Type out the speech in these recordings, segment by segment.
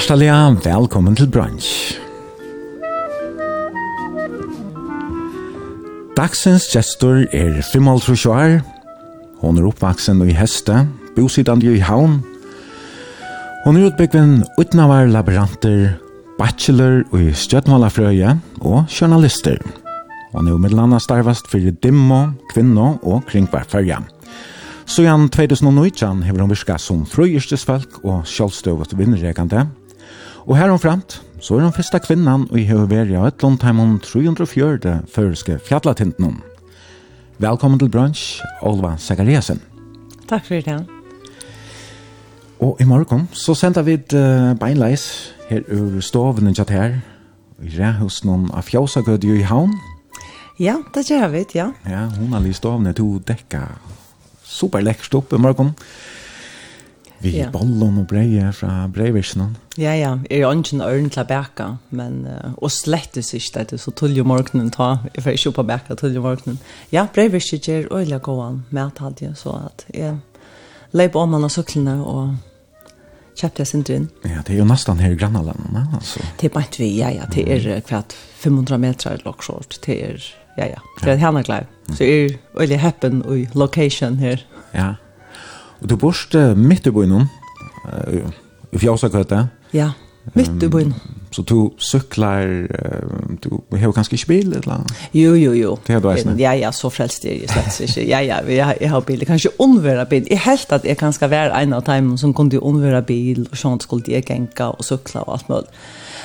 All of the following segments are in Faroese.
Hjertelig velkommen til brunch. Dagsens gestor er 55 år. Hon er oppvaksen i Heste, bosidande i Havn. Hon er utbyggven utnavar laboranter, bachelor i stjøtmålafrøye og journalister. Hon er umiddelanda starvast for dimmo, kvinno og kringvarferja. Så jan 2019 hever hon virka som frøyestesfalk og sjálfstøvot vinnregande Og her omframt, så er hun første kvinnan og i høyveri av et landteimen 304. føreske fjallatintnum. Velkommen til brunch, Olva Sagariasen. Takk for det. Og i morgen så sender vi et uh, beinleis her ur stovene tjatt her, i rehus noen av fjåsagødje i havn. Ja, det gjør vi, ja. Ja, hun har lyst stovene til å dekke superlekkert opp i morgen. Ja. Vi ja. bollen og breie fra breivisjonen. Ja, ja. Jeg er ikke en øren til å bæke, men, uh, og slettes ikke det, så tull jo morgenen ta. Jeg får ikke opp å bæke, tull jo morgenen. Ja, breivisjonen gjør øyelig gåan med at hadde jeg, så at jeg leip om han av syklene og kjøpte jeg sin drinn. Ja, det er jo nesten her i Grannalandene, altså. Det er bare vi, ja, ja. Det er hvert 500 meter lokskjort. Det er, ja, ja. Det er henne glad. Så jeg er øyelig happen i location her. Ja, ja. Og du bor midt i byen, i Fjøsakøte. Ja, midt i byen. Så du syklar, du har kanskje ikke bil eller? Jo, jo, jo. Det har du eisen? Ja, ja, så frelst er jeg slett ikke. Ja, ja, jeg har bil. Jeg kan ikke unnvære bil. Jeg helt at jeg kan skal være en av dem som kunne unnvære bil, og sånn skulle jeg genka og sykla og alt mulig.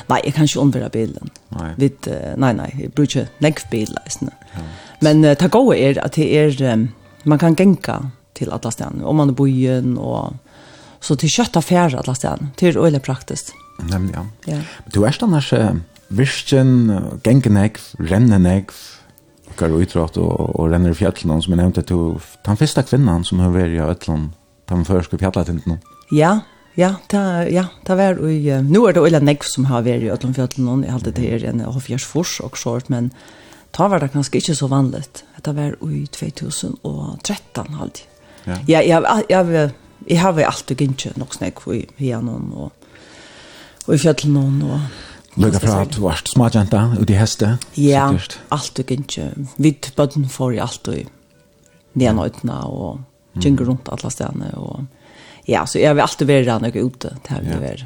Nei, jeg kan ikke unnvære bilen. Nei. Vid, nei, nei, jeg bruker ikke nekv bil. Ja. Men uh, det gode er at det er, um, man kan genka till alle stedene, Om man bor i en och så till kött alle stedene, ställen. er øyelig praktiskt. Nemlig, Ja. Du är stannars virken gängenek, rennenek, går utrått og, og renner i fjällen som jeg nämnde till den første kvinnan som har vært i Øtland, den första fjällatinden. Ja, Ja, ta ja, ta var i nu er det eller näck som har varit i Ötland fjällen och jag hade det här en Hofjärsfors och sort, men ta var det kanske inte så vanligt. Det var i 2013 alltid. Ja. Ja, jag jag jeg har vel alltid inte nok snakk för här og, og i fjøtlen og och Lukka fra at du var småjenta ut i heste? Ja, alt og ikke. Vi bøtten får i alltid og nednøytene og kjenker rundt alle stedene. Og, ja, så jeg vil alltid være der når jeg er ute. Det har vi vært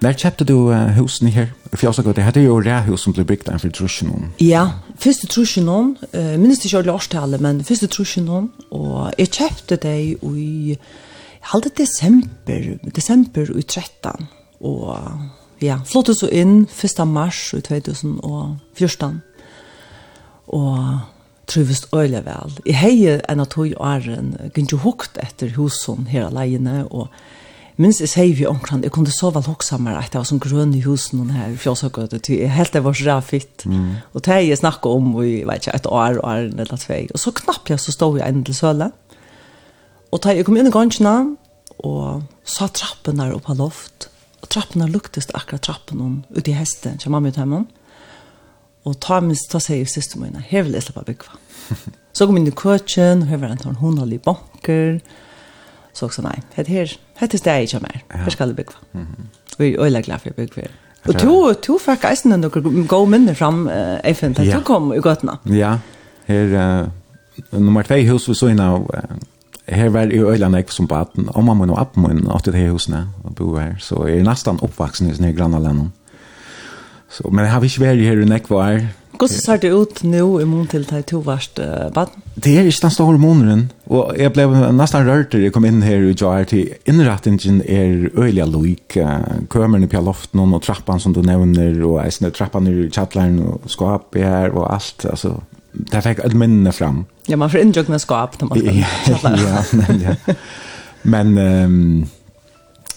Når kjøpte du uh, husen her? För jag sa att det hade ju det hus som bygd byggt for Trusjonon. Ja, första Trusjonon, uh, minns ikke jag årstallet, men första Trusjonon. og jeg kjøpte det i halde desember, desember i 13. og ja, flottet så inn 1. mars i 2014. og trivist øyelig vel. Jeg heier en av høy åren, gikk jo hukt etter husen her alene, og minst jeg sier vi omkring, jeg kunne så vel hoksa meg at det var sånn grønn i husen og her fjøsøkøte, til jeg helt det var så fitt. Mm. Og det jeg snakket om, og jeg vet ikke, et år, år eller tvei. Og så knapp jeg, så stod jeg inn til søle. Og da jeg kom inn i gansjene, og sa trappen der oppe av loft, og trappen der luktes akkurat trappen om, ute i hesten, som mamma ut hjemme. Og ta minst, ta seg i siste mine, her vil jeg slippe bygge. så kom jeg inn i køkken, og her var en håndalig banker, og Så också nej. Det här det är det jag mer. Jag ska bygga. Mhm. Vi är öliga glada för bygga. Och du, to fick eisen ändå gå minne fram eh FN att du kom i gatan. Ja. Här nummer 2 hus vi så inne här var ju öliga näck som baten Om man och appen och åt det här husen och bo här så är nästan uppvuxen i sina grannländer. Så men har vi inte varit här i näck var. Hur ser det ut nu i mån till att du uh, baden? det er ikke den store måneden, og jeg ble nesten rørt da jeg kom inn her i Jar til innrettingen er øyelig loik, kømerne på loften og trappan som du nevner, og eisene trappan i kjattleren og skapet her og alt, altså, det fikk alle minnene fram. Ja, man får innjøkne skap når man skal kjattler. ja, men, ja. Men... Um,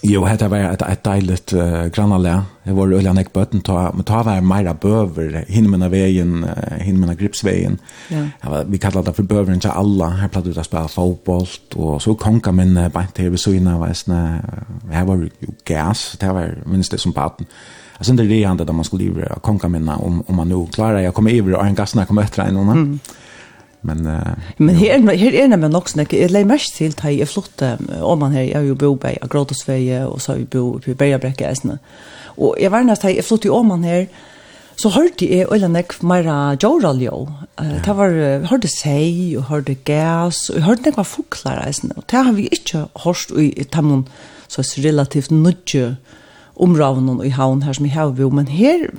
Jo, hetta var ett ett deiligt uh, grannalä. Det var Ulla nek Button ta men ta var mera böver hin med vägen hin med gripsvägen. Ja. vi kallar det för bøveren til alla. Här plattar ut att spela fotboll och så konka men bara till så innan var snä. Her var ju gas. Det var minst det som patten. Alltså det är det där man skulle ju konka men om om man nu klarar jag kommer över och en gasna kommer efter en. Mm. Men uh, men her her er nämligen nok när Jeg lägger mest til att jag flotte om man her här jag ju bor på Gråtosväje og så vi bo på Bergabräcka äsna. Og jeg var nästan jag flotte om man her så hørte jeg øyla nekv meira jorral jo. Det var, uh, hørte seg, og hørte gas, og hørte nek var fuklar eisen. Og det har vi ikke hørt i tamon så relativt nødje omravnen i havn her som jeg har jo, men her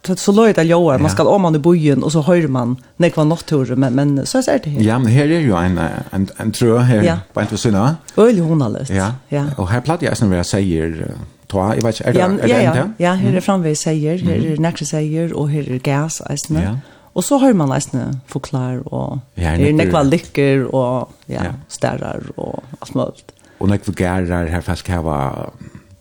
det så löjt det jag man ska om man i bojen och så hör man när kvar natur men men så är det här. Ja, men här är ju en en en trö här ja. på inte syna. Öl hon alldeles. Ja. ja. Och här platt jeg sen vad sier, säger Toa, jag vet er det är det inte? Ja, här er framväg säger, här er nästa säger och här är gas alltså. Ja. Och så hör man nästan förklar och det är nekva lykker, och ja, ja. och og alt mulig. Og vi gærer här fast kan var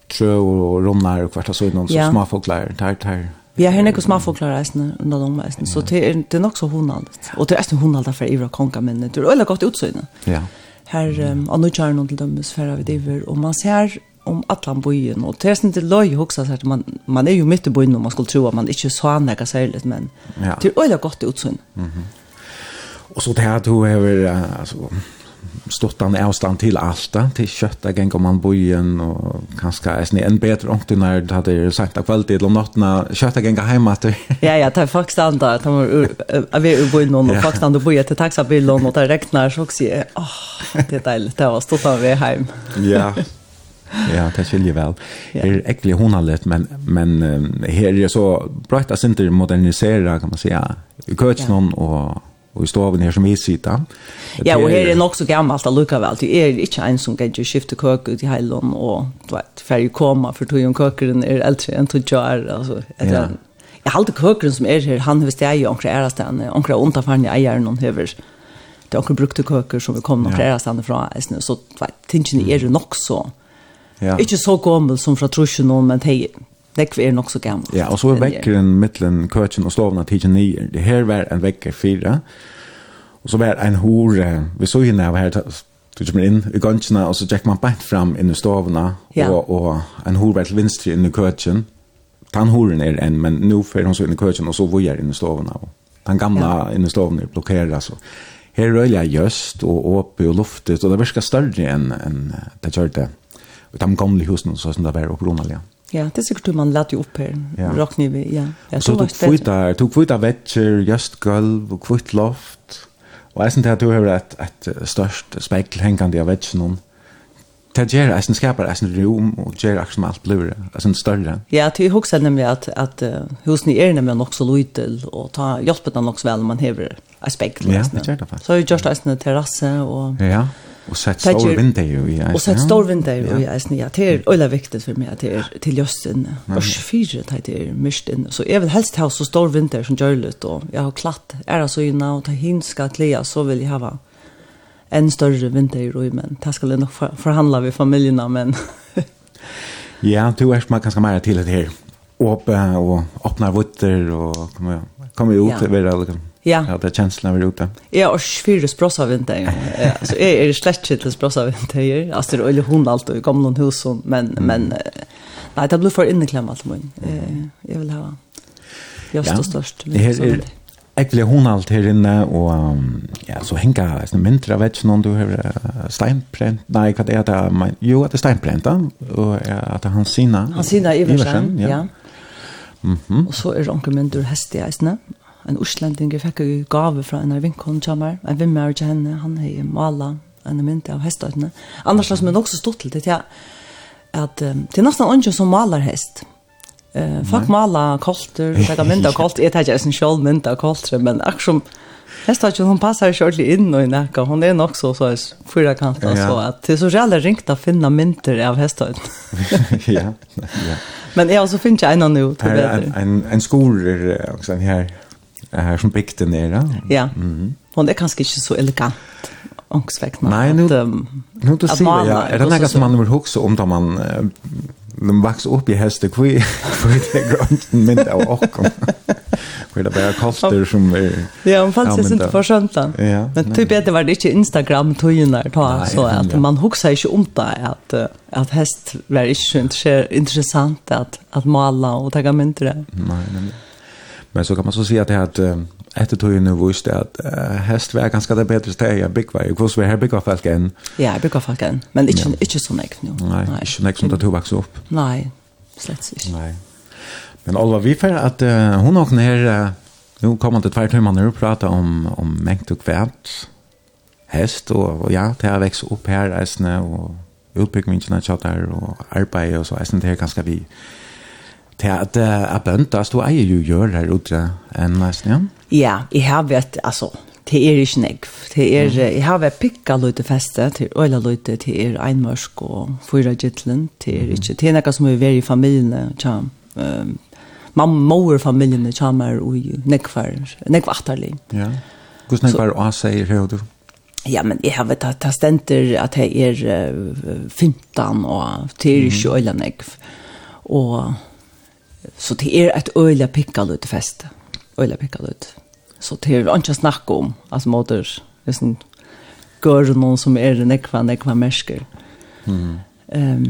trö och romnar och kvarta så någon så små fåglar där där Vi har henne som har forklaret eisene under de eisene, så det er, det er nok så hunaldet. Og det er eisene hunaldet for Ivra Konga, men det er veldig godt utsøyne. Ja. Her, um, og nå kjører noen til dømes for av Ivra, og man ser om Atlan bojen, og det er sånn til løy hoksa, så man, man er jo midt i bojen, og man skulle tro at man ikke så han ikke særlig, men ja. det er veldig godt utsøyne. Mm -hmm. Og så det her, du har, altså, stått är avstand till Alta, till kötta gäng om man bojen och kanske är ni en bättre ångt när det hade sagt att kvalitet om natten kötta gänga hem att Ja ja, ta folk standa att man är vi ur bojen och folk standa och boja till taxabilen och det regnar så också. Åh, det är det att stå där vi hem. Ja. Ja, det skiljer väl. Det är äckligt honalet, men, men här är det så bra att inte modernisera kan man säga. Kötsnån och og i stoven her som vi sitter. Ja, og her er nok så gammalt att lucka väl. Det er ikke en som kan skifte skifta ut i Hallon og du vet, färg komma for tog ju en er eldre enn än tog jag alltså. Ja. Jag har alltid kökren som er her, han har steg ju omkring ära stan, omkring ont av eier någon höver. Det er omkring brukte köker som vi kom omkring ära stan ifrån. Så du vet, tingene er jo nok så. Ja. Ikke så gammel som fra trusjen men det Det är nog så gammalt. Ja, och så är väckaren mellan köken och slavarna tiden nio. Det här var en vecka fyra. Och så var en hore. Vi såg ju när vi här Du kommer in i göntsna och så gick man bänt fram in i stavna ja. och, och en hor var till vinstri in i köken. Tan horen är en, men nu för hon så in i köken och så vojar in i stavna. Den gamla ja. in i stavna blockeras. Och her rølja gjøst og åpe og luftet, og det virker større enn en, det kjørte. Og de gamle husene, så som det var opprunalige. Ja. Ja, det er sikkert man lät ju upp här. Ja. Rock ni vi, ja. Jag så tog kvita, tog kvita vetcher, just gulv, och kvitt loft. og jeg synes at du har et, et størst spekkel hängande av vetchen om. Det gör att den skapar rom, og och akkurat som alt blir alltså større. Ja, det är också nämligen att, att uh, husen är nämligen också litet och ta hjälper den också väl om man häver ett spekkel. Ja, det gör det faktiskt. Så har ju just en terrasse och... Ja, Och sett stor vinter ju i. Och sett stor vinter ju i. Ja, det är öle viktigt för mig att det är till justen. Och fyra det är mist in. Så jag vill helst ha så stor vinter som görligt och jag har klatt är alltså ju när ta hinska klea så vill jag ha en större vinter i men det ska nog förhandla vi familjerna men Ja, du är man kanske mer till det här. Och och öppnar vutter och kommer kommer ut över det liksom. Ja. Ja, det känslan vi ute. Ja, och fyra sprossa vinter. Ja, så är det slett till sprossa vinter. Alltså det är hon allt och kom någon hus men men nej, det blir för inneklämt allt men. Eh, jag vill ha. Jag står störst. Det är Ekle hon alt her inne, og ja, så henga sånne mindre, jeg vet ikke noen du har steinprent, nei, hva er det? Men, jo, at det er steinprent da, og at det er Hansina. Hansina Iversen, ja. ja. Mhm. -hmm. Og så er det onkel min, du hest i eisene, en Østlendinge fikk jo gave fra en av vinkene kommer, en vimmer til henne, han har malet en mynd av hestøytene. Annars har nok så stort til det, ja, at um, det er nesten ikke som maler hest. Uh, folk maler kolter, fikk mynd av kolter, jeg tar ikke en selv mynd av kolter, men akkurat som Hestad hon passar sjølv inn og i nakka. Hon er nok så så fyra kanter ja. så at det er så själva ringt att finna mynter av hestad. ja. Ja. Men jag så finns jag en nu till en en en skolor också här här som byggt den nere. Ja. Mm. Hon är kanske inte så elegant. Ångsväckna. Nej, nu, att, nu du ser jag. Ja. Är det något som man vill huxa om då man de vaks upp i hästet kvi för det grönt mint av och för det bara kostar som är Ja, man fanns det inte för skönt Ja. Men nej. typ det var det inte Instagram tojen där Nej, så att ja. man huxar inte om det att att häst var inte så intressant att att måla och ta mynt där. Nej, nej. Men så kan man så säga att det att efter tog ju nu visst att var ganska det bättre steg jag big way. Hur så här big folk än. Ja, big folk än. Men inte inte så mycket nu. Nej, inte mycket som det tog också upp. Nej. Slett inte. Nej. Men Olva, vi för att hon och när nu kommer det två timmar nu prata om om mängd och kvärt. Häst och ja, det har växt upp här resten och utbyggningen av chattar och arbete och så. Jag syns det är ganska vi til at jeg bøntas, du eier jo gjør her ute enn nesten, ja? Ja, jeg har vært, altså, det er ikke negv. Det er, mm. jeg har vært pikka løyte feste, til øyla løyte, til er einmørsk og fyra gittlen, det er ikke, det er nekka som er veri i familiene, tja, um, mamma, mor familiene, tja, mer og negvar, negvartarlig. Ja, hvordan negvar og sier her du? Ja, men jeg har vært at stenter at jeg er uh, 15 og til er ikke øyla. Og Så det er et øyla pikkalut fest. Øyla pikkalut. Så det er ikke snakk om, altså måter, det är sånn, gør noen som er nekva, nekva mersker. Mm. Um,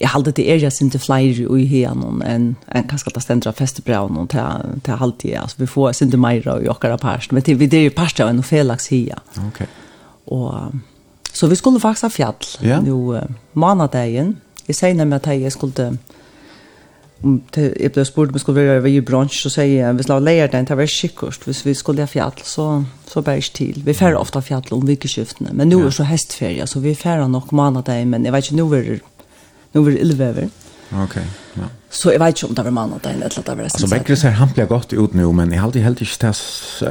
jeg hade det er jeg inte flere i här enn en kanskje det stendra festebraun til, til halvtid. Altså, vi får sinte meira i okkara parst, men til, vi det er jo parst av en felax hia. Okej. Og, så vi skulle faktisk ha fjall. Yeah. Jo, uh, manadagen, jeg sier nemlig at jeg skulle om jag blev spurt om skulle vara i bransch så säger jag vi ska lära lejer den till vara kikkost hvis vi skulle ha fjäll så, så bär till vi färre ofta fjäll om virkeskiftene men nu är så hästfärja så vi färre nog månader men jag vet inte nu är nu är det Okej. Okay, ja. Så jag vet inte om det var mannen eller att det var resten. Så Beckers är han gott ut nu men jag har alltid helt inte test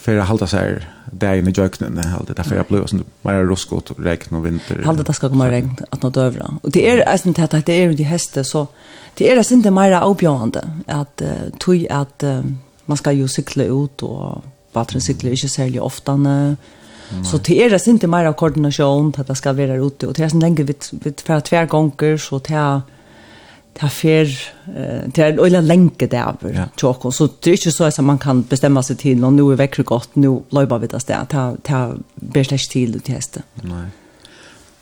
för att hålla sig där inne i jöknen allt det därför jag blev sån mer ruskot regn och vinter. Hade det ska komma regn att nåt dövra. Och det är alltså inte att det är de häste så det är alltså inte mer avbjörande att tog att man ska ju cykla ut och bara cykla inte särskilt ofta Så det är alltså inte mer koordination att det ska vara ute och det är sen länge vi vi för två gånger så det det fer det er en øyla lenke det av tjokken, så det är ikke så att man kan bestämma sig till og nu är vekker gott nu löper vi det där ta ta bare till til til nej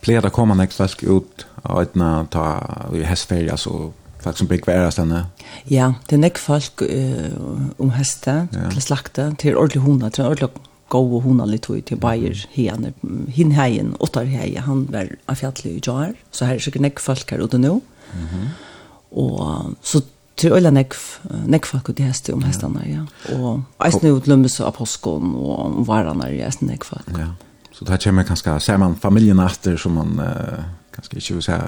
plejer Pleier det kommer nek flask ut av etna ta i hestferie, altså folk som blir kvære stedene? Ja, det er nek folk uh, om heste, til slakte, til ordentlig hundar, til ordentlig gå og hona litt ut til Bayer hen hin heien åttar heie han var av fjallet i jar. Så her er sikkert nek folk her ute nå. Mhm. Og så til øyla nekv, nekk folk ut i heste om hestene, ja. Og eisen ut utlømmes av påskån og varene er i eisen nekv folk. Ja. Så det kommer kanskje, ser man familien etter som man uh, kanskje ikke vil se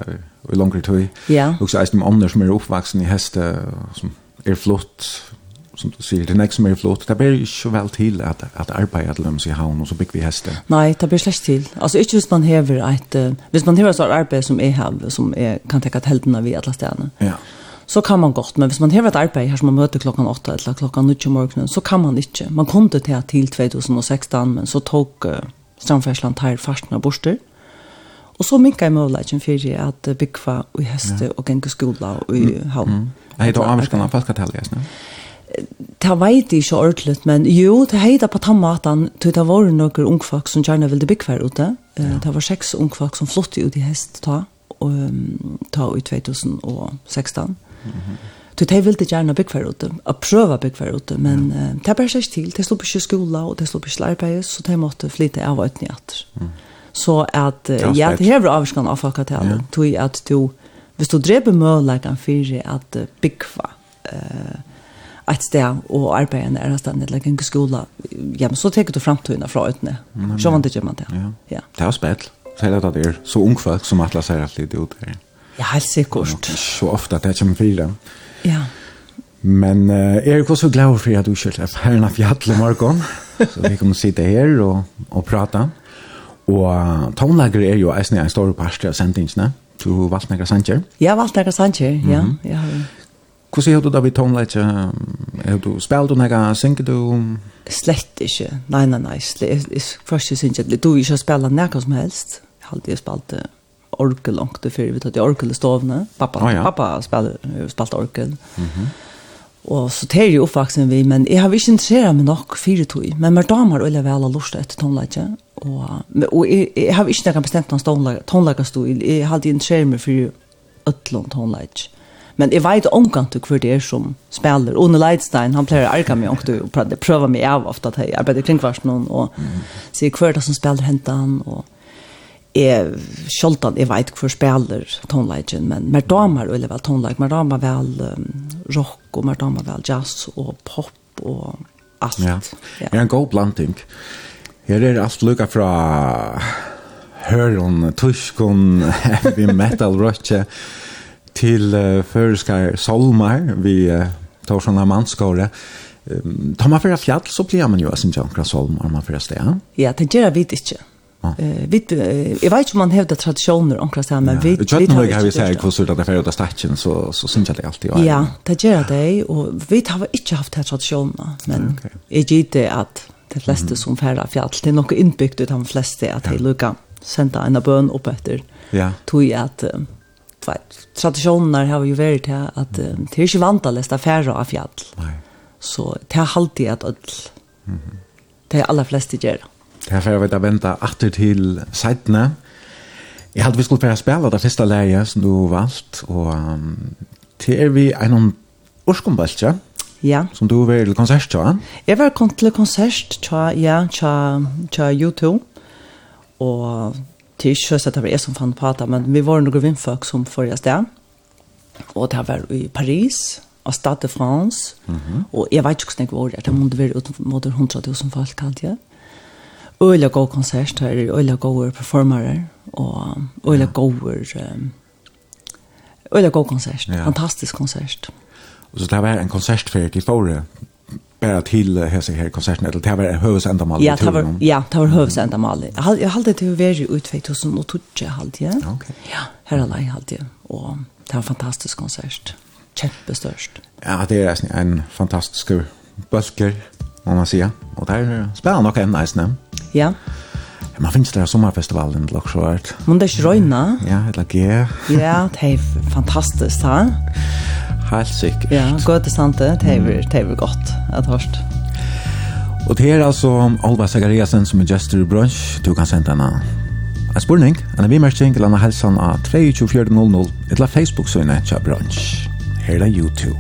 i langere tøy. Ja. Og så eisen om andre som er oppvaksen i heste, som er flott, som du sier, det er ikke som er flott, det blir ikke vel til at, at arbeidet til dem i havn, og så bygger vi hester. Nei, det blir slett til. Altså, ikke hvis man hever et, uh, hvis man hever et arbeid som jeg har, som er, kan tenke at heltene vi alle stedene, ja. så kan man godt, men hvis man hever et arbeid her som man møter klokken 8 eller klokken 9 om morgenen, så kan man ikke. Man kom det til til 2016, men så tok uh, strandfersland her farsen borster, Og så minkar jeg muligheten for at bygva i heste ja. og gengur skola og i havn. Mm. Er det avvarskan av falkatallet, jeg det vet jeg ikke ordentlig, men jo, det heter på tannmaten, til det var noen ungfolk som gjerne ville bygge hver ute. Ja. Det var seks ungfolk som flott ut i hest ta, og, ta i 2016. Mm -hmm. Så de ville gjerne bygge hver ute, og prøve å bygge hver ute, men ja. uh, det bare seg til. De slå på ikke skola, og de slå på ikke arbeid, så de måtte flytte av og uten i. Mm. Så at, uh, ja, det hever avskan av folk til alle, ja. at du, hvis du dreper møleggene for at uh, bygge hver, uh, ett sted och arbeta när det stannar eller en skola. Ja, men så tar du framtiden från utne. Så man det gör man det. Ja. ja. Det är spel. Så det där så ung folk som alla säger att det är ut här. Ja, helt säkert. Så ofta det kommer fyra. Ja. Men uh, Erik var så glad för att du kört upp här när fjällen morgon. så vi kommer sitta här och och prata. Och uh, tonlager är ju en stor part av sändningarna. Du valde några sanger? Ja, valde några sanger, ja. Mm -hmm. ja. Hvordan har du da vi tonelage? Er du spelt du noe? Synger du? Slett ikke. Nei, nei, nei. Jeg først ikke synger jeg. Du ikke spela noe som helst. Jeg har alltid spelt orkel langt før vi tatt i orkel i stovene. Pappa, oh, ja. pappa spelt, spelt orkel. Mm -hmm. Og så tar jeg oppvaksen vi, men jeg har ikke interessert meg nok fire tog. Men mer damer vil jeg vel ha lyst etter tonelage. Og, og jeg, jeg har ikke noe bestemt noen tonelage. Jeg har alltid interessert meg for øtlån tonelage. Men jeg vet omkant hvor det er som spiller. One Leidstein, han pleier å arka meg omgang til å prøve meg av ofte at jeg arbeider kring kvarsen og sier hver det som spiller hentet han og er sjoltan jeg vet hvor spiller tonelagen, men mer damer eller vel tonelag, mer damer vel um, rock og mer damer vel jazz og pop og alt. Ja, ja. er en god blanding. Her er alt lukka fra hørun, tuskon heavy metal, rock till uh, förska solmar vi uh, tar sånne mannskåre. Um, tar man fyrir fjall, så blir man ju sin jankra solmar man fyrir Ja, ja det gör vidt ikke. Eh vi jag vet ju man hävdar traditioner omkring så men vi vet inte hur vi säger hur så där för att statchen så så syns det alltid. Ja, det gör det och vi har inte haft här traditionerna men är det att det flesta som färra fjäll det är nog inbyggt utan de flesta att det lucka sända en bön upp efter. Ja. Tog jag att traditioner har ju varit här att det är inte vant att läsa färra av fjäll. Nej. Så det har alltid att öll. Mm -hmm. Det är alla flesta gör. Det här får jag veta vänta åter till sajterna. Jag hade vi skulle börja spela det första läget som du valt. Och um, det är vi en årskombaltja. Ja. Som du var til konsert, ja? Jag var till konsert, ja, ja, ja, YouTube. Och det er ikke så at det var jeg som fann på det, men vi var noen vinnfolk som forrige sted. Og det var i Paris, av Stade de France. Mm -hmm. Og jeg vet ikke hvordan jeg var der, det måtte være ut mot 100.000 folk, kalte jeg. Øyla god konsert, her er øyla gode performere, og øyla gode... Øyla god konsert, ja. fantastisk konsert. Og så det var en konsert for de forrige bara till hese här konserten eller det var hövsändamal ja det var ja det var hövsändamal jag hade det ju varit ut 2012 hade jag. Okej. Ja här alla jag. Hade och det var en fantastisk konsert. Jättestörst ja det är en fantastisk bulker om man säger och där spelar nog en nice namn. Ja. Man finns där sommarfestivalen till också vart. Men det är röjna. Ja, eller G. Ja, det är fantastiskt, ha? helt sikkert. Ja, godt det sant det. Det er vel godt at hørst. Og det er altså Olva Sagariasen som er gestor i brunch. Du kan sende henne en spurning, en vimerking eller en helsan av 32400 eller Facebook-søgne til brunch. Her er YouTube.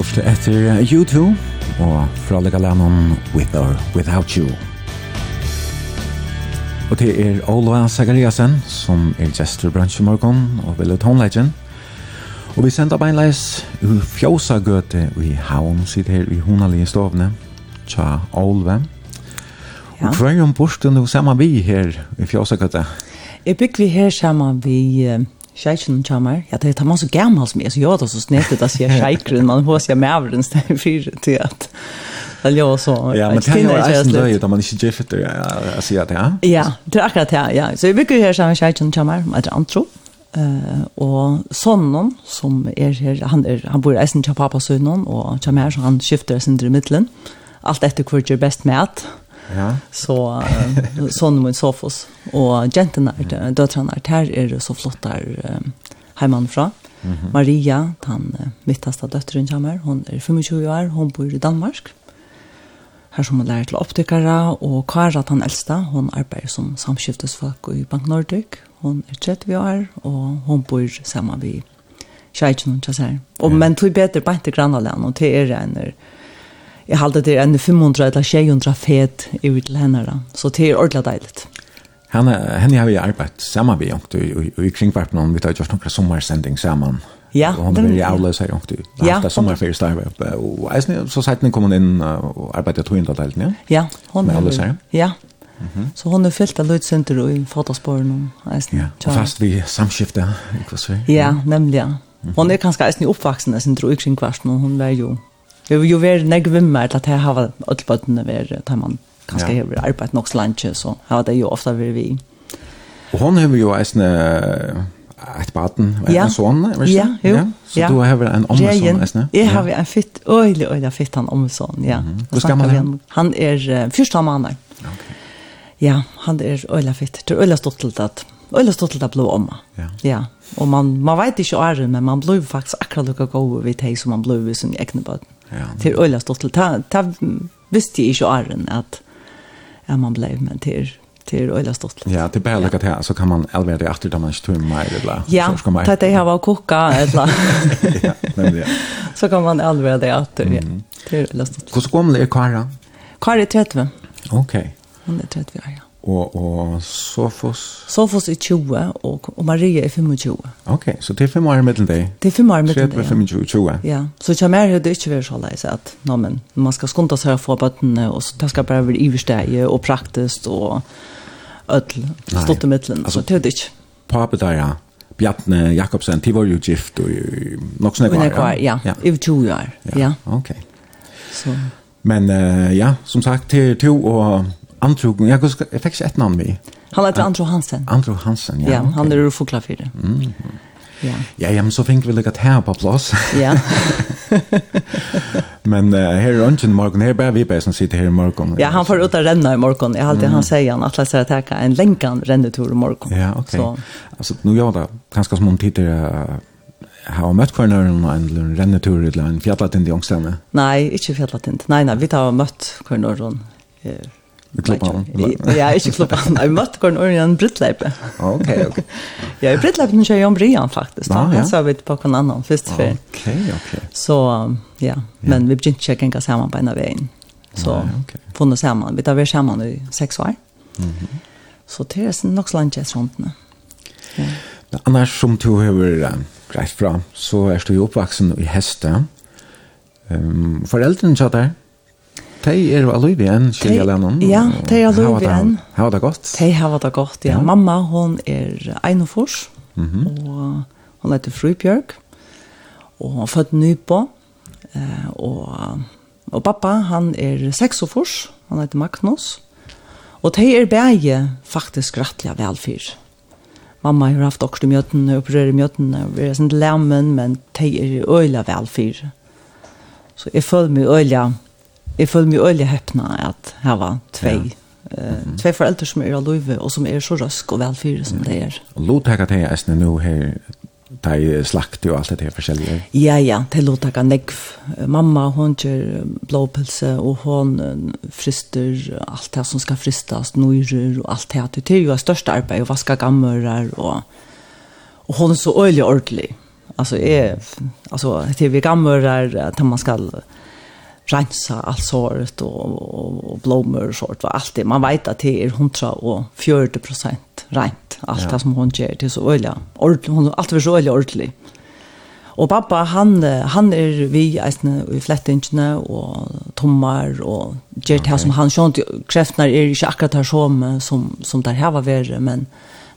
luftet etter U2 og fra Lega Lennon With or Without You. Og det er Ola Sagariasen som er gestor bransje morgon og vil ut håndleggen. Og vi sender beinleis u fjosa gøte i haun sitt her i honalige stovne tja Olve. Ja. Og hver om borsten du saman vi her i fjosa gøte? Jeg bygger vi her sammen vi... Uh Scheichen chamar. Ja, det tar man så gammal som är så jag då så snett att jag scheichen man hos jag med över den stäv för till att det jag så. Ja, men det är ju en löj där man inte ger för att säga det. Ja, det är akkurat det. Ja, så vi brukar ju här som Scheichen chamar, att antro. Eh och sonnen som är här han är han bor i Essen pappa sonen och chamar så han skiftar sin i mitten. Allt efter hur det är bäst med att Ja. Så sån med sofos och gentarna mm. döttrarna där är er så flottar uh, hemmanifrån. Mm -hmm. Maria, han mittaste døtteren kommer, hon er 25 år, hon bor i Danmark. Her som hun lærer til optikere, og Kara, han eldste, hon arbeider som samskiftesfolk i Bank Nordic. Hon er 30 år, og hon bor sammen med Kjeikken, og så her. Og. Men tog bedre bare til grannalene, og til er en jeg halte det er enn 500 eller 600 fet i ut til henne da. Så det er ordentlig deilig. Henne, henne har vi arbeidt sammen vi, og i kringkvarten, vi tar gjort noen sommersending sammen. Ja, og han blir avløs her jungt. Ja, det er sommerferie starve opp. Og eisen, så sett ni kom hun inn og arbeidet to inda deilig, ja? Ja, hun er avløs her. Ja, Så hon er fyllt av løydsynder og i fotosporen. Ja, og fast vi samskiftet, ikke hva svei? Ja, nemlig, ja. Hon er kanskje eisen i oppvaksen, eisen, tror jeg kring kvarsen, hon hun var jo Vi har jo vært negg vimmer til at jeg har alle bøttene vært til man kanskje ja. har arbeidet nok slansje, så har det jo ofte vært vi. Og hun har jo eisne et baden, ja. en sånn, er det Ja, jo. Ja. Så ja. du har en omsån, eisne? Jeg har en fitt, øylig, øylig fitt han omsån, ja. Mm -hmm. Hvor skal man han? Han er uh, første av mannen. Okay. Ja, han er øylig fitt. Det er øylig stått til at øyla stått til at blå om. Ja. ja. Og man, man vet ikke åren, men man blir faktisk akkurat lukka gode ved det som man blir ved sin egne bøten. Ja. Til øyla stått til. Ta, ta visste jeg ikke åren at ja, man ble men til til øyla stått Ja, til bare lukket her, så kan man alveg det etter da man ikke tog meg, eller ja, så Ja, det her var kokka, eller Ja, nemlig, ja. Så kan man alveg det etter, ja, til øyla stått. Hvordan gammel er Kara? Kara er 30. Ok. Hun er 30 ja og, og Sofos? Sofos er 20, og, og Maria er 25. Ok, så det er fem år i mellom deg? Det er fem år i mellom deg, ja. 25, 20. Ja, så kommer jeg det ikke være så leis at no, men, man skal skunde seg for bøttene, og så det skal bare være iversteie og praktisk og ødel, stått i midtelen, så det er det ikke. Pape der, ja. Bjartne Jakobsen, de var jo gift og nok sånne kvar, ja. Ja, i 20 år, ja. ja. Ok. Så. Men uh, ja, som sagt, til to og Andrew, jag går jag fick ett namn med. Han heter Andrew Hansen. Andrew Hansen, ja. Ja, okay. han är ur det. Mm. Ja. Ja, ja, men så fink vi jag att här på plats. Ja. men uh, här är ungen morgon här bara vi bara som sitter här i morgon. Ja, han får ut att renna i morgon. Jag alltid mm. han säger han att läsa att en länkan rennetur i morgon. Ja, okej. Okay. Så alltså nu gör det ganska som hon tittar uh, har møtt kvar når en rennetur eller en fjallatint i ångstene? Nei, ikke fjallatint. Nei, nei, vi har møtt kvar når hun I klubben? Ja, ikke i klubben. Jeg møtte Gordon Orion i Brittleipe. Ok, ok. Ja, i Brittleipe kjører jeg om Brian faktisk. Da. Ah, ja. Så vi på hver annen først før. Ok, ok. Så, ja. Men vi begynte ikke å gjenge sammen på en av veien. Så, ja, okay. funnet sammen. Vi tar vi sammen i seks år. Mm. Så det er nok så langt jeg sånt. Ja. Annars som du har greit fra, så er du jo oppvaksen i heste. Um, foreldrene sa der, Tei er jo alluvi enn, skilja lennom. Ja, tei er alluvi enn. Hava det godt. Tei hava det godt, ja. Mamma, hon er einofors, mm -hmm. og hon heter Frubjørg, og hon er født nypå, og, og pappa, han er seksofors, han heter Magnus, og tei er begge faktisk rettelig velfyr. Mamma har haft også mjøtene, mjøttene, opererer mjøttene, vi er sånn lemmen, men tei er øyla velfyr. Så jeg føler meg øyla velfyr jeg føler meg øyelig heppna at jeg var tvei ja. Uh, mm. Tvei foreldre som er av løyve, og som er så røsk og velfyre som mm. det er. Og lotakka til jeg æsne nå her, de slakt og alt det her forskjellige? Ja, ja, til lotakka negv. Mamma, hun gjør blåpelse, og hun frister alt det som skal fristas, nøyrer og alt det. Det er jo det største arbeid, og vaska gammerer, og, og hun er så øyelig ordentlig. Altså, jeg, altså, det er vi gammerer, at man skal rensa allt såret och, och, och blommor och sånt. Och allt det. Man vet att det är 140 procent rent. Allt ja. det som hon gör. Det är så öliga. Hon är alltid så öliga ordentligt. Og pappa, han, han er vi eisne i flettingene og tommar og gjør det okay. som han skjønt. Kreftene er ikke akkurat her som, som, som der her var verre, men,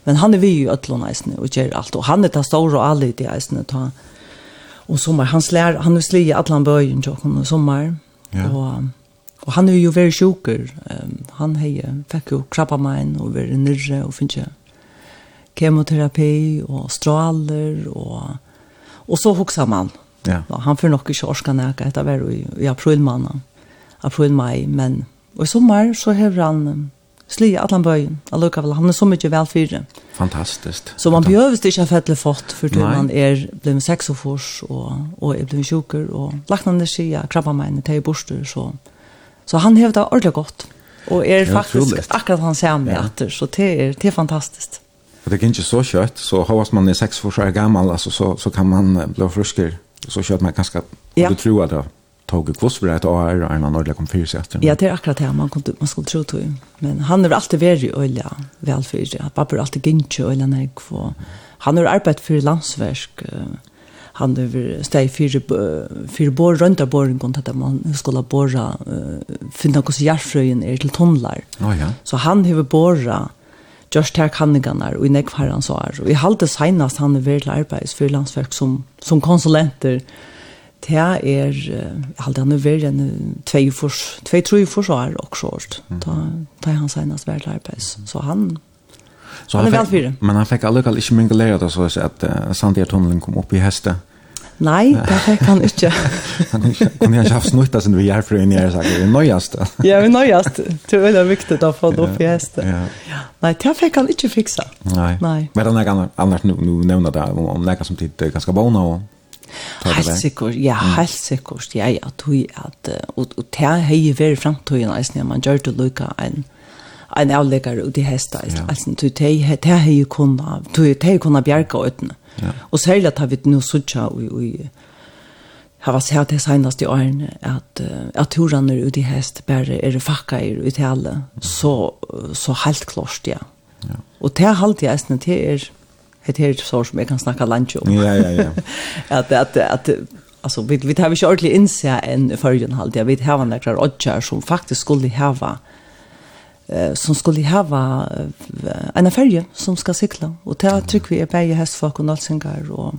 men han er vi i øtlån eisne og gjør alt. Og han er det store og alle i det eisne. Ta, och sommar han slär han har slia allan böjen jag kommer sommar ja. och och han är ju very sjuker um, han hejer fick ju krabba mine och var nere och finns kemoterapi och stråler och och så huxar man ja. ja han får nog inte orska näka det var i, i april månad april maj men och i sommar så har han slia allan bøyen, allukavall, han er så mykje velfyrre. Fantastisk. Så man behøves ikke ha fettelig fått, for du man er blevet sexofors, og, og er blevet sjuker, og det skia, krabba meine, teg borster, så, så han hevde det ordentlig godt. Og er faktisk akkurat han ser med ja. etter, så det er, det er fantastisk. Det er ikke så kjøtt, så har man er sexofors er gammal, altså, så, så kan man bli frusker, så kjøtt man ganske, ja. du tror det tog i kvoss för ett år och en annan kom fyra sig Ja, det är akkurat det man, kunde, man skulle tro till. Men han är alltid varit i olja, väl. Pappa har alltid gynnts i olja när Han har arbetat för landsverk. Han har steg fyra, fyra bor runt av borren att man skulle borra, finna hos järfröjen är till tonlar. Oh, ja. Så han har borra just här kanningarna och i nekvarans år. Och i halvdes senast han är väl arbets för landsverk som, som konsulenter. Mm det er, halde han er veri enn tvei fors, tvei troi forsvar også Da, da er han senast hvert arbeids, så han, så han, er vel fire. Men han fikk allukall ikke mye lærer det, så at uh, Sandia-tunnelen kom opp i heste. Nei, det fikk han ikke. han kunne ikke haft snuttet sin vi er for en gjerne saker, vi nøyast. ja, vi nøyast, det er veldig viktig å få det opp i heste. Ja. Nei, det fikk han ikke fiksa. Nei, Nei. men det er noe annet, annet nu, nu nevner det, om, om noe som tid ganske bona og Helt sikkert, ja, mm. helt sikkert. Ja, ja, tog at, og, og det har jeg vært fremtøyen, når man gjør det lykke en, en avlegger ut i hesta, ja. altså, det har jeg kunnet, det har jeg kunnet bjerke øyne. Ja. Og særlig at vi nå og, og har vært sett det senast i årene, at, at turene ut i hest bare er fakka i ut i alle, så, så helt klart, ja. ja. Og det har alltid jeg snitt, det er, det är så som jag kan snacka lunch om. Ja, ja, ja. att, att, att, alltså, vi, vi har inte ordentligt inse en i förrgen halvt. Jag vet här några odjar som faktiskt skulle ha eh som skulle ha en färja som ska cykla och ta tryck vi är på hästfolk och nalsingar och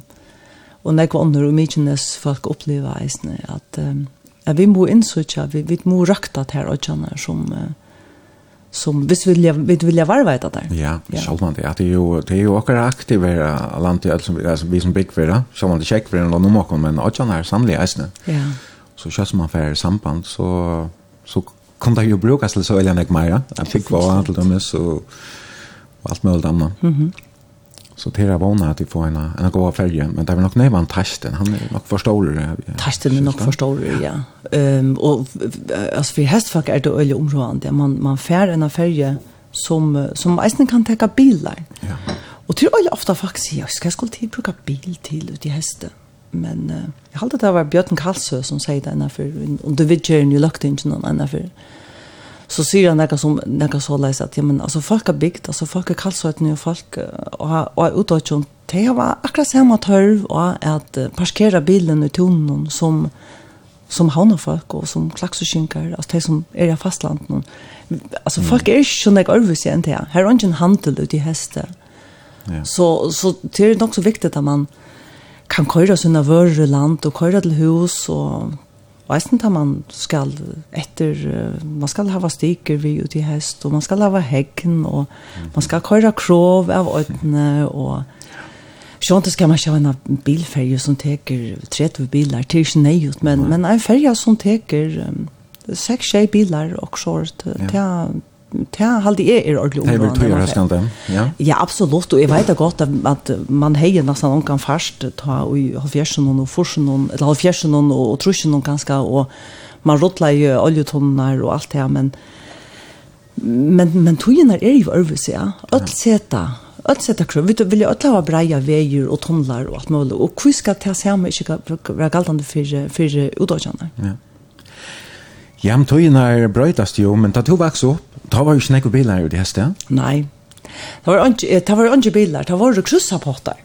och när kommer och mycket folk upplever att att vi må insöka vi vi må rakta här och som... som som hvis vi vilja, vi vilja varva etter der. Ja, ja. sjálvan det. Det er jo, det er jo okkar aktivera land i alt som, altså, vi som bygg vera, sjálvan det kjekk vera noen okkar, men okkar er sannlig eisne. Ja. Så kjøs man fer samband, så, så kan det jo brukas til så eljan ek mer. Jeg fikk var til dømes så alt mulig annet. Mm -hmm. Så det är vana att vi får en, en gå färja Men det är nog nävan tasten. Han är nog det Ja. Tasten är nog förstårare, ja. Um, och alltså, för hästfack är det öliga där Man, man färd en färg som, som eisen kan täcka bilar. Ja. Och till öliga ofta faktiskt, jag ska skulle till bruka bil till ut i hästen. Men uh, jag hade det var Björn Karlsö som säger det ena för. Om du vet ju, nu någon annan för så sier han noe som noe så leis at ja, men, altså, folk er bygd, altså, folk er kalsøytene og folk og, og er utøytjon de har akkurat samme tørv og at parkera bilen i tonen som, som havner folk og som klakseskinker, altså de som er i fastlanden altså mm. folk er ikke sånn jeg øver seg enn det her er ikke handel ut i heste ja. så, så det er nok så viktig at man kan køyre sånne vørre land og køyre til hus og Og eisen tar man skal etter, man skal hava stiker vi ut i hest, og man skal hava heggen, og man skal køyre krov av øyne, og Sjånt skal man kjøre en bilferje som teker 30 bilar, det er ikke nei. ut, men, men en ferje som teker um, 6-6 bilar og så, det er det halde jeg er ordentlig ungdom. Det vil du skal det, ja? Ja, absolutt, og jeg vet det godt at man heier nesten noen kan først ta i halvfjersen og forsen, eller halvfjersen og og trusjen ganske, og man rottler jo oljetonner og alt det, men men men togene er jo øvelse, ja. Alt seta. Alt seta krøv. Vi vill ju alt ha breia vägar och tunnlar och allt möjligt. Och hur ska det seg med ikke vara galtande för för utdagene. Ja. Ja, men tøynar brøytast jo, men da du vaks opp, Da var jo ikke nekko biler i det heste, ja? Nei. Det var ikke, det var ikke biler, det var kryssapotter.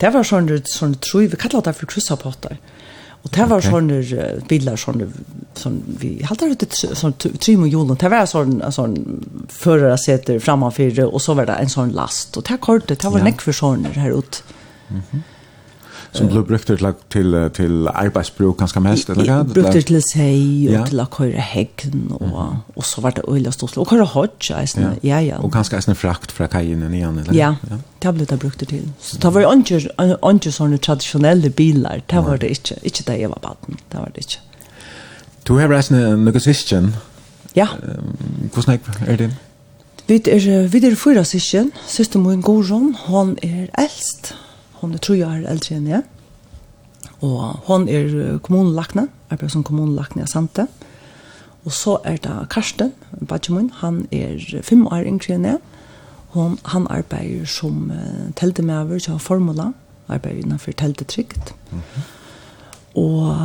Det var sånne, sånne tror vi kallar det for kryssapotter. Og det var okay. sånne bilar, sånne, sånne vi halte det sånne trim og julen. Det var sånne, sånne førere seter framfyrir, og så var det en sånn last. Og det kortet, det var ja. nekk for sånne her ute. Mhm. Som blev brukt til, til, til arbeidsbruk ganske mest, eller hva? Brukt til seg, og til å køre hegn, og, og så var det øyla ståsel, og køre hodge, ja, ja, ja. Og ganske eisne frakt fra kajen i igjen, eller? Ja, det ble det brukt til. Så det var ikke sånne tradisjonelle biler, det var det ikke, ikke det jeg var baden, det var det ikke. Du har reist noen sysken. Ja. Hvordan er det? Vi er, vi er fyra sysken, syster min Goron, hon er eldst, Hon er tre år eldre enn jeg. Og hon er kommunelakne, arbeider som kommunelakne i Sante. Og så er det Karsten, Badjemun, han er fem år yngre enn jeg. Hon, han arbeider som uh, teltemøver, ikke har formula, arbeider innenfor teltetrygd. Mm -hmm. Og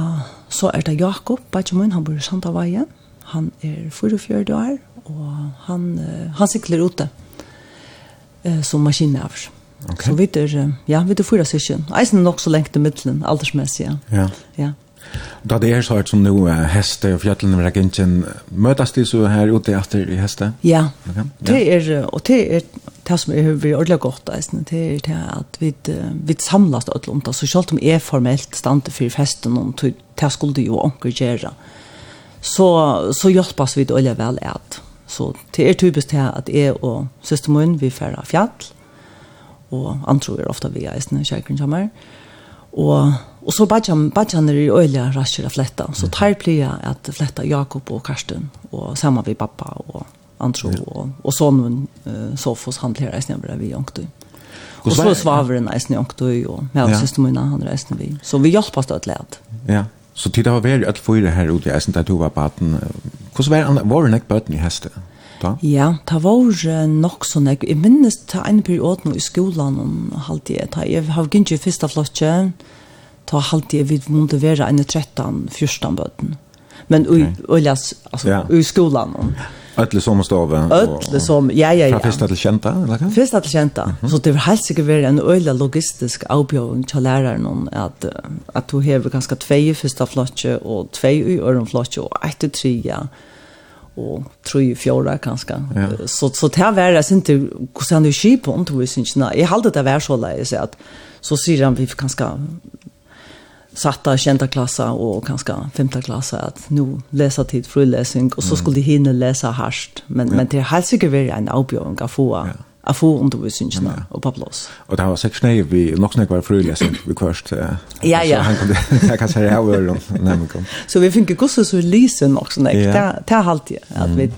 så er det Jakob Badjemun, han bor i Santavaie. Han er 44 år, og han, uh, han sikler ute uh, som maskinøver. Mm Okay. Så vi er, ja, vi er fyra syskjen. Eisen er nok så lengt i middelen, aldersmessig, ja. Ja. ja. Da det er så hørt som nå, heste og fjøtlene med regenten, møtes de så her ute etter i heste? Ja, okay. ja. det er, og det er det som er vi ordentlig godt, eisen, det er det at vi, vi samles det om det, så selv om jeg formelt stande for festen, og det skulle jo onker gjøre, så, så hjelpes vi det ordentlig vel at. Så det er typisk det at jeg og søster min, vi færre fjall, og antro er ofta vi eisen i kjærkren kommer. Og, og så badjan, badjan er i øyla rasker av fletta, så tar plia at fletta Jakob og Karsten, og sammen vi pappa og antro, ja. og, og sånn uh, Sofos han blir eisen jeg vi ångtøy. Og så svaveren eisen jeg ångtøy, og med ja. siste munna han reisen vi. Så vi hjelper oss til at Ja, så tid har vært at fyra her ute i eisen da du var baden. Hvordan var det? Var det ikke bøten i hestet? Ja da? Ja, det var nok sånn. Jeg minnes til en periode nå i skolen om halvtid. Jeg har ikke i første flotje. Ta halvtid vi måtte være en 13-14 bøten. Men ui, okay. altså, ja. i skolen. Ja. Ötle som stave. Ötle som, ja, ja, ja. Fra fyrsta til kjenta, eller hva? Fyrsta til kjenta. Mm -hmm. Så det var helt sikkert vært en øyla logistisk avbjøring til læreren om at, at du hever ganske tvei i første flotje og tvei i øren flotje og eit til tre, ja och tre fjorda kanske. Ja. Så så det här var inte hur sen du skip på inte visst ikke? Jeg halte det var så läs at så sier han vi kanske satta kända klassa och kanske femta klassa att nu läsa tid för läsning och så skulle de hinna läsa harst men ja. men det har säkert varit en avbjörn att få. Ja å få undervisningene ja. og på plass. Og det var sikkert nei, vi nok snakket var frulig, vi kvørst. Ja, ja. Så han kunne, jeg kan si, jeg var jo nærmere. Så vi finner gosser så lyser nok snakket, ja. det er alltid at vi...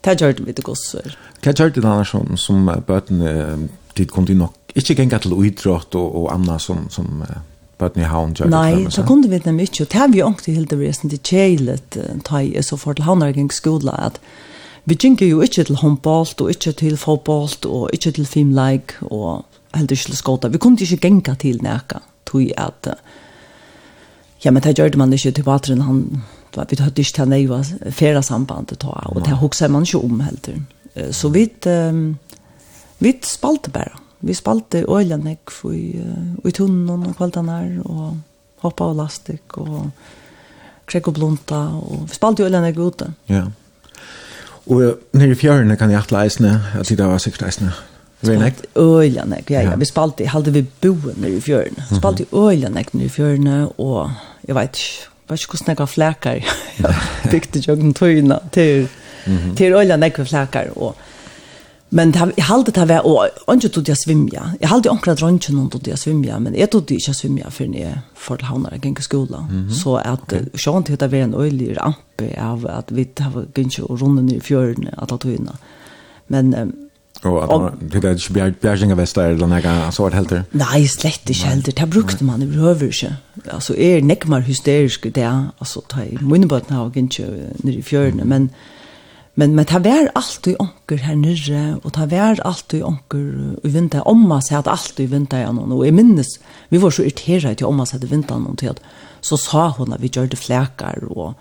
Det gjør det vi til gosser. Hva gjør det annars som, som bøtene, dit kom de nok, ikke gjenga til idrott og, og anna som, som bøtten i havn gjør Nei, det kunne vi nemlig ikke, og det har vi jo ikke helt det vi er sånn kjeilet, ta i så for til havnarging skola, at vi gikk jo ikke til håndbolt, og ikke til fotbolt, og ikke til filmleik, og heller ikke til skåta. Vi kunne ikke genga til nærka, tog at, ja, men det gjør man ikke til vatren, han, vi hadde ikke til nøyva færa sambandet ta, og det hokser man ikke om heller. Så vi, vi spalte bare. Vi spalte øylanek i, i tunnen og kvaldanar, og hoppa og lastik, og krekk og blunta, og vi spalte øylanek ute. Ja. Yeah. Og nere i fjørene kan jeg atle eisene, at det var sikkert eisene. Øyla øyene, ja, ja. Vi spalte, halde vi boen nere i fjørene. Vi Spalte øyla øyene nere i fjørene, og jeg vet ikke, vet ikke hvordan jeg har flækar. Jeg bygde jo den tøyene til, til øyene nere i flækar, og Men det jeg halte det var, og ikke tog jeg svimja. Jeg halte omkring dronjen hun tog jeg svimja, men jeg tog ikke svimja før jeg får til havnere gikk i skolen. Mm -hmm. Så at okay. sjån til det var en øylig rampe av at vi gikk ikke og runde ned i fjørene, at det tog Men... Um, Og at det er ikke bjergjenga vester eller noe sånt helter? Nei, slett ikke helter. Det brukte man overhøver ikke. Altså, jeg er nekmar hysterisk i det. Altså, ta i munnebøtene har jeg ikke nere i fjørene, men... Mm Men men ta vær allt i onker her nere og ta vær allt i onker i vinter omma seg at allt i vinter ja og jeg minnes vi var så irritert til omma seg at vinteren og til så sa hon at vi gjorde flekar og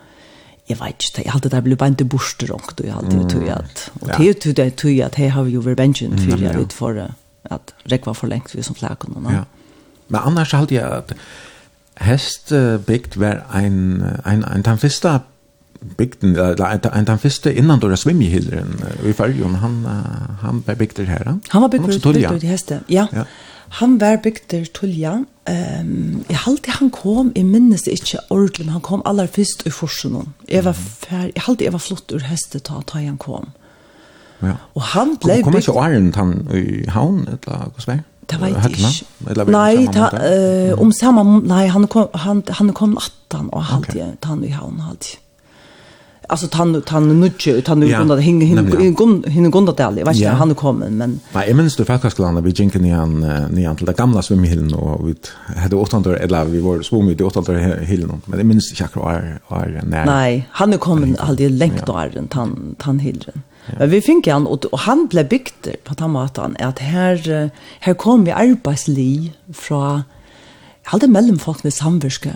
jeg vet ikke jeg hadde det ble bare ikke borster onkt og jeg hadde det tog at og det tog det tog at her har vi jo revengen for jeg vet for at rekva for lengt vi som flekar noen ja. men annars hadde jeg at hest bygd var ein ein ein, ein, ein, bygden eller en den første innan då svimjehillren i Färjön han han var byggd här. Han var byggd till hästen. Ja. ja. Han var byggd till ja. Ehm um, jag hade han kom i minnes inte ordentligt men han kom allra först i forsen. Jag var fär, jag hade jag var flott ur hästen ta ta han kom. Ja. Och han blev Kommer så Iron han i havn eller vad ska Det vet ikke. Nei, ta, uh, om samme, nei, han kom, han, han kom natten og halvtid, okay. han i havn halvtid alltså han han nudge han nu kunde hinga hinga hinga kunde det aldrig vet jag han kommer men Nej jag minns du faktiskt vi jinken i han ni han till det gamla swimmhillen och vi hade åttandör eller vi var svom i där åttandör hillen men det minns jag kvar var när. Nej han kommer aldrig längt då är han han hillen Men vi fick han och han blev byggt på att att här här kom vi arbetsli från Halde mellom folkene samvirke,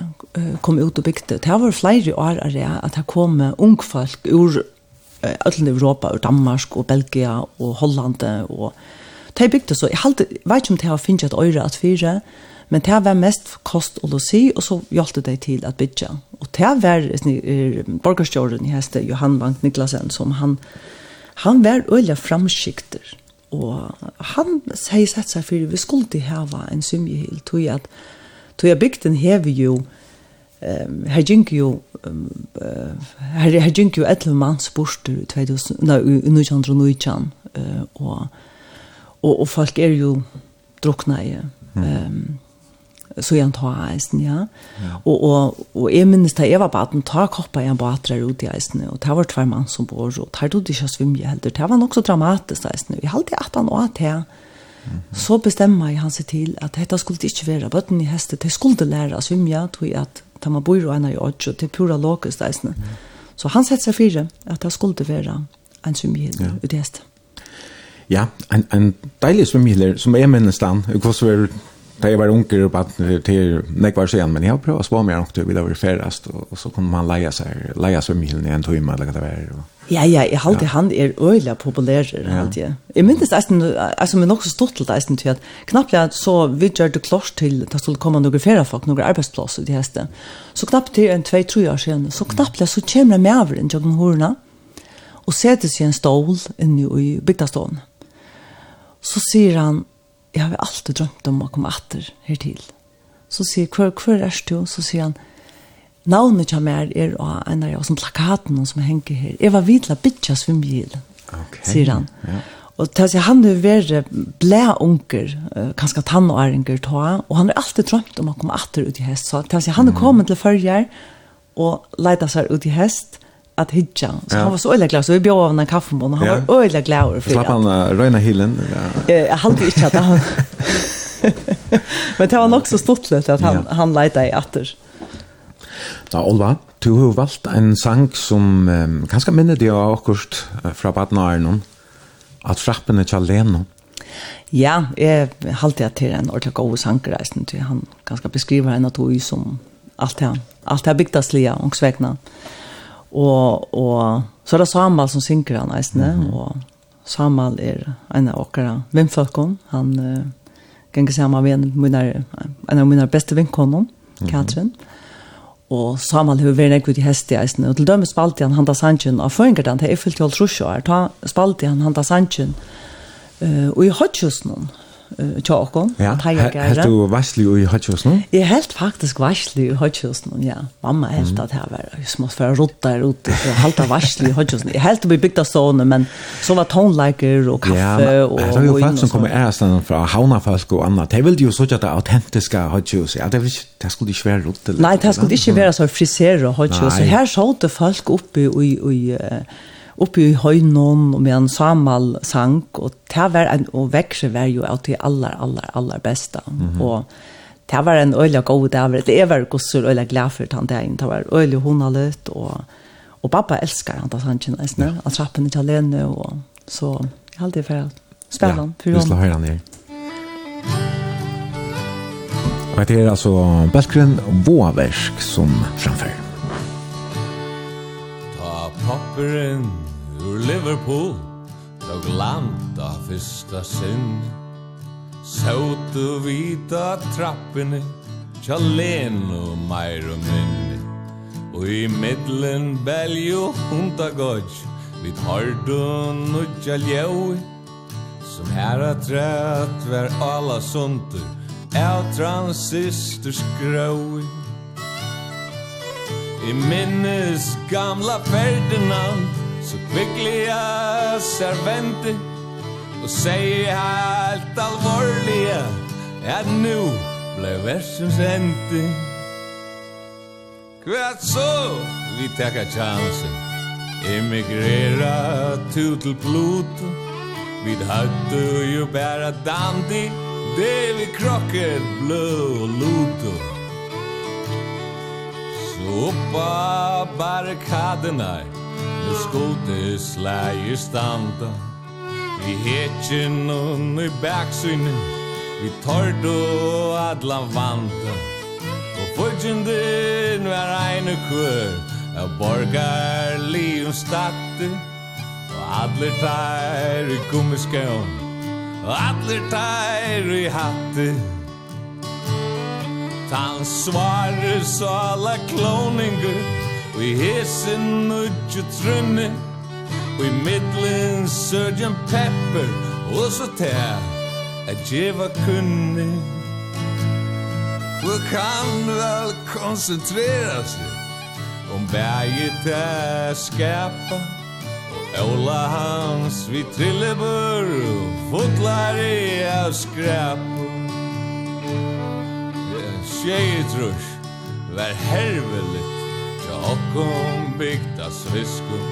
kom ut og bygde. Det var flere år av det at det kom ungfolk ur uh, ødelen Europa, ur Danmark og Belgia og Holland. Og det bygde så, jeg halte, vet ikke om det har finnet et øyre at fire, men det var mest kost og losi, og så hjalp det til at bygge. Og det var uh, borgerstjåren i heste Johan Vank Niklasen, som han, han var øyelig framskikter. Og han sier sett seg for vi skulle til hava en symjehild, tog at Tog jeg bygden hever jo um, her gikk jo um, uh, her, her gink jo 11 mans bort i 1919 uh, og, og, og folk er jo drukna i ehm så jag tar isen ja. Och och och är minst det var bara att ta koppa i en båtrar ut i isen och det var två man som bor och tar du det så svim jag helt det var också dramatiskt isen vi hade att han åt här så bestemmer jeg han seg till att detta skulle inte være botten i hästet det skulle lära svimja tror jeg att at man bor og en av åtts, og til pura lokus deisene. Mm. Så han setter seg fire at det skulle være en svimmihild ja. ut i hest. Ja, en, en deilig svimmihild som er minnes mennesland, hvordan var Da jeg var unger og bare til nekvar sen, men jeg har prøvd å spå meg nok til å ville være færrest, og, og så kunne man leie seg, leie svømmehilden i en tøyme, eller hva det var, og Ja, ja, jeg halte ja. han er øyla populær, halte jeg. Jeg minnes eisen, altså, men også stort til eisen til at knappt jeg så vi gjør det klart til at det skulle komme noen flere folk, noen arbeidsplass i det heste. Så knappt til en 2-3 år siden, så knappt jeg så kommer jeg med over en jøkken hårene og setter seg en stål inne i bygdastålen. Så sier han, jeg har alltid drømt om å komme atter hertil. Så sier, hver, hver er du? Så sier han, navnet som er er av en av sånne plakaten som henger her. Jeg var vidla bitja svimgjil, okay. sier han. Ja. Og til seg, han er være blæ unger, kanskje tannåringer ta, og han har alltid drømt om å komme atter ut i hest. Så til seg, han er kommet til førjer og leida seg ut i hest, at hitja. Så ja. han var så øyla glad så vi bjør av en kaffebån och han var øyla glad för det. Slapp han uh, røyna hilen? hillen? Jeg halte ikke at han... Men det var nok så stort at han, ja. han leitade i atter. Da, Olva, du har valgt en sang som um, kanskje minner deg av akkurat fra Badnaren, at frappene til Leno. Ja, jeg halte jeg til en ordentlig god sangreisen, til han ganske beskriver en av tog som alt det, alt det bygdes lia og svegna. Og, og så er det Samal som synker han, eisen, mm -hmm. og Samal er en av åkere vindfolkene, han uh, ganger sammen med en av mine beste vinkonen, Katrin. Mm -hmm og Samuel har vært nekvitt i hest i eisen, og til dømme spalte han handa sannsyn av føringardan, det er fyllt til halvtrusjå ta spalte han handa sannsyn, uh, og i hodgjøsnen, uh, tjokken, ja. teiergære. Helt du varslig i Høtjøsno? Jeg helt faktisk varslig i Høtjøsno, ja. Mamma helt at jeg var smått for å rotta her ute, for og helt varslig i Høtjøsno. Jeg helt ble bygd av sånne, men så var tonleiker og kaffe. Ja, men det var jo folk som kom i æresten fra Havnafolk og annet. De ville jo sånn at det autentiske Høtjøs, ja, det, ikke, det skulle ikke være rotta. Nei, det skulle ikke være så frisere Høtjøs. Her så det folk oppe i, i, i oppe i høynon og med en samal sang, og det var en, og vekse var jo av til aller, aller, aller beste. Mm -hmm. Og det var en øyla god dag, det var gosser øyla glad for han dagen, det var øyla honalet, og, og pappa elskar han da han nesten, ja. han trappen ikke alene, og så jeg har alltid for spela han, for Ja, vi skal høre han her. Og det er altså Belgren Våversk som framfører. Ta papperen Liverpool Tog landa fyrsta sinn. Sautu vita trappinni Tja lenu mæru minni. Og i middlen belju hundagodj Vid hardu nudja ljau Som herra trætt ver alla sundur Av transistor skrói. I minnes gamla Ferdinand Så kvicklig jag servente Och säger helt alvorliga at nu ble versens ente Kvart så vi tackar chansen Emigrera tu till Pluto. Vid hattu ju bära dandi Det vi krocket blå och luto Så uppa barrikaderna Nu skulle slægir standa Vi hetjen og i baksynu Vi tordu adla vanta Og fyrtjundin var einu kvör Av borgar og statte Og adler tær i gummiskjón Og adler tær i hatte Tan svare alla kloninger Og i hesen nødje trunne Og i middelen Pepper Og så tær at djeva kunne Og kan vel koncentrera seg Om berget er skapa Og Ola hans vi trillebur Og fotlar i av skrapa Tjejetrush Vær herveligt okkom bygda sviskum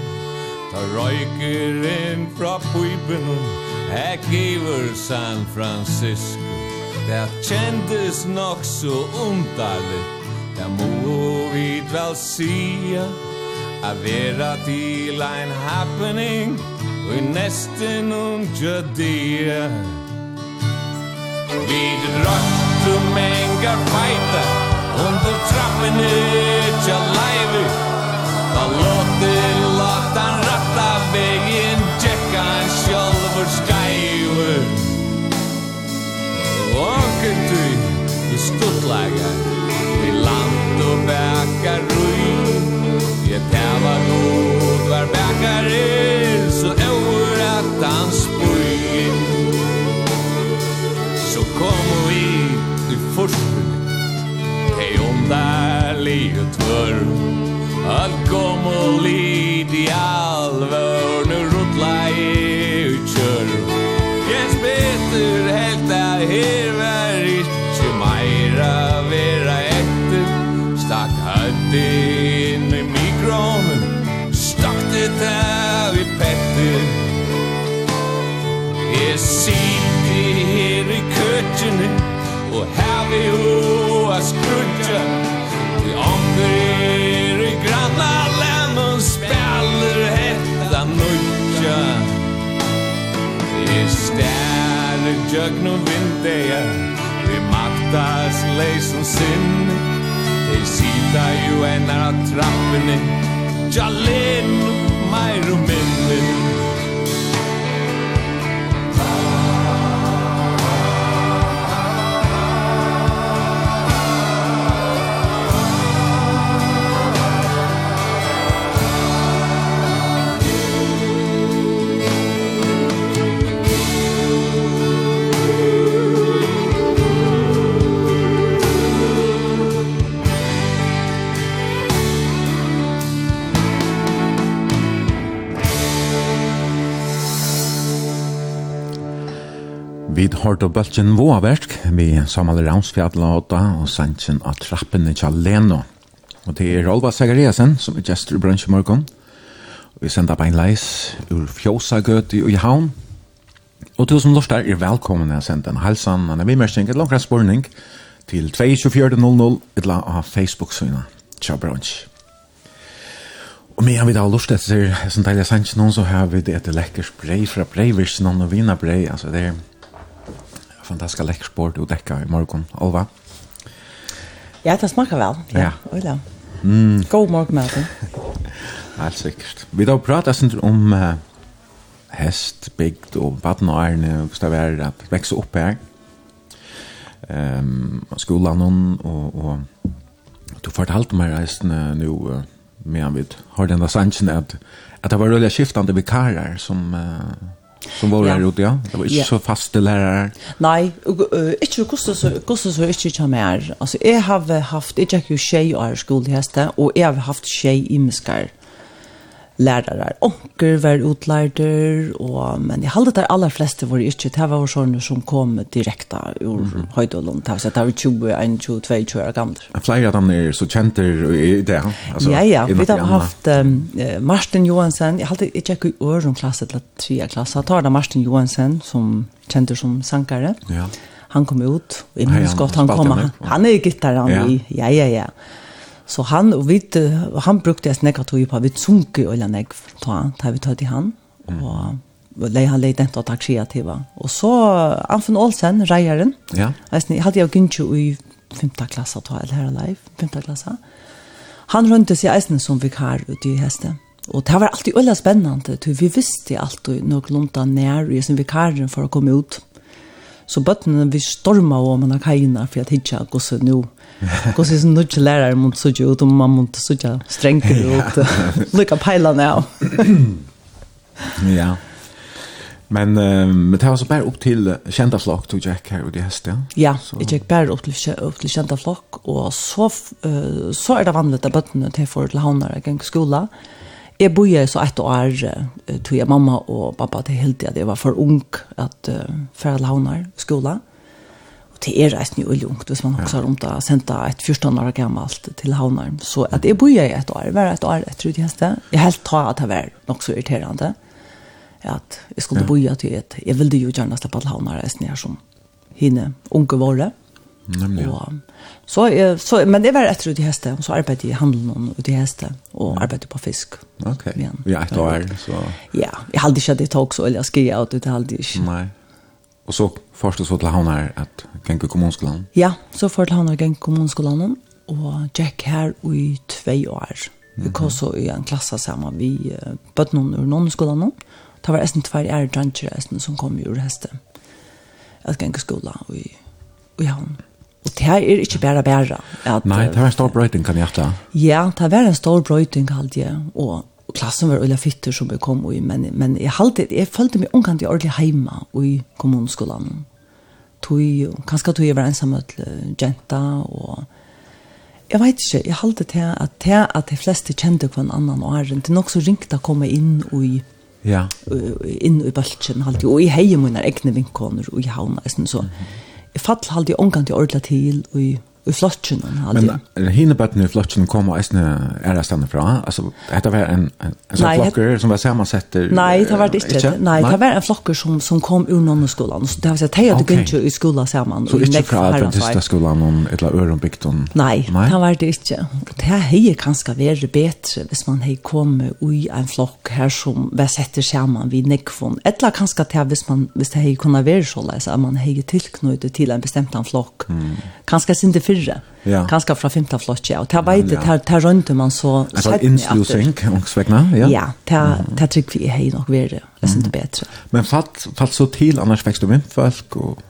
Ta røyker inn fra pipen Her giver San Francisco. Det kjendes nok så undarligt Det må vi vel sia A vera til ein happening Og i nesten um dia Vi drøtt om engar feita Under trappene tja lagar Vi land og bäkar rui Je tæva god var bäkar er Så över at han spui Så kom vi i forsen Hei ondar li og tvör. Alt kom og lid i alvör jeg sitte her i køttene Og her vi hoa skrutter Vi omverer i granna land Og spiller hetta nøyja Jeg stærre djøgn og vindeja Vi maktas leisen sinn Jeg sita jo enn av trappene Jalin, meir og minnen Vi har då bøltjen våverk, vi Samuel Ramsfjadla og sentjen av trappen i Kjalleno. Og det er Rolva Sagariasen som er gestor i bransje morgon. Vi sender bein leis ur Fjósagøti og i havn. Og til som lort er velkommen å sende en halsan, en avimmersing, et langt spørning til 22400 etla av Facebook-synet. Tja bransje. Og medan vi da har lust etter, som deilig sanns noen, så har vi det etter lekkers brei fra brei, virksin noen og vina brei, altså det er fantastisk lekker sport du dekka i morgen, Olva. Ja, det smakar vel. Ja, ja. Mm. God morgen, Martin. Helt sikkert. Vi da prater sin om uh, hest, bygd og baden og ærene, hvis det er at vekse opp her. Um, skolan og, og, og du fortalte meg reisende nå, uh, medan vi har där sanchen att att det var rulliga skiftande vikarer som uh, Som var ja. her ute, ja? Det var ikke ja. så faste lærere? Nei, uh, ikke hvordan så, hvordan så ikke ikke mer. Altså, jeg har haft, jeg gikk jo tjej og er skoleheste, og jeg har haft tjej i muskar lærere. Onker var utlærder, og, men jeg hade där aller fleste var ikke. det var sånne som kom direkte ur mm -hmm. Høydalen. Det var så där var 20 21, 22 år gamla. Flere av dem er så kända i det Altså, Ja ja, vi har haft um, Martin Johansen. Jeg hade ikke gick i øren klasse til eller tre klass. Jag tar där Martin Johansen som kända som sankare. Ja. Han kom ut och i minns gott han kom. Han, han er är ja. i. Ja ja ja. Så han och vi han brukte jag snäcka tog på vid sunke eller nägg ta ta vi tar till han och lei han leit ent at aksia tiva. Og så Anfen Olsen, reieren, ja. jeg hadde jeg gynntu i 5. klassa, ta eller her live 5. klassa. Han rønte seg eisen som vikar ute i heste. Og det var alltid øyla spennende, for vi visste alltid noe lunta nær i sin vikaren for å komme ut. Så bøttene vi storma om man har kajina for at hitja gosse nu. Gosse som nu ikke lærer mot sutja ut, og man mot sutja strengere ut. Lykka peilane av. Ja. Men men det var så bare opp til kjenta flokk tog Jack her og de heste, ja? Ja, jeg gikk bare opp til, opp til kjenta flokk, og så, så er det vanlig at bøttene til for til havnere gikk skola, Jeg boje så ett år uh, tog jeg mamma og pappa til hele tiden. jeg var for ung at uh, for foreldre havner skola. Og det er reisen jo veldig ungt hvis man også har rundt å sende et 14 år gammelt til havner. Så at jeg bor i ett år, var ett år etter det utgjeste. Jeg helt tar at det var nok så irriterende at jeg skulle ja. boje til et, jeg ville jo gjerne slippe til havner reisen her som henne unge våre. Nemlig. Og, så, jeg, så, men det var etter ut i heste, og så arbeidde jeg i handelen ut i heste, og arbeidde på fisk. Ok, igjen. ja, et år, så... Ja, jeg hadde ikke at jeg tok så, eller jeg skrev ut, det hadde jeg ikke. Nei. Og så først så til han her, at Genke kommunskolen? Ja, så først til han her Genke kommunskolen, og Jack her i tve år. Vi kom så i en klasse sammen, vi uh, bøtte noen ur noen skolen, Det var nesten tvær ære dranger som kom ur heste. Jeg gikk skola og i, og i havn. Og det her er ikke bare bare. At, Nei, det var en stor brøyting, kan jeg ta. Ja, det var en stor brøyting, kallte jeg. Og klassen var øyla fytter som vi kom i, men, men jeg, halte, jeg følte meg omkant i ordentlig heima i kommunskolan. Tui, kanskje tog jeg var ensam med jenta, og jeg vet ikke, jeg halte til at, til at de fleste kjente hver annan og æren, det er nok så ringt å komme inn i Ja. inn i balchen halt og i mine egne vinkoner og i hauna så. Mm -hmm fall halde jeg omgang til ordla til og i i flotchen han Men hinne bøttene i flotchen kom og eisne er det stanna fra. Alltså dette var en en, en sån flocker som var sammansetter? Nej, det var det inte. Nej, det var en flokker som som kom ur någon skolan. Så det var så att hadde att du inte i skolan sammen. Så inte fra Adventista skolan om ett la öron bikton. Nej, det var det inte. Det här hej vært bedre bättre hvis man hej kommet ui en flock her som var setter sammen vid nekfon. Ettla kanskje till hvis man hvis det hej kunna være så läs at man hej tilknyttet till en bestämd flock. sin det fyrre. Ja. Kanskje fra femte flotje, og det vet jeg, det rønte man så... Altså innslusing, ångsvegna, ja? Ja, det trygg vi har nok vært, det er ikke bedre. Men falt, falt så til, annars vekst du med folk, og...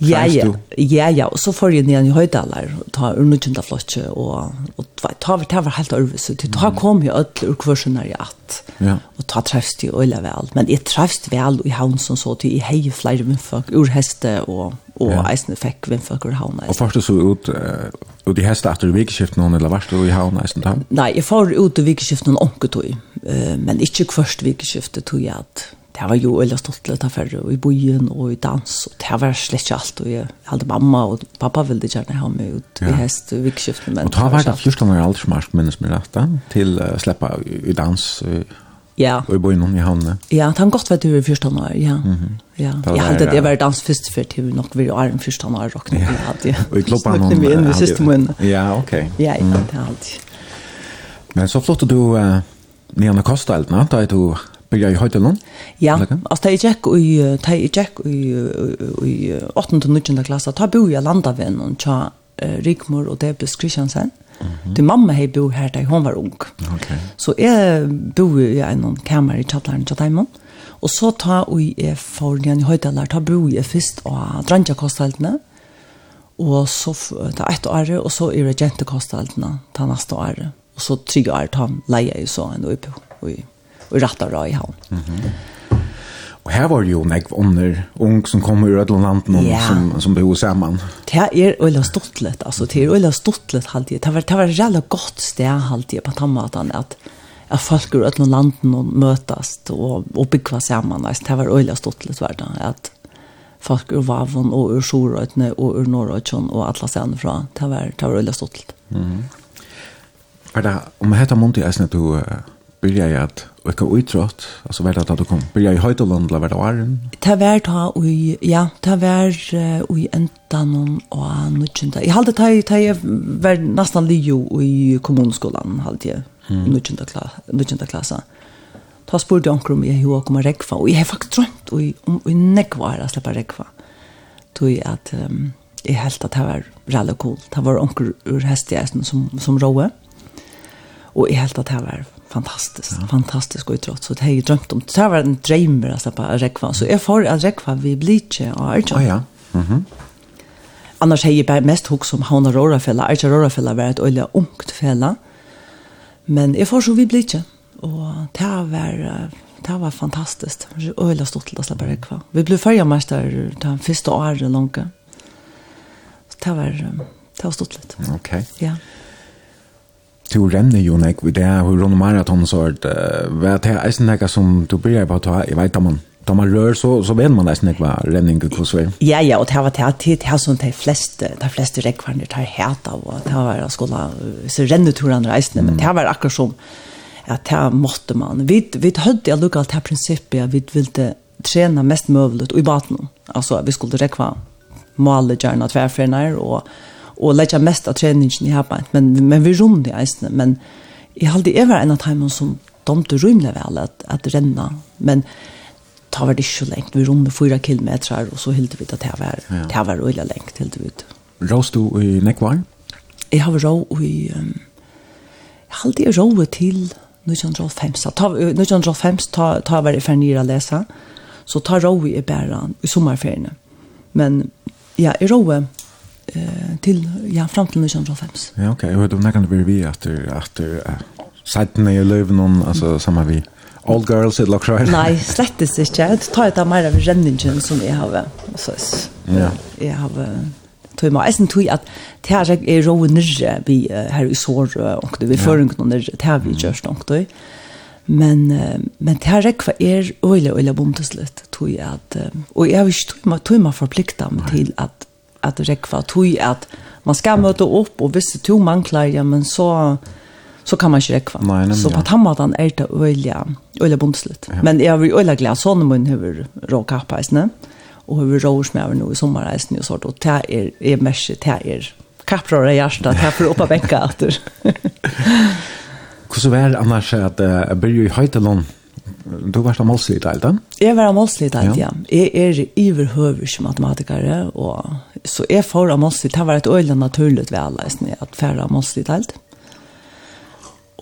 Ja, ja, ja, ja, og så får jeg ned i høydaler, ta urnutjunda flotje, og, og ta, ta, ta var helt øvelse, til ta kom jo ødel ur kvarsunar i at, ja. og ta trefst jo øyla vel, men jeg trefst vel i havn som så til, jeg heier flere vinnføk ur heste, og, og ja. eisen fikk vinnføk ur havn. Og faktisk så ut, uh, ut i heste etter vikskift noen, eller varst du i havn eisen da? Nei, jeg får ut i vikskift noen onketøy, uh, men ikke først vikeskiftet tog jeg at, det var jo øyla stoltelig ta færre, og i bojen, og i dans, og det var slett ikke alt, og jeg hadde mamma og pappa ville gjerne ha meg ut i hest, og vikskiften, men... Og ta var det 14 år aldersmarsk, minnes meg rett da, til å slippe i i dans, ja. og i bojen i havnene. Ja, det har gått vært over 14 år, ja. ja. Jeg hadde det var dans først før til nok vi var en 14 år, og nok vi hadde Og i klubben hun... Snakket vi inn i Ja, ok. Ja, ja, det hadde Men så flott du... Uh, Nianna Kostelna, da er du Byrja i Høytelån? Ja, altså da jeg gikk i, da jeg gikk i, i 8. og 9. klasse, da bor jeg landavennen tja uh, Rigmor og Debus Kristiansen. Mm -hmm. Til mamma hei bo her da hun var ung. Okay. Så jeg bo i en kamer i Tjattlaren Tjattaimon. Og så ta og jeg for den i Høytelån, ta bo jeg først av Dranjakosteltene. Og så ta ett år, og så er det jentekosteltene ta neste år. Og så tre år ta leie i så en oppi i og rett og i havn. Mm -hmm. Og her var det jo nekv under ung som kom ur et land noen yeah. som, som bo sammen. Det er øyla stortlet, altså det er øyla stortlet halvtid. Det var, det var et jævla godt sted halvtid på tammaten at at folk ur ötlun landen og møtast og, og byggva saman. Det var øyla stortlet det, at folk ur Vavon og ur Sjorøytene og ur Norrøytjen og alla stedene fra. Det var, det var øyla stortlet. Mm. Er det, om hetta er eisne du uh, byrja i at Och kan utrott, alltså vad det att du kom. Börja i Höjtoland eller var det var? Det var ta och ja, det var uh, i ändan og nutjunda. Jeg hade det, det var nästan lio i kommunskolan hade jeg, Mm. Nutjunda klass, nutjunda klassa. Ta spurte onkel om jag hur kommer rekva og jeg har faktisk drømt och om och nekvar att släppa rekva. Tog at um, jag helt at det var rally cool. Det var onker ur hästjästen som som råe. Og jag helt at det var fantastiskt ja. fantastisk och trots så det har jeg drömt om det var en dröm alltså på rekva så jeg får at rekva vi blir ikke av allt. Oh, ja. Mhm. Mm Annars har jeg bare mest hugg som Hanna Rora fälla, Archer Rora var et øyelig ungt fella. Men jeg får så vi blir ikke. Og det var det var fantastiskt. stort til å släppa rekva. Vi ble förra mästare den första året langt. Så det var det var stort litt. Ok. Okay. Ja du renner jo nek vid det her rundt maraton så er det vet jeg eisen nekka som du blir på å ta jeg vet om man da man rør så, så vet man eisen nekka renning hos vi Ja, ja, og det var det det her som de fleste de fleste rekvarne tar het av og det var skola så renneturene reisende men det var akkurat som at det måtte man vi, vi hadde jeg lukket alt det prinsippet at vi ville trene mest mulig og i baten altså vi skulle rekva måle gjerne tverfrener og og leggja mest av treningen i arbeid, men, men vi rom det eisene, men jeg halde jeg var en av timene som domte rymle vel at, at renna, men ta var det ikke så lengt, vi romde fyra kilometer, og så hilde vi det til å være, ja. til å være øyla lengt, hilde vi ut. Rås du i Nekvar? Jeg har rå i, um, jeg har alltid rå til 1905, ta, 1905 ta, ta var jeg fernir å lese, så ta rå i bæra i sommerferiene, men ja, jeg rå eh till ja fram till 1905. Ja okej, okay. och då när kan det bli vi efter efter sidan i Löven alltså samma vi Old Girls it looks right. Nej, slett det inte. Jag tar det mer av renningen som jag har. Så ja. Jag har tog mig eisen tror at det her er rå nyrre vi her i sår og vi fører ikke noen nyrre, det her vi gjør då. Men, men det her rekva er øyla øyla bomteslutt tog at, og jeg har ikke tog meg forplikta meg til at att räkva tog at man ska möta upp och visst to mangler, ja men så så kan man ikke rekva. Nei, nemlig, så på tammadan er det öliga öliga bundsligt. Ja. Men jag vill öliga glas hon mun hur råka kappa och hur rås med nu i sommarreisen og sånt og det er, er mesh det er kapprar i hjärtat här för uppa vecka åter. Hur så väl annars att jag börjar i Höjtelån Du var målslig i Dalton? Jeg var målslig i Dalton, ja. Jeg er iverhøver som matematiker, og Så jeg får av målstid, det var et øyelig naturligt ved alle, at færre av målstid alt.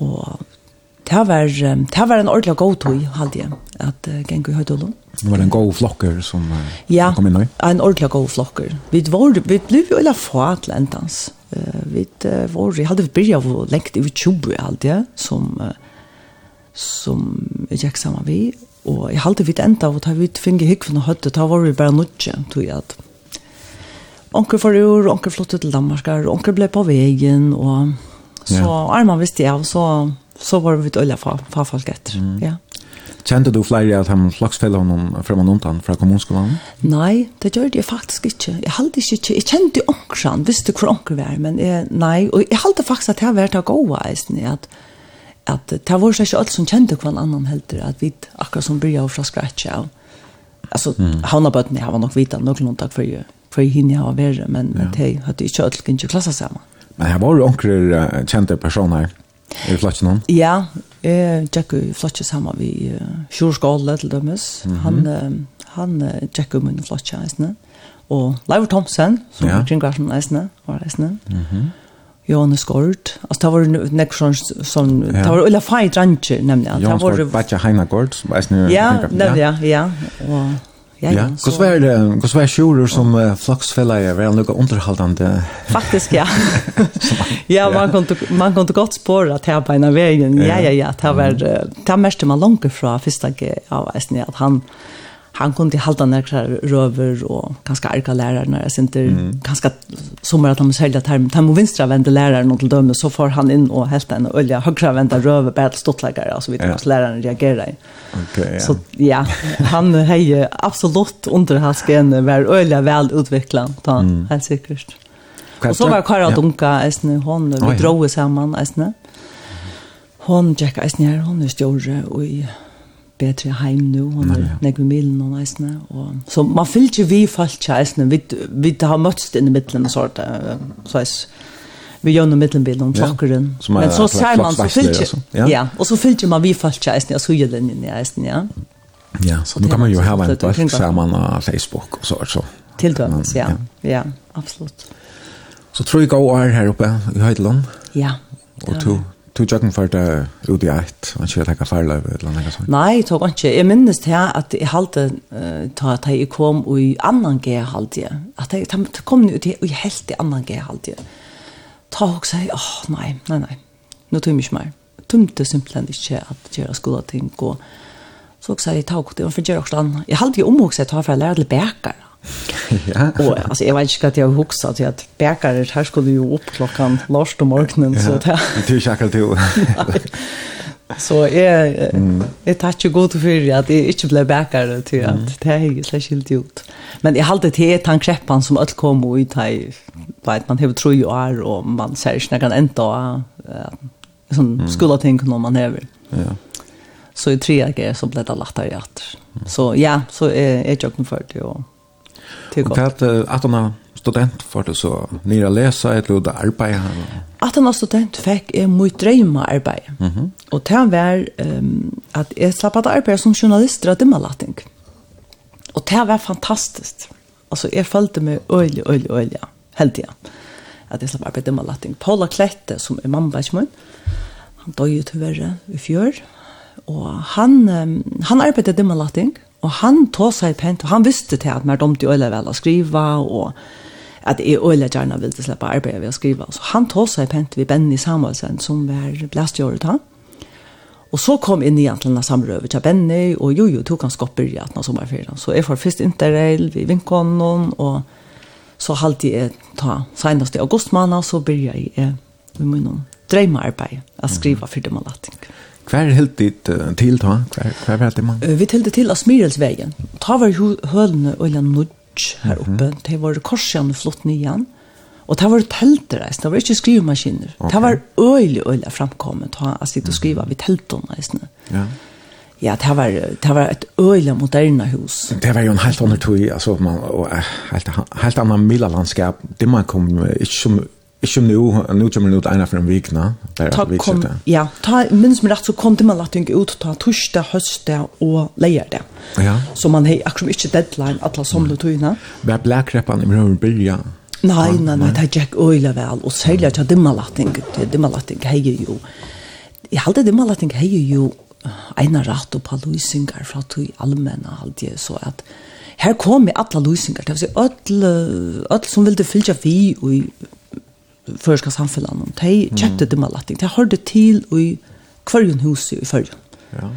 Og det var, det var en ordentlig god tog, hadde jeg, at uh, Gengu Høydolund. Det var en god flokker som uh, ja, kom inn i? Ja, en ordentlig god flokker. Vi, var, vi ble jo eller få til endans. Uh, vi uh, var, jeg hadde begynt av å lengt i 20 hadde jeg, som, uh, som jeg gikk sammen vi. Og jeg hadde vidt enda, og da vi finner hikken og høttet, da var vi bare nødt til at onkel for ur, onkel flyttet til Danmark, onkel ble på veien, og så ja. Arman visste jeg, og så, så var vi øyla fra, fra folk etter. Mm. Ja. Kjente du flere av de flaksfellene fra Manontan, fra kommunskolen? Nei, det gjør jeg faktisk ikke. Jeg halte ikke, ikke. jeg kjente onkran, visste hvor onker var, men jeg, nei, og jeg halte faktisk at jeg har vært av gåa, eisen, at at det var ikke alt som kjente hver annan helter, at vi akkurat som bryr fra scratch av. Altså, mm. havnabøttene, jeg har nok vidt av noen takk for jeg för hinner ha vara men ja. det hade inte alls kunde klassa samman. Men här var ju onkel kända personer i flatsen hon. Ja, eh Jack i flatchen samman vi Sjurskål till dömes. Mm -hmm. Han uh, han uh, Jack om i flatchen nästan. Och Lever Thompson som ja. kring garden nästan var nästan. Mhm. Mm Jonas Gård. Alltså det var nästan som ja. det var eller fight ranch nämligen. Det var Batja Heina Gård, vet ni. Ja, ja, ja, ja. Och ja, ja. Så... Hvordan var det, hvordan var Sjorer som uh, flokksfeller, var det noe underholdende? Faktisk, ja. ja, man kunne, man kunne godt spåre at jeg beina veien, ja, ja, ja, det var, det var mest man langer fra første av Esni, at han, han kunde halda ner röver och ganska arga lärare när jag inte mm. ganska som att han sälja term term och vänstra vända lärare något till döme så får han in och helt en olja högra vända röver bara stottläggare så vet jag läraren reagerar. Okej. Ja. Så ja, han hejer absolut under hans gen var olja väl utvecklad ta mm. helt säkert. Och så var Kara Dunka äsne hon vi drog samman äsne. Hon checkade äsne hon är större och i bedre heim hon han er nekve milen og næsne. Og, så man fyller ikke vi falt ikke næsne, vi, vi har møttes inn i midtelen og sånt, så jeg vi gjør noe midtelen om klokkeren. Men så ser man, så fyller ikke, ja. ja, og så fyllt ikke man vi falt ikke næsne, og så gjør den inn ja. Ja, så nu kan man jo ha en dølt sammen av Facebook og så. så. Til dømt, ja. ja, absolutt. Så tror jeg går her oppe i Høydeland. Ja. Og to, Du joggen for det ut i eit, og ikke takk farløy eller noe sånt? Nei, jeg tok ikke. Jeg minnes til at jeg halte ta at jeg kom i annan G-halde. At jeg kom ut i, og helt i annan G-halde. Ta og sier, åh, nei, nei, nei, nå tømmer ikke mer. Tumte simpelthen ikke at gjøre skoleting og så også jeg tar det, og for gjør også annet. Jeg halte jo om også, jeg tar for å lære til bækere ja. Och alltså jag vet inte att jag huxar till att bäckare här skulle ju upp klockan lars på morgonen så där. Det är schakalt ju. Så jag mm. jag tack ju gott för att det inte blev bäckare till att mm. det är skilt ut. Men jag hade till tankreppen som allt kom och i taj vet man hur tror ju är och man ser inte kan ända äh, som mm. skulle tänka någon man över. Ja. Så i tre grejer så blev det lättare att. Så ja, så är jag jocken för det och det er godt. Og at han er student for det så nere lesa et lode arbeid her? At han var student fikk er mot dreima arbeid. Mm -hmm. Og det var um, at jeg slapp at arbeid som journalister av dimmerlatting. Og det var fantastisk. Altså jeg følte meg øyelig, øyelig, øyelig, helt igjen. At jeg slapp arbeid dimmerlatting. Paula Klette, som er mamma ikke min, han døg jo til verre i fjør. Og han, um, han arbeidde dimmerlatting. Mm Og han tog seg pent, og han visste til at mer domte øyla vel å skrive, og at jeg øyla gjerne ville slippe arbeid ved å skrive. Så han tog seg pent ved Benny Samuelsen, som var blastjøret han. Og så kom inn igjen til denne samrøvet til Benny, og jo, jo, tok han skopper i at sommerferien. Så jeg får først interrail, vi vinket noen, og så halte jeg ta senest i august så begynte jeg med noen drømmearbeid, å skrive for dem og lating. Hva er helt ditt uh, til, da? Hva er det man? man? Vi tilte til Asmirelsvegen. Ta var hølene og en nudge her oppe. Mm -hmm. Det var korsene flott nyan. Og det var telter, det var ikke skrivemaskiner. Okay. Det var øyelig, øyelig framkommet, ta, å sitte og skrive vid teltene. Ja. Ja, det var det var ett öjla moderna hus. Det var ju en helt annan tog alltså man och helt helt annan milalandskap. Det man kom inte som Ikke nu, nu kommer det ut ena for en av en vikene. Ja, ta, minns med rett så kom det man lagt ikke ut, ta torsdag, høstdag og leierdag. Ja. Så man har akkurat ikke deadline, alle somle togene. Hva er blækreppene i mye byrja? Nei, nei, nei, det er Jack øyla vel, og særlig at dimmalatting, dimmalatting heier jo. Jeg halte dimmalatting heier jo eina rett og på løsninger fra tog allmenna, halte jeg så at her kom i alla løsninger, det vil si, öll, öll som ville fylja vi og førska samfellene, de kjøpte mm. dimmalatting. De hørte til i kvarjon huset i førjen. Ja.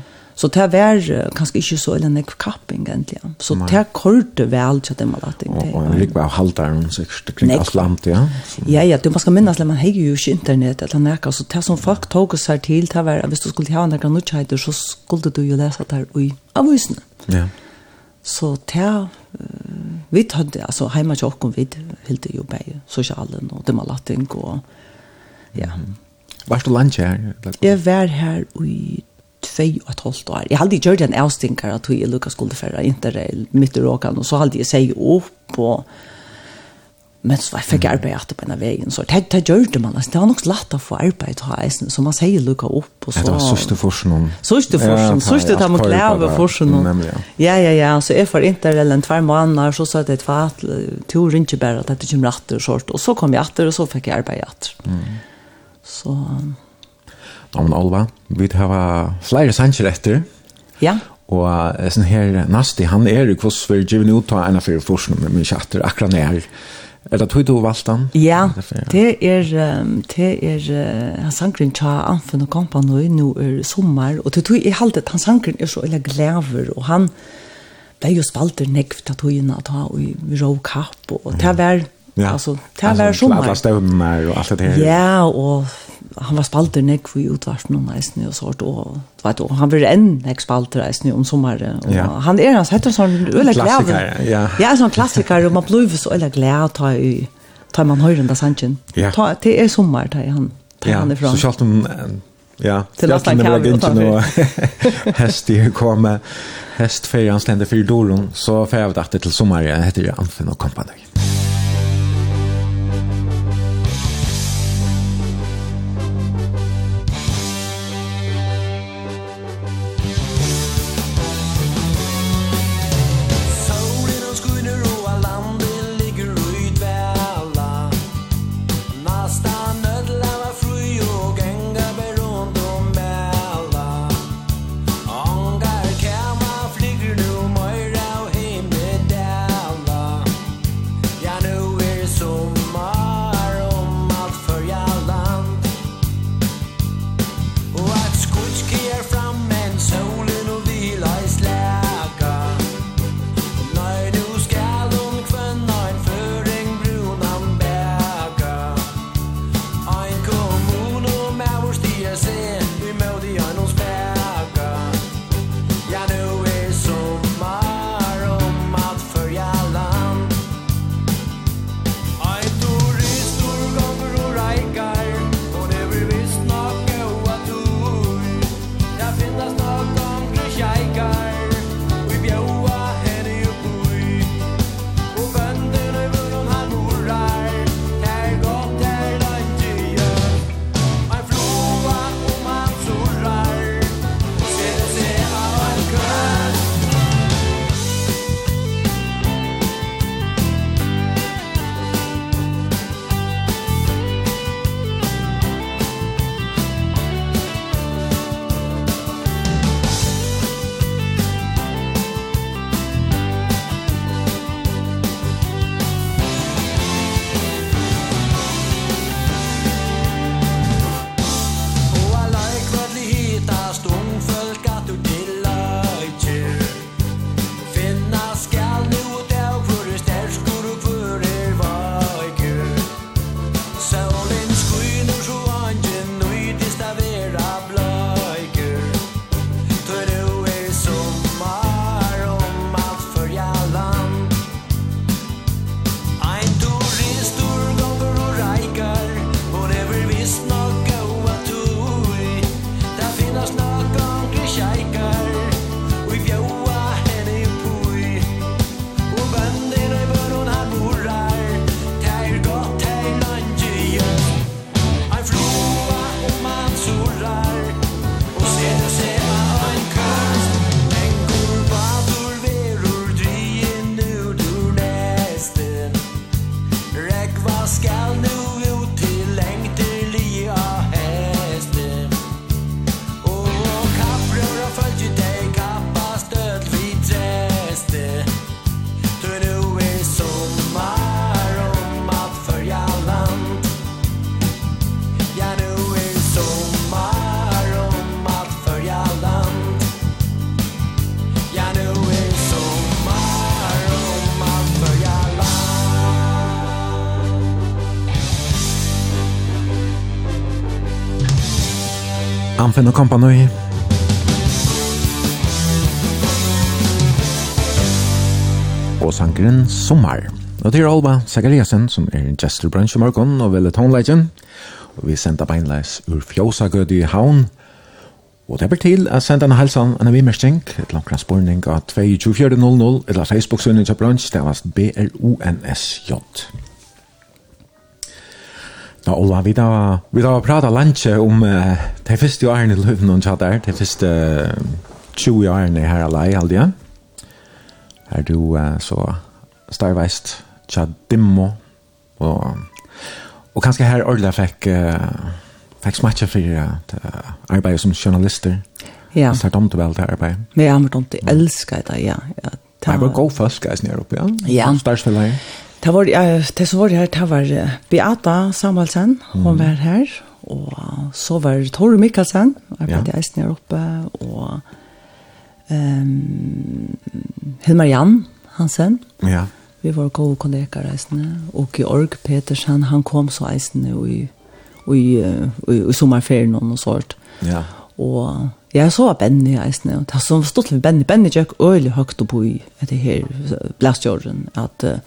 Så det var kanskje ikke så eller nek kapping egentlig. Så Nei. det korte vel til dem alle ting. Og en rik var halvdaren, sikkert kring alt land, ja. Ja, ja, du, man skal minnes, man har jo ikke internet eller nek, så det som folk tog oss her til, det var, hvis du skulle ha nek nutjheiter, så skulle du jo lese det her i avisene. Ja. Så det vi hadde, altså hjemme til åkken vi helt jo bare sosialen og det malating og ja. Varst du lunch her? Jeg var her i tvei og et halvt år. Jeg hadde gjort en avstinker at jeg lukket skulle føre interrail midt i råkan. og så hadde jeg seg opp og Men så var jeg fikk arbeid etter på en av veien, så det, det gjør det man, det var nok lett å få arbeid til eisen, så man sier lukka opp og så. Det var sørste forsen om. Sørste forsen, sørste de man glede forsen om. Ja, ja, ja, så jeg får ikke eller en tvær måneder, så sa jeg til at to ringer bare at dette kommer etter og sånt, og så kom jeg etter, og så fikk jeg arbeid etter. Så... Ja, men Alva, vi har flere sanger etter. Ja. Og sånn her, Nasti, han er jo hvordan for er givet ut av en av fire forsen, men ikke etter akkurat nær. Ja Er det tog du valgt den? Ja, det er, det er uh, han sangren tja Anfen og Kampanøy nå er sommer, og det tog i halvdet han sangren er så eller glæver, og han det er jo spalter nekv til togene at ha i rå kapp, og det var, ja. altså, det var sommer. Alla stemmer og alt det her. Ja, og han var spalter nek for utvarsen og neisen og sånt, og du vet, og han blir enn nek spalter neisen om sommeren, og ja. han er hans, heter sånn øyla glæv. Klassiker, ja. Ja, sånn klassiker, og man blir så øyla glæv ta i, ta man høyren da sannsyn. Ja. Ta, det er sommer, ta han, ta ja. han ifrån. Så kjalt om, ja, til at han kan ta noe Hest i komme, hest fyrir hans lende fyrir doron, så fyrir jeg av det til sommer, heter jeg og Kompany. Amfen og Company. Og sangren Sommar. Og til Alba Zachariasen, som er en gestor bransje morgon og veldig tonelegen. Og vi sender beinleis ur Fjåsagød i Havn. Og det er til å sende en helsan en vimersting, et langt borning av 22400, eller Facebook-sønning til bransje, det var BRUNSJ. Ja, Ola, vi da, vi da prata lantje om uh, de første årene i løven og tjatt der, de første uh, 20 årene her alai, aldri, ja. Er du uh, så starveist tjatt dimmo, og, og kanskje her Orla fikk, uh, fikk smatcha for uh, arbeid som journalister. Ja. Så har dumt vel til arbeid. Ja, men tomt, jeg elsker det, ja. ja. Det var god folk, guys, nere oppe, ja. Ja. Starsfeller. Ja. Det var det som var her, det var Beata Samuelsen, hon var her, og så var Tore Mikkelsen, arbeidet ja. eisen her oppe, og um, Hilmar Jan Hansen. Ja. Vi var gode kollegaer eisen, og Georg Petersen, han kom så eisen i, i, i, i, i sommerferien og noe sånt. Ja. Og Jeg så var Benny eisne, og det som stod til Benny, Benny gikk øyelig høyt opp i etter her blastjorden, at uh,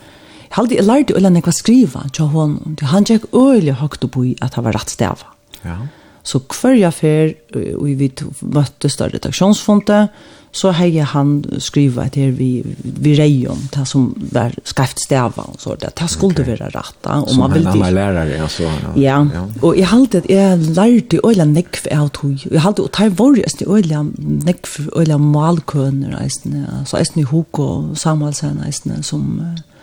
halde jeg lærte øyne nekva skriva til honom. Han tjekk øyne høgt opp i at han var rett stava. Ja. Så hver jeg fer, og vi møttes da redaksjonsfondet, så hei han skriva at her vi, vi reier om det som var skreft stava og så det. Det skulle okay. være rett Og som man en annen lærere, altså. Ja. ja. ja. Og jeg halte at jeg lærte øyla nekv av tog. Jeg halte at jeg var just i øyla nekv, øyla malkøner, eisne, altså eisne i Hugo Samuelsen, eisne, som... Uh,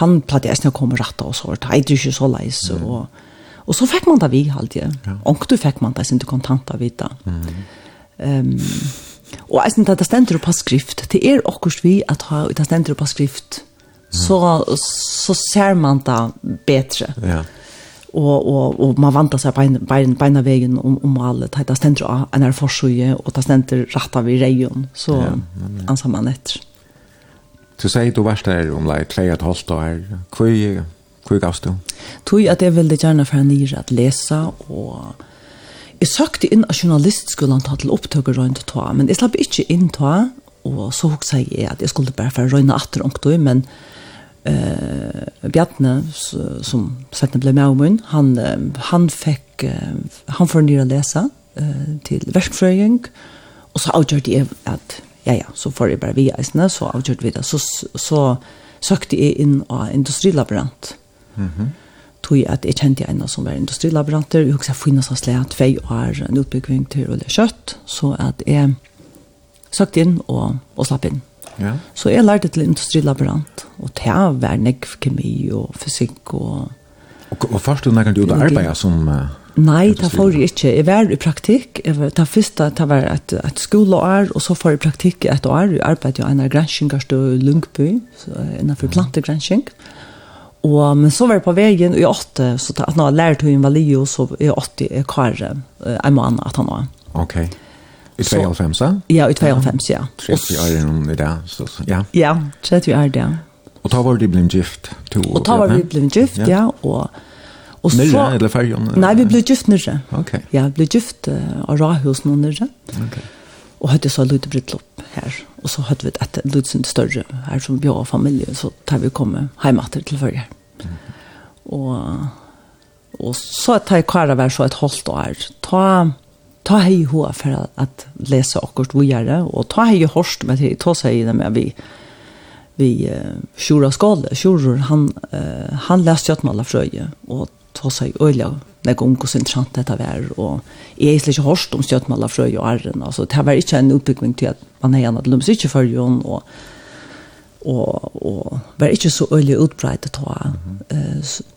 han platte jeg kom rett og så, det er ikke så leis, og, og så fikk man det vi alltid. Ja. Og du fikk man det, sin du kontant vita. Mm. Um, og jeg det at det stender på skrift, det er akkurat vi at ha, det stender på skrift, så, så ser man det bedre. Ja. Og, og, og man vantar seg beina, beina, beina vegen om, om alle, det stender av en er forsøye, og det ständer rett av i region, så ja, anser man etter. Ja. Du sier du varst der om lei klei at holdt og her. Hvor, hvor gavst du? Tog at jeg ville gjerne fra nyr at lesa og Jeg søkte inn av journalistskolen ta til opptøkker rundt ta, men jeg slapp ikke inn ta, og så hukte jeg at jeg skulle bare for røyne atter omkta, men eh, Bjartne, som settene ble med om hun, han, han fikk, han får nyr å lese eh, til verkfrøying, og så avgjørte jeg at ja, ja, så får jeg bare vi eisene, så avgjørte vi det. Så, så søkte jeg inn av industrilaborant. Mm tog jag at jeg kjente en som var industrilaboranter, og jeg finner seg slik at jeg har en utbygging til å kjøtt, så at jeg søkte inn og, og slapp inn. Ja. Så jeg lærte til industrilaborant, og det var nekv kemi og fysikk og... Og, og først du nærkant ut av arbeidet som... Uh Nei, det får jeg ikke. Jeg var i praktikk. Det første det var et, et skoleår, og så får jeg praktikk et år. Jeg arbeidde jo en av granskingene i Lungby, innenfor plantegransking. Og, men så var jeg på veien, og jeg åtte, så da når jeg lærte hun var lio, så jeg åtte jeg kvar en måned at han var. Ok. I 92? Ja, i 92, ja. 30 år er i dag, så ja. Ja, 30 år er det, ja. Og da var de blitt gift? To, Og da var de blitt gift, ja, og Og så Nyrre eller färjan? Nei, vi ble gift nyrre. Ok. Ja, vi ble gift uh, av Rahus nå nyrre. Ok. Og hadde så lite bröllop her. Og så hadde vi ett lite større her som jag och familie, så tar vi komme hjemme til til förra. Mm. og så tar jeg kvar av så et holdt år. Ta ta hei hoa at, at lese akkurat vad göra Og ta hei horst med det ta sig det med vi vi uh, Shura Skalle, han, uh, han läste Jötmalla frøye. og ta seg øyla nek om hvordan interessant dette var, og jeg er ikke hørst om stjøtmaler frøy og arren, altså det var ikke en utbygging til at man er gjerne til lømmes ikke for jøn, og, og, og var ikke så øyla utbreit å ta,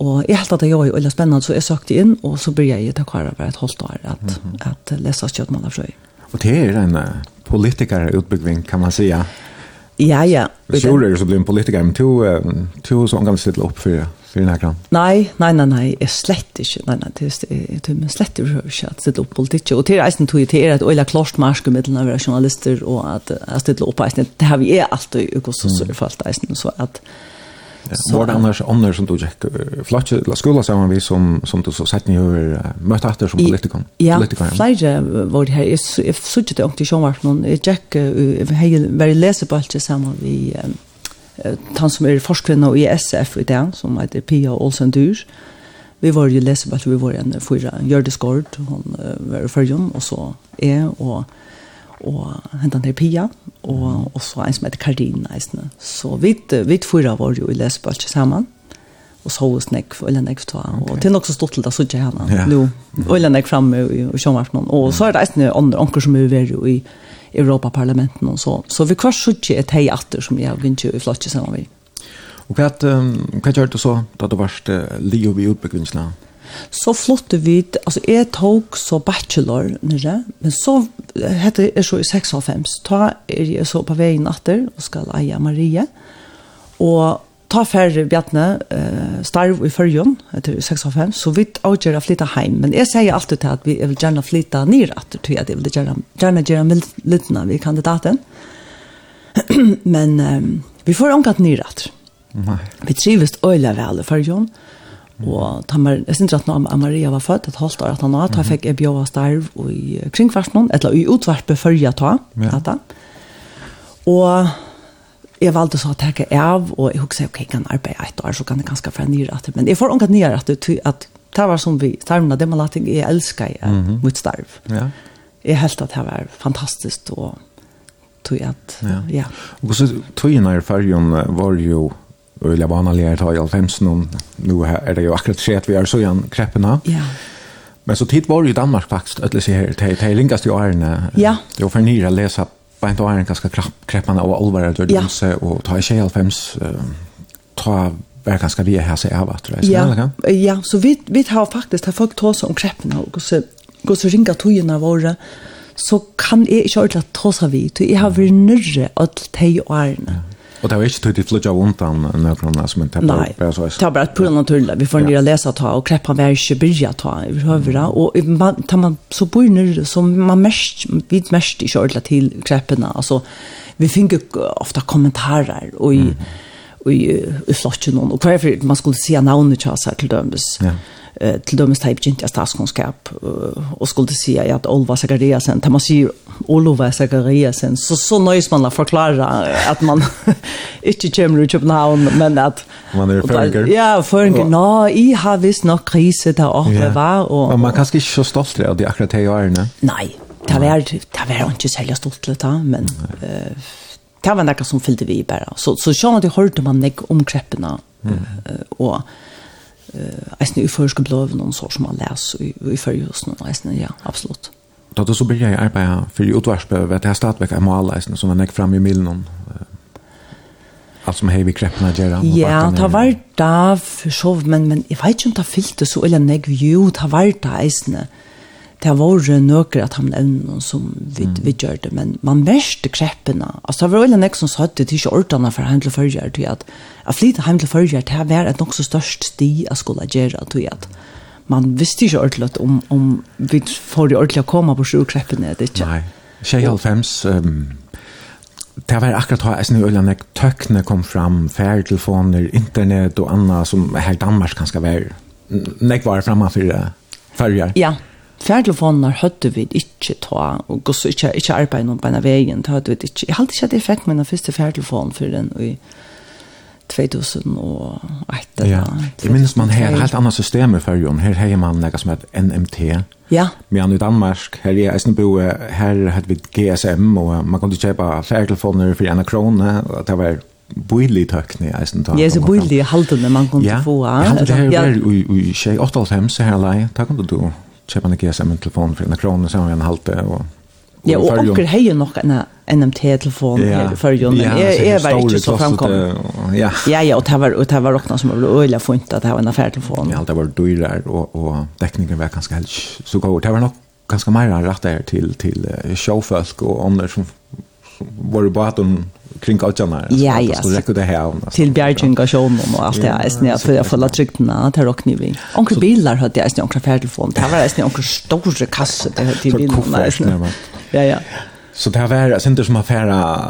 og jeg helt at det var jo øyla spennende, så jeg søkte inn, og så blir jeg til kvar over et halvt år at, at lese stjøtmaler frøy. Og det er en uh, politikerutbygging, kan man säga. Ja, ja. Det er ju så blir en politiker, men to, uh, to så omgående sitter upp för för några? Nei, nei, nei, nei, jeg slett ikke, nei, nei, det är det är slett ikke hur jag sätter upp politik och till reisen tog er et øyla klart marsch mellan några journalister og at att ställa opp eisen, Det har vi er alltid i kost så fast reisen så at... Så var det annars andre som du gikk flatch la skola så man vi som som du så sett ni hur mött etter som politiker. Ja, flere var det här är så så det inte som vart någon jeg hej väldigt lesebølge sammen vi han som er forskvinna i SF i dag, som heter Pia Olsen Dyr. Vi var jo lesebelt, vi var en fyra, Gjørde Skård, hun var i fyrjon, og så jeg, og, og hentan til Pia, og, og så en som heter Kardina. Så vi, vi fyra var jo i lesebelt sammen, og så hos nek, eller nek ta, og til nok så stått til det, så ikke henne, nå, eller nek framme i, i, i, i, i, i, i, i, i, i, i, i, i, i, i, i, i Europaparlamenten og så. Så vi kvar sjukke et hei atter som jeg vinner i flotje sammen med. Og hva, um, hva gjør du så da du varst uh, liv i utbyggvinsla? Så flotte vi, altså jeg tok så bachelor nere, men så heter jeg så i 96, ta er jeg så på veien atter og skal eie Marie, og ta færre Bjarne eh starv i Førjon etter 65 så vi avgjør å flytte hjem men jeg sier alltid til at vi vil gjerne flytte ned etter til at jeg vil gjerne gjerne gjøre litt når kandidaten. Men um, vi får omkatt ned etter. Nei. vi trives øyla vel i Førjon og ta mer jeg synes at når Maria var født et halvt år at han var, da fikk jeg bjøve starv i kringkvartnen eller i utvarpet følge ta ja. og jeg valgte så å takke av, og jeg husker, ok, jeg kan arbeide et år, så kan jeg ganske fra nye rette. Men jeg får unga nye rette til at det var som vi starvna, det var lating jeg elsker jeg, mm -hmm. mitt starv. Ja. Jeg helt at det var fantastisk, og tog at, ja. ja. Og så togene i fergen var jo, og jeg var analyere ta i alfemsen, nå er det jo akkurat skjedd vi er så igjen kreppene. Ja. Men så tid var jo i Danmark faktisk, ødelig sier her, til, til ringast i årene. Ja. Det var for nye lesa beint og er en ganske kreppende og alvarer dør ja. danse, og ta i tjej alfems, ta vær ganske vi er her seg av at reise, ja. eller Ja, så vi, vi har faktisk, har folk tås om kreppene, og så, og så ringer togene våre, så kan jeg ikke ordentlig tås av vi, så jeg har vært nørre av de og. Ja Och det var inte tydligt flöja undan någon som inte bara bara så. Det var bara på naturligt. Vi får ner läsa ta och kläppa var inte börja ta överhuvudra och man tar man så bor nu så man mest vid mest i skörla till kläpparna alltså vi fick ofta kommentarer och i och i, i flocken och varför man skulle se namnet chans till dömes. Ja eh till dömes typ inte statskunskap och skulle säga att Olva Sakariasen, man säger Olva Sakariasen, så så nöjs man att förklara att man inte kommer på Köpenhamn, men att... Man är föringar. Ja, föringar. Nå, i har visst nog krise där och yeah. va? Och, man kanske inte så stolt av det akkurat de jag är, nej? Nej, det var, det var inte särskilt stolt av det, men... Uh, det var noe som fyllde vi bara. Så, så jag hørte man ikke om kreppene. Mm. Uh, och eh eisne i förske blöven och så som man läser i, i förjusen och ja, absolut. Då då så blir jag arbeta för utvärsbehöver att jag startade med alla eisne som man lägger fram i millen allt som hej vi kreppna gera Ja, ta var da för så men men jag vet inte om det fyllte så eller nej ju ta var da eisne det var nøkker at han evnen som vi, mm. vi gjør det, men man mest kreppene. Altså, det var veldig nek som satt det til ikke ordene for hjem til førgjør, til at jeg flytte hjem til førgjør, det var et nok så størst sti jeg skulle gjøre, til at man visste ikke ordentlig om, om vi får det ordentlig å komme på sjukreppene, det ikke. Nei, 25, um, det var akkurat hva jeg snur øyne, tøkne kom fram, færtelefoner, internet og annet som her Danmark kan skal være. Nek var fremme for det. Färger. Ja, Färdtelefoner hade vi ikke ta og gå ikke, ikke arbeid noen någon på den vägen det hade vi ikke. Jeg hade ikke at jeg fikk min første fjærtelefon for den i 2001 eller ja. Jeg minnes man här helt annet system i ju. her har man något som heter NMT. Ja. Men i Danmark her är det bo här hade vi GSM og man kunne kjøpe färdtelefoner for en krone, og det var bøylig tøkne i eisen ta. Ja, så bojlig halvdene man kunne få. Ja, det her var i 8.5 her lei, da kunne du köpa en GSM-telefon för en krona så har jag en halte och Ja, och onkel har ju nok en NMT-telefon ja. för men Ja, jeg var ikke så framkom. Ja. ja, ja, og det var, og det var också som var öjla funnet at det var en affærtelefon. Ja, det var dyrer, og, og dekningen var ganske helst så god. Det var nok ganske mer rett der til, til uh, showfolk og andre som, som var i baten kring Aljanar. Ja, ja. Så räcker det här. Till Bjergjunga Sjönom och allt det här. Ja, för jag får la tryggna till Rocknivi. Onkel bilar hade jag, onkel färdtelefon. Det var en onkel stora kasse det hade bilarna. Ja, ja. Så det här var center som affära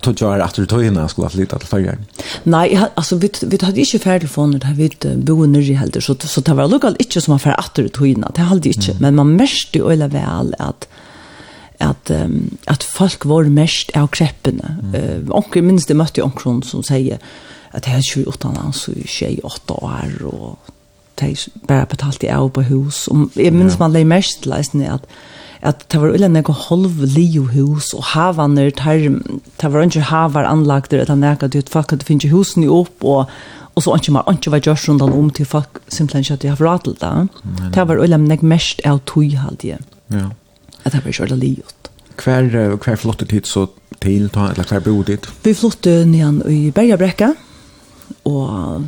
tog jag att du tog innan skulle flytta till Färjar. Nej, alltså vi vi hade inte färdtelefoner där vi bodde nere i helder så så det var lokalt inte som affär att du tog innan. Det hade inte, men man märkte ju väl att at um, at folk var mest av kreppene. Mm. Uh, onker, minst det møtte onkel som sier at jeg har 28 år, så er jeg 8 år, og de bare betalte jeg på hus. Og jeg minns man leier mest leisende at at det var ulen ego halv lio hus og havaner tar det var ikke havar anlagter at han at folk hadde finnet husene opp og og så ikke mer ikke var gjørs rundt om til folk simpelthen ikke at de har forrat til det det var ulen nek mest av tog halvdige ja at det var ikke livet livet. Hver, hver flottet tid så til, eller hver bodde dit? Vi flottet nyan i Bergabrekka, og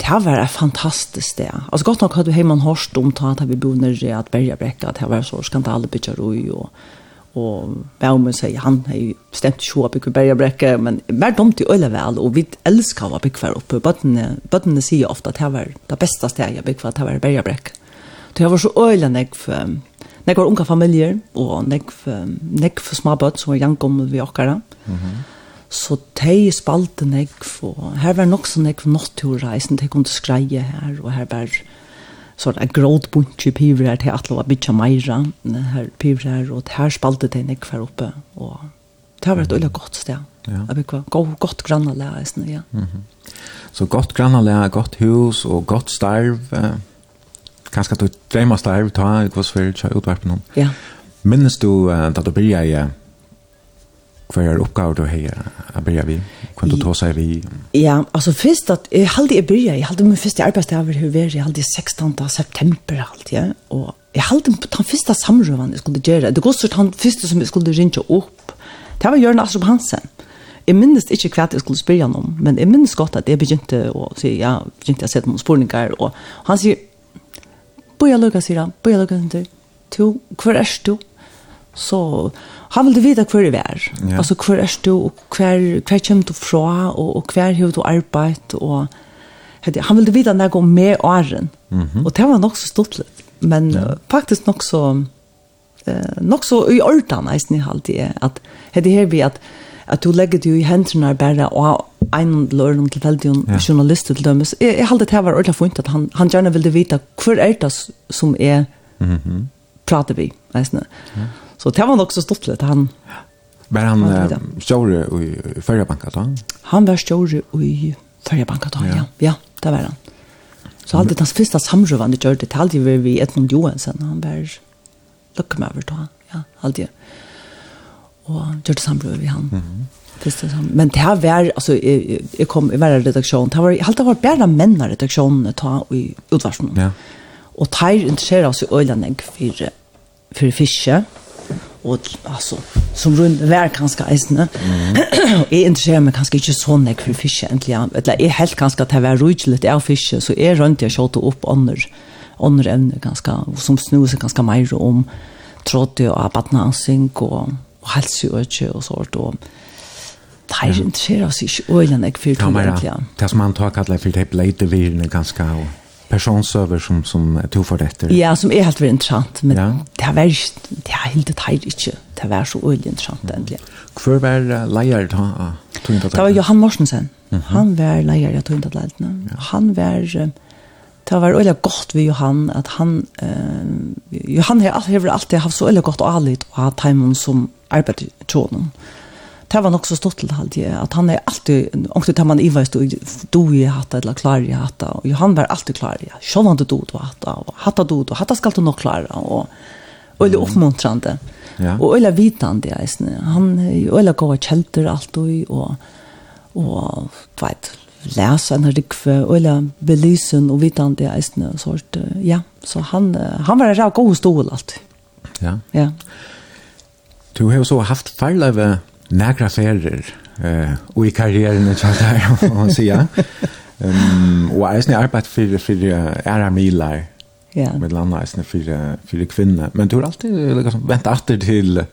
det var et fantastisk sted. Altså godt nok hadde vi hjemme hørt om ta at vi bodde nere att Bergabrekka, at det var så skandalebygger og og Baumen sier han har jo bestemt ikke opp i bergebrekke, men mer dumt i øyne vel, og vi elsker å bygge hver oppe. Bøttene, bøttene sier ofte at det var det beste stedet jeg bygge hver, det var bergebrekke. Det var så øyne nek for nekvar unga familjer, og nekv, nekv småbøtt som var jankommet vi okkara. Mm. Så de spalte nekv, for. her var nok så nekv natturreisen, de kunne skreie her, og her var så en er gråd bunch i piver her til atle var bytja meira, her piver her, og her spalte de nekv for oppe, og det var et veldig godt sted. Ja. Jeg bruker gå, godt grannalære, ja. Mm. Så godt grannalære, godt hus og godt starv, eh kanskje du dreimast der, ta hos vi kjøy utvarpen om. Ja. Minnes du uh, da du byrja i hva er oppgaver du har å byrja vi? Hvordan du tar seg vi? Ja, altså først at jeg halde jeg byrja, jeg halde min første arbeidsdager har vært, jeg halde 16. september halde jeg, og jeg halde den første samrøven jeg skulle gjøre, det går så den første som jeg skulle ringe opp, det var Jørgen Astrup Hansen. Jeg minnes ikke hva jeg skulle spørre han om, men jeg minnes godt at jeg begynte å si, ja, begynte å sette noen spurningar, og han sier, bøya lukka, sier han, bøya lukka, sier han, hver er du? Så han ville vite hver vi er. Ja. Altså hver er du, og hver, hver kommer du fra, og, og hver har du arbeid, og han ville vite noe om meg og æren. Mm -hmm. Og det var nok så stort litt. Men ja. faktisk nok så, eh, nok så i orden, jeg snill alltid, at det her vi at, at du legger det jo i hendene bare og en løren tilfeldig ja. journalist til dømes. Jeg, jeg halte det var ordentlig funnet at han, han gjerne ville vite hvor er det som er mm -hmm. prater vi. Ja. Så det var nok så stort litt han. Var han uh, større i Førjebanka da? Han var større i Førjebanka da, ja. ja. Ja, det var han. Så alltid hans første samrøvende gjør det, det alltid var vi Edmund Johansen, han var lukkemøver da, ja, alltid. Ja og det sambrød vi han. Mm -hmm. Men det här var alltså jag kom i hver redaksjon, Det var allt det var bara menn av redaksjonene ta i utvarsen. Ja. Och interesserer oss i ölen for, för fiske och alltså som rundt hver kanskje isne. Mm. är intresserad men kanske inte så nek for fiske egentligen. Eller är helt kanske att det var roligt av fiske så är rundt jag skjuter upp andra andra evner ganska som snur seg ganska mer om trådde og abatnansing och og helseøkje og sånt, og Nei, det interesserer oss ikke øyne jeg fyrt om egentlig. Det som han tar kallet for det bleide virene ganske av personsøver som, som tog for dette. Ja, som er helt veldig interessant, men ja. det har ikke, det er helt det her ikke, det har så øyne interessant endelig. Hvor var leier da? Det var Johan Morsensen. Mm -hmm. Han var leier av Tøyndatleitene. Ja. Han var, det var øyne godt ved Johan, at han, uh, Johan har alltid har alltid haft så øyne godt og alit, og hatt heimen som arbeid tjånen. Det var nok så stått til halvt at han er alltid, omkring til man iverst og do i hatta, eller klar i hatta, og han var alltid klar i hatta, sjån han du do hatta, og hatta do og hatta skal du nok klara, og øyla oppmuntrande, ja. og øyla vitande, han øyla gåa kjelter alltid, og, og, du vet, läsa en rikve eller belysen och vitande, det är sort ja så han han var en rak god stol allt. Ja. Ja. Du har så haft farleve nægra ferier eh, og i karrieren i Tjallar, må man säger. Um, og jag har arbetat for, för æra milar ja. med landaisne för, for kvinner. Men du har alltid liksom, väntat til, til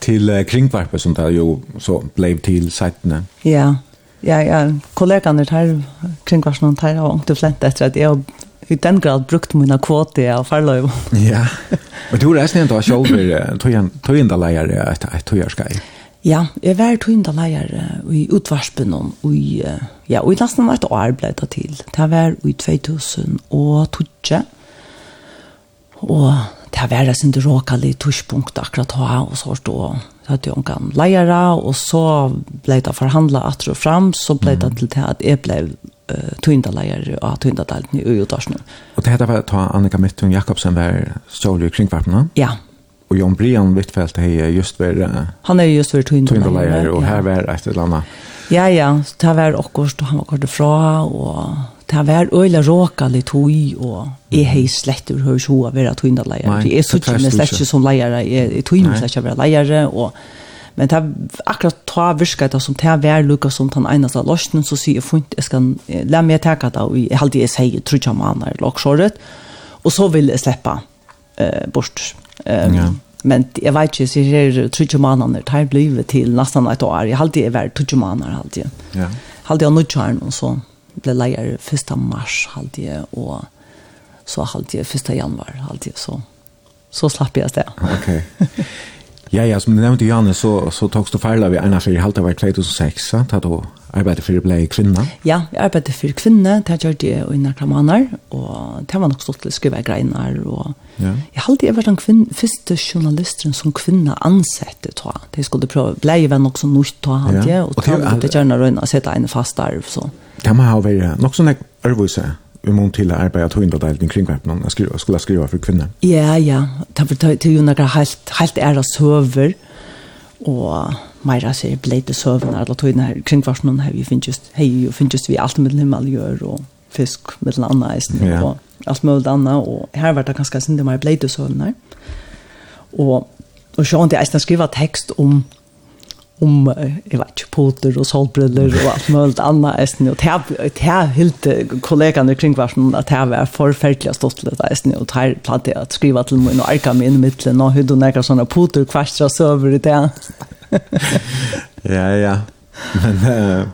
till kringvarpet som det jo så blev till sajtene. Ja. Ja, ja, kollegan där kringvarsen tar jag flent flänt efter att jag i den grad brukt mina kvote av farløyv. ja, men du er nesten en dag selv tøyendaleier et tøyerskei. Ja, jeg var tøyendaleier i utvarspen og i, ja, og i nesten et år ble det til. Det var i 2012, og det var det sin råkali tushpunkt akkurat ha, og så stod så hadde jeg en leiere, og så ble det forhandlet at og fram, så ble det til at jeg ble uh, tøyndaleier av tøyndadalten i Øyudarsnen. Og det heter var ta Annika Mittung Jakobsen var stål i kringkvarpene? Ja. Og Jon Brian Wittfeldt har just vært... Uh, han er just vært tøyndaleier. og her var et eller annet. Ja, ja, det var akkurat, han var akkurat fra, og det var øyla råka litt hui, og jeg har slett ur høres hoa være Nei, Jeg er sånn, det er slett ikke som leier, jeg tøyner slett ikke vera leier, og Men det akkurat ta virka det som det vær lukka som den eneste løsnen, så sier jeg funnet, jeg skal la meg teka det, og jeg halte jeg sier, tror ikke om er lagsåret, og så vil jeg slippe uh, bort. Um, ja. Men jeg vet ikke, så sier tror ikke om er tar blivet til nesten et år, jeg halte jeg vær tror ikke om er jeg. Ja. Halte jeg nødt kjær noen, så ble leier 1. mars halte jeg, og så halte jeg 1. januar halte jeg, så, så slapp jeg sted. Ok. Ja, ja, som du nevnte, Janne, så, så togst du feil av i ena fyrir halvt av 2006, sant? Da du arbeidde for å bli kvinna? Ja, jeg arbeidde for kvinne, det gjør det og innan kramaner, og det var nok stått til å skrive greinar, og ja. jeg halte jeg var den kvinn, første journalisteren som kvinne ansette, tror jeg. De skulle prøve, blei vel nok så nødt, tror jeg, ja. og, og det gjør det gjerne røyna, sette en fast arv, så. Det må ha vært nok sånn jeg ærvise, i mån till att arbeta till att delta kring kringkväppen och skriva skulle skriva för kvinner. Ja, ja. Det för till ju helt, helt helt ära söver och Meira säger bleite sövnar eller tog den här kringkvarsen har vi finns just vi och finns just vi alt med himmel gör och fisk med andra eisen ja. och allt möjligt annat og här vart det ganska synd det mer bleite sövnar. Och och så inte ens skriva text om om jag vet inte poter och solbriller och allt möjligt annat esten och det här helt kollegan kring var som att det var förfärliga stottlet esten och här platte att skriva till mig och arka mig in i mitten och hur du näkar poter kvastra söver i det. Ja ja. Men uh,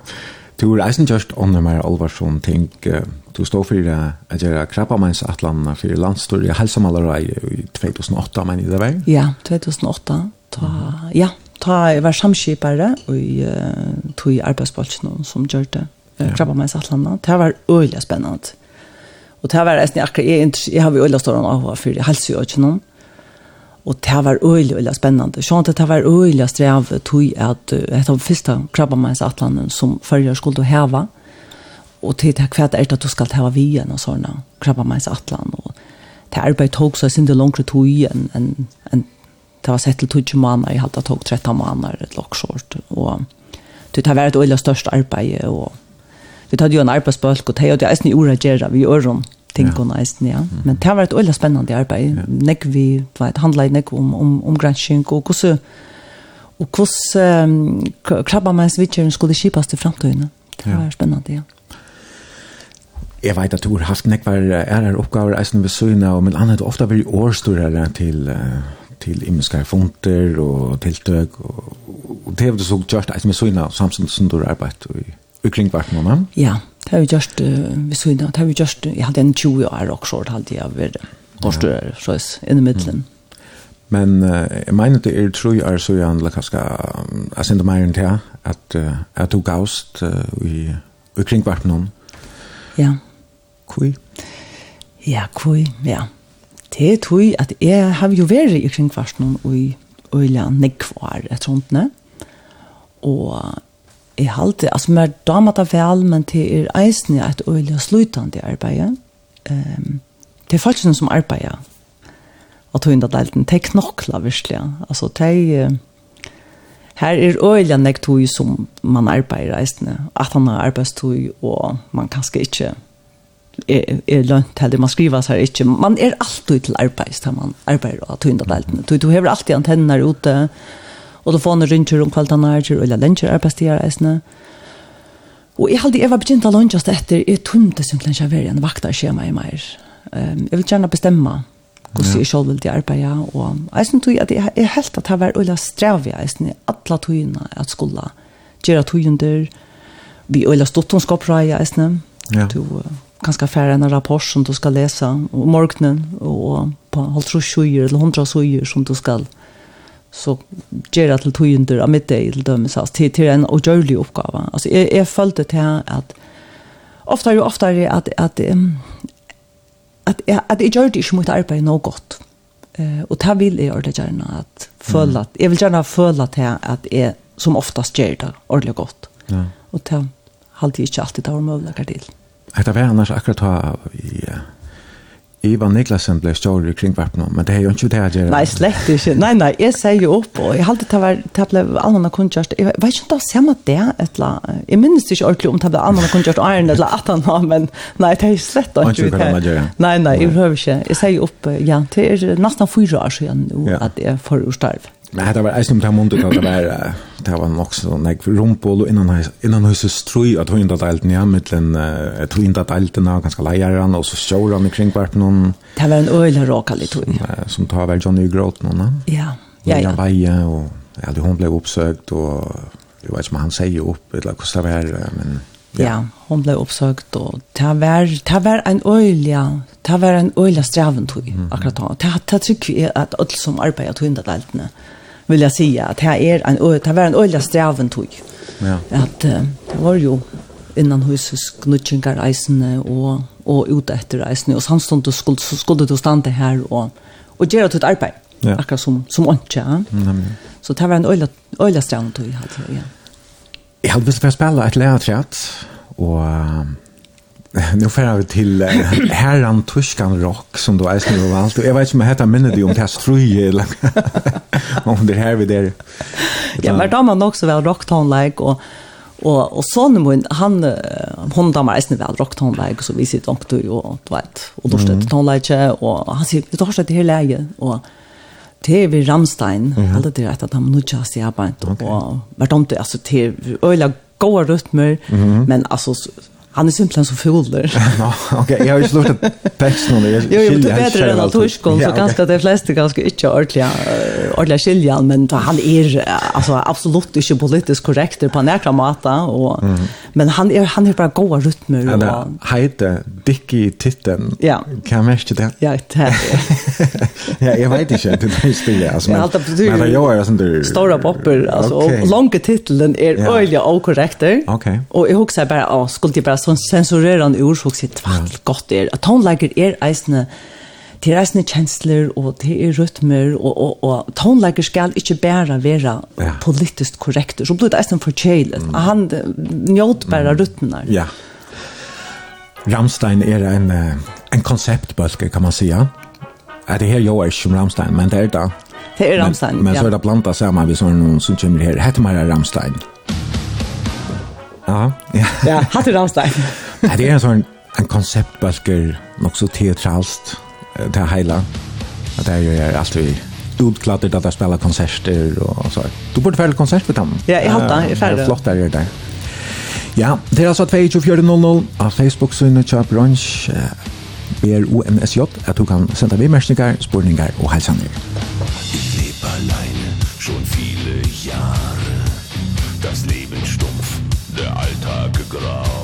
du är eisen just under mig allvarsom ting. Uh, du står för det att göra krabbamans atlanna för landstory hälsomalare i 2008 men i det var? Ja 2008 ta ja ta jeg var samskipare i uh, tog arbeidsbolsen som gjør det. Ja. Krabba meg i Satlanda. Det var øyelig spennende. Og det var nesten akkurat, jeg, jeg har jo øyelig stående av hva, for jeg jo ikke noen. Og det var øyelig, øyelig spennende. Sånn at det var øyelig strev tog at uh, det var første krabba meg i Satlanda som førre skulle heva. Og til det kvart er det at du skal heva vi og sånne krabba meg i Satlanda. Og det arbeid tog så sin det langere tog igjen enn en, det var sett til 20 måneder, jeg hadde tog 13 måneder, et loksjort, og det har vært et øyla størst arbeid, og vi hadde jo en arbeidsbølg, og det hadde jeg eisen i ordet gjøre, vi gjør om tingene eisen, ja. Men det har vært et øyla spennende arbeid, ja. nek vi, vet, handlet nek om, om, om grænskjønk, og hvordan, og hvordan um, krabba med skulle kjipes til fremtiden. Det var spennende, ja. Jeg vet at du har haft nekvar ærer oppgaver eisen ved søgna, men annet ofte blir årstorere til uh, til imenskare funter og tiltøk, og, og det har vi så gjort et med søgna samtidig som du har arbeidt i, i kringvart måneden. Ja, det har vi gjort uh, ved søgna, det har vi gjort, jeg hadde en 20 år også, det hadde jeg vært årstører, så jeg, inni middelen. Mm. Men uh, jeg mener det er tro jeg er så gjerne eller kanskje, jeg sender meg inn til at uh, jeg tog gavst uh, i, i kringvart måneden. Ja. Kui? Ja, kui, ja. Det er tog at jeg har jo vært i kringkvarsen og i øyla nekvar et sånt ne. Og jeg halte, altså mer damer det vel, men det er eisen et øyla slutande arbeid. Um, det er faktisk som arbeider. Og tog inn at det er knokla virkelig. Altså det er Her er øyla nek som man arbeider eisne, at han har arbeidstog, og man kanskje ikke er, er lønt heldig, man skriver seg ikke, man er alltid til arbeids da man arbeider og tog inn tøyne deltene. Du, du har alltid antenner ute, og du får noen rynger om kvalitanere, eller lønger arbeidstider eisene. Og jeg hadde, jeg var begynt av lønges etter, jeg tømte simpelthen ikke være en vaktarskjema i meg. Um, jeg vil gjerne bestemme hvordan jeg selv vil de arbeide, og eisen tog at jeg, jeg helt at det var øyla strev i eisen, alle togene at skulle gjøre tøyene der, vi øyla stått hun skal prøve eisen, Ja. Du, kanskje færre en rapport som du skal lese om morgenen, og på halvtro sjuer eller hundra sjuer som du skal så gjør det til togjunder av middag til dømes, altså, til, til en ugjørlig oppgave. Altså, jeg, jeg følte til at ofta og oftere at, at, at, at, at jeg gjør det ikke mot arbeid noe godt. Uh, og det vil jeg det gjerne at føle at, jeg vil gjerne føle til at jeg som oftast gjør det ordentlig godt. Ja. Og det halte jeg ikke alltid det var mulighet til. Hetta var annars akkurat ta i Ivan Niklasen blev större kring vapen men det er jo ikke det jeg gjør. Nei, slett ikke. Nei, nei, jeg sier jo opp, og jeg halte til å blev annan kunnkjørst. Jeg vet ikke om det er samme det eller Jeg minnes ikke ordentlig om det er annan kunnkjørst og æren, eller at han har men nei, det är slett inte det. nei, jeg prøver ikke. Jeg sier jo opp, ja, det er nesten fyra år siden nå, at jeg får ur starv. Men det var eisen på mundet att det var det var nok så jeg rumpol och innan innan huset strui att hun ikke delte ner med den, ett hon inte delt ner ganska lejaran och så show han omkring vart någon Det var en øyne råka litt, tror jeg. Som tar väl Johnny Gråt någon. Ja. Ja, ja. Veie, och ja, det hon blev og och jag ikke inte han säger upp eller hvordan det var men Ja. ja, hon blev uppsökt och det var, det var en öliga, det var en öliga strävan tog, mm. akkurat då. Det, det tycker vi att alla som arbetar tog inte vill jag säga att här är en det var en öl strävan tog. Ja. Att det var ju innan huset knutchingar eisen och och ut efter eisen och samstund skuld så skulle det stanna här och och göra ett arbete. Ja. Akkurat som som antje. Mm, så det var en öl öl strävan tog hade jag. Jag hade börjat spela ett lätrat och nu får vi til uh, herran Tuskan Rock, som du eisen har valgt. Jeg vet ikke om jeg heter minnet om det er strøy, eller om det her vi der. Ja, men da man også vel rocktonleik, og, og, og sånn mun han, hun da man rock tone like så vi sitter opp til, og du vet, og det tone like og han sier, vi står det hele leie, og det er vi Ramstein, mm -hmm. alle det att han han nødja seg arbeid, Och vart om det, altså, det er øyla gode rytmer, men alltså Han är simpelthen så fuller. Okej, jag har ju slått upp texten nu. Jo, jo, det är bättre än att huskon, så ganska de flesta ganska inte ordentliga, ordentliga skiljan, men han är alltså, absolut inte politiskt korrekt på nära mata, och, mm. men han är, han är bara goda rytmer. Han heter Dicky Titten. Ja. Kan jag märka det? Ja, det är ja, jag vet inte, det är stilla. Alltså, men, men, men jag är där... Stora popper, alltså, okay. och långa titeln är ja. öjliga och korrekter. Okej. Och jag husar bara, skulle jag bara sånn sensorerende ord, så sier tvall godt er. At tonelager er eisende, det er eisende kjensler, och det er rytmer, och och og tonelager skal inte bara vara ja. politiskt korrekt. Så blir det eisende forkjølet. Mm. Han njöt bara mm. rytmerna Ja. Ramstein är en, en konceptbølge, kan man säga. Ja, det här jag är som Ramstein, men det är det. Det är Ramstein, men, men ja. Men så är det blandat samman vi sån som kommer här. Hette man Ramstein. Ja. Ja. Ja, hatt det Ja, det är en sån en konceptbalker också teatralt det här hela. Att det är alltid utklattert att jag spelar konserter och så. Du borde färre konsert med dem. Ja, jag har det. Jag är färre. Flott där, jag är där. Ja, det er altså 2400 av Facebook-synet Kjøp Brunch, ber UNSJ, at du kan sende vi mersninger, spurninger og helsanger. Jeg lever alene, schon viel ground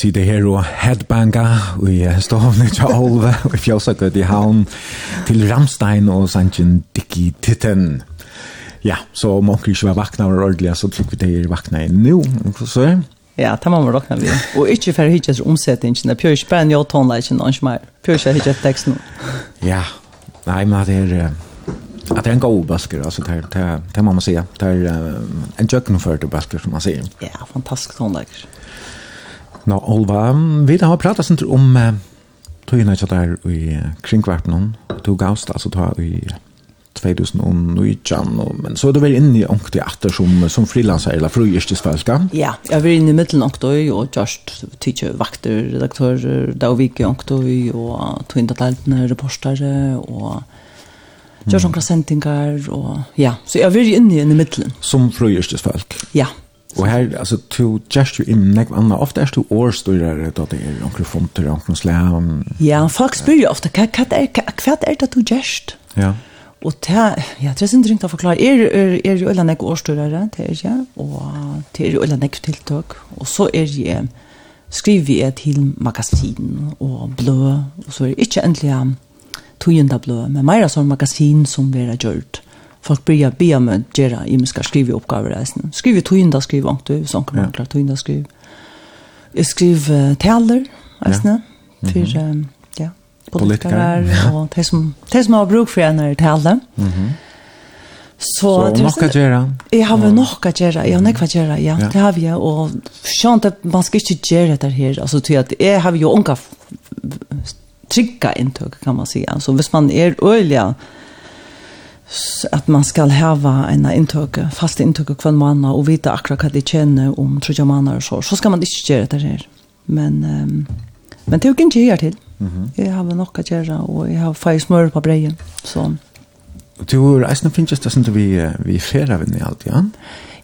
sitter her og headbanger i stovne til Olve og i fjøsakøt i havn til Ramstein og Sanchen Dickie Titten. Ja, så om onker ikke var vakna og ordentlig, så tror vi det er vakna i nu. Så Ja, det må man råkna vi. Og ikke for hitjes omsetningen, det er ikke bare en jo tonleikken, og ikke mer. Det er ikke hitjes teksten. Ja, nei, men det er... Att det är en god basker, alltså det, det, det må man säga. Det är en jöknoförd basker som man säger. Ja, fantastisk tonleikker. Anna Olva. Vi har pratat sånt om uh, tøyene ikke der i kringkvartenen. Du gavst altså ta i 2019, men så er du vel inne i ångte i atter som, som frilanser eller frøyerstesfelska? Ja, jeg var inne i middelen ångte og just tidkje vakter, redaktører, da og vike ångte og tog inn reportere, og gjør sånne sendinger, og ja, så jeg var inne i middelen. Som frøyerstesfelk? Ja, ja. Og her, altså, to just jo inn nekv anna, ofte er du årstyrere da det er onker fonter, onker slam. Ja, folk spyr jo ofte, hva er, hva er det du just? Ja. Og ta, ja, det er sin dringt å forklare, er, er, er jo øyla nekv årstyrere, det er jeg, og det er jo øyla nekv tiltak, og så er jeg, skriver jeg til magasin og blø, og så er det ikke endelig togenda blø, men mer sånn magasin som vi har gjort folk börjar be om att göra i ska skriva uppgifter resten. Skriva tvinda skriva inte så kan man klara tvinda skriva. Jag skriver taler resten för ja politiker och det som det som har bruk för en det talar. Mhm. Så det är något göra. Jag har väl något göra. Jag har något göra. Ja, det har vi och skönt att man ska inte göra det här alltså till att jag har ju unga trygga intag kan man säga. Så hvis man är öliga at man skal hava en inntøk, fast inntøk hver måned, og vite akkurat hva de kjenner om trodde måneder og så så skal man ikke gjøre det her. men um, men tog inte göra till mm -hmm. Jeg har nok å gjøre, og jeg har feil smør på breien. så du är nästan finns det inte vi vi ferer vinn i alt, ja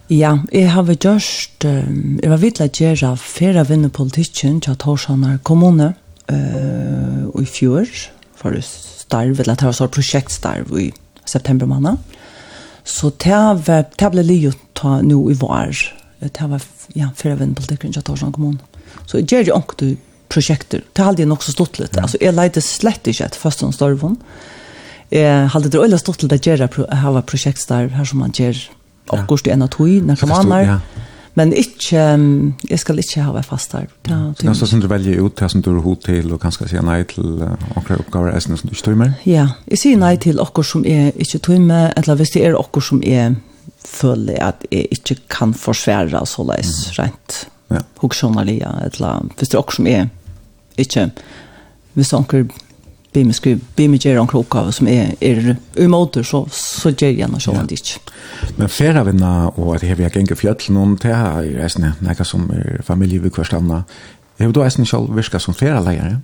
Ja, jeg har gjort, um, jeg var vidt å gjøre færre vinner politikken til Torsanar kommune uh, i fjor, for å starve, eller det var så prosjektstarve i september måned. Så det, det ble livet ta nå i vår. Det var ja, førevenn politikken til Kjøttorsland kommune. Så jeg gjør jo ikke prosjekter. Det hadde jeg nok så stått lite. Altså, jeg leide slett inte ett första som storvon. Eh hade det öliga stått lite att göra hava projekt her som man gjør Och går en av tog när man er. Ja. Men ikke, jeg skal ikke ha fast her. Ja, det er som du velger ut det som du har hod til, og kanskje sier nei til akkurat oppgaver er som du ikke tøymer? Ja, jeg sier nei til akkurat som jeg ikke tøymer, eller hvis det er akkurat som jeg føler at jeg ikke kan forsvære så leis mm. rent. Ja. Hoksjonalia, eller hvis det er akkurat som jeg ikke, hvis anker be mig skriva, be mig göra en klokave som är är i så så ger jag något sånt dit. Men färra vänna och att jag gänga fjällen om det här är nästan några som familj vi kvarstanna. Jag då är sen själv viska som färra lärare.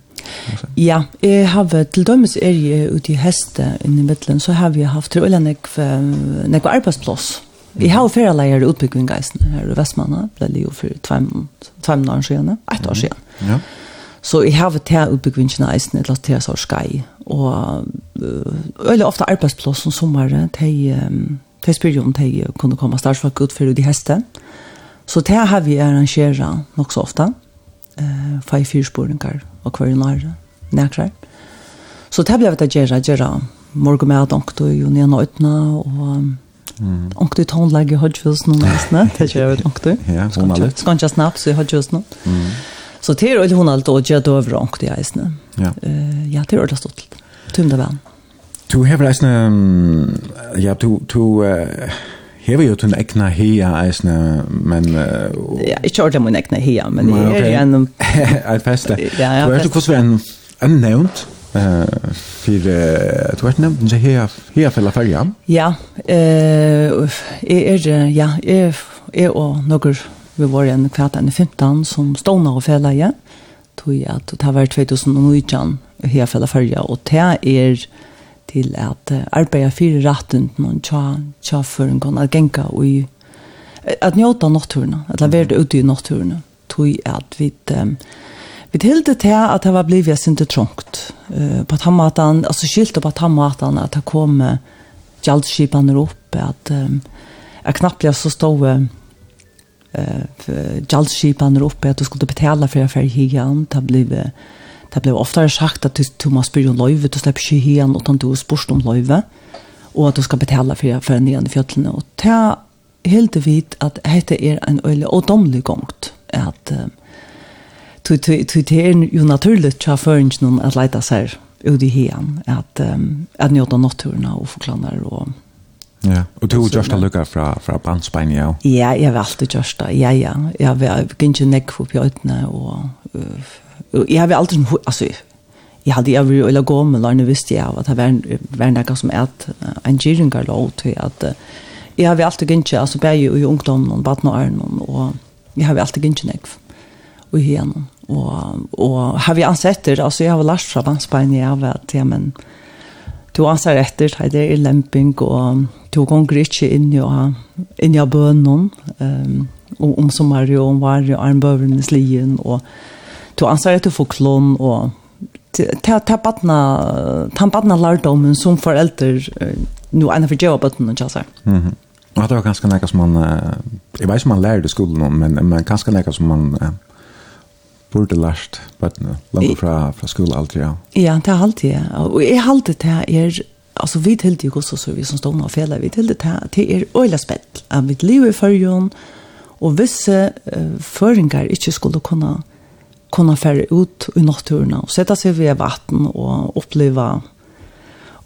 Ja, jag har till dömes är ju ute i häste inne i mitten så har vi haft tror eller nek nek arbetsplats. Vi har färra lärare utbyggning här i Västmanna, blev ju för 2 2 år sedan, ett år sedan. Ja. Så jeg har vært til utbyggvingen eisen et latt til skai. Og veldig ofte arbeidsplass om sommeren til til spyrir om de kunne komme starsvakt ut for de heste. Så det har vi arrangeret nok så ofte. Uh, Fai fyrsporinger og hver nære, nækrar. Så det ble vi til å gjøre, gjøre morgen med onkto i Jonia Nøytene, og mm. onkto i tonlegg i Hodgevils noen nesten, det gjør jeg onkto. Ja, hon har litt. Skal ikke snapp, så i Hodgevils noen. Mm. Så det er jo hun alt og gjør døver vrank det isne. Ja. Uh, ja, det är det stort. Tumda vann. Du har isne ja, du du Här var ju en äckna hea eisne, men... Ja, ikke ordentlig min äckna hea, men det är ju en... Ett. Ja, ja, fäste. Du vet hvordan en nämnt för du vart nämnt så här här för färjan. Ja, eh är ja, är är och några vi var en kvart enn 15 som stående og fela igjen. Tog jeg at det var 2019 her fela følge, og det er til at arbeide fire retten noen tja, tja for en gang, at genka og i, at njóta natturna, at la være ute i natturna, tog at vi um, vi tilde til at det var blivet sin til trångt. Uh, på tammatan, altså skilt på tammatan at det kom uh, gjaldskipene opp, at, um, at knappt så stod eh jalskipan uppe att du skulle betala för affär higan ta blev ta blev ofta sagt att du du måste bygga löv du släpper ju higan utan du spurst om löv och att du ska betala för för den i fjällen och ta helt vit att heter är en öle och domlig gångt att tu tu tu det är ju naturligt tja förns någon att leta sig ut i higan att att njuta naturen och förklara och Ja, og du har gjort det lukket fra, fra bandsbein, ja? Ja, jeg har alltid gjort det, ja, ja. Jeg har ikke nekk for bjøtene, og, og jeg har alltid, altså, jeg hadde jeg vært øyla gå med lærne, visste jeg at det var, var noe som et en gyringer lov til at jeg har alltid ikke, altså, bare i ungdommen og badnåren, og jeg har alltid ikke nekk og igjen, Og, og har vi ansett det, altså, jeg har lært fra bandsbein, ja, vet vært, ja, men, ja, du ansar etter til det er lemping, og du gonger ikke inn i, inn i bønnen, um, og om sommer og om var og armbøverne slien, og du anser etter for klån, og ta ta batna ta batna lærdomen som foreldre nu en för jobb att nu chasa. Mhm. Ja, det var ganske nekka som man jeg vet man lärde skolan men men ganske nekka som man burde lært bøttene, langt fra, fra skole alltid, ja. Ja, det er alltid, ja. Og jeg har alltid det er, altså vi tildi det også, så vi som stående og fjellet, vi tildi det det er øyla spett, at mitt liv i førjon, og visse uh, føringar ikke skulle kunne, kunna färra ut i naturen og sätta seg ved vatten og oppleva,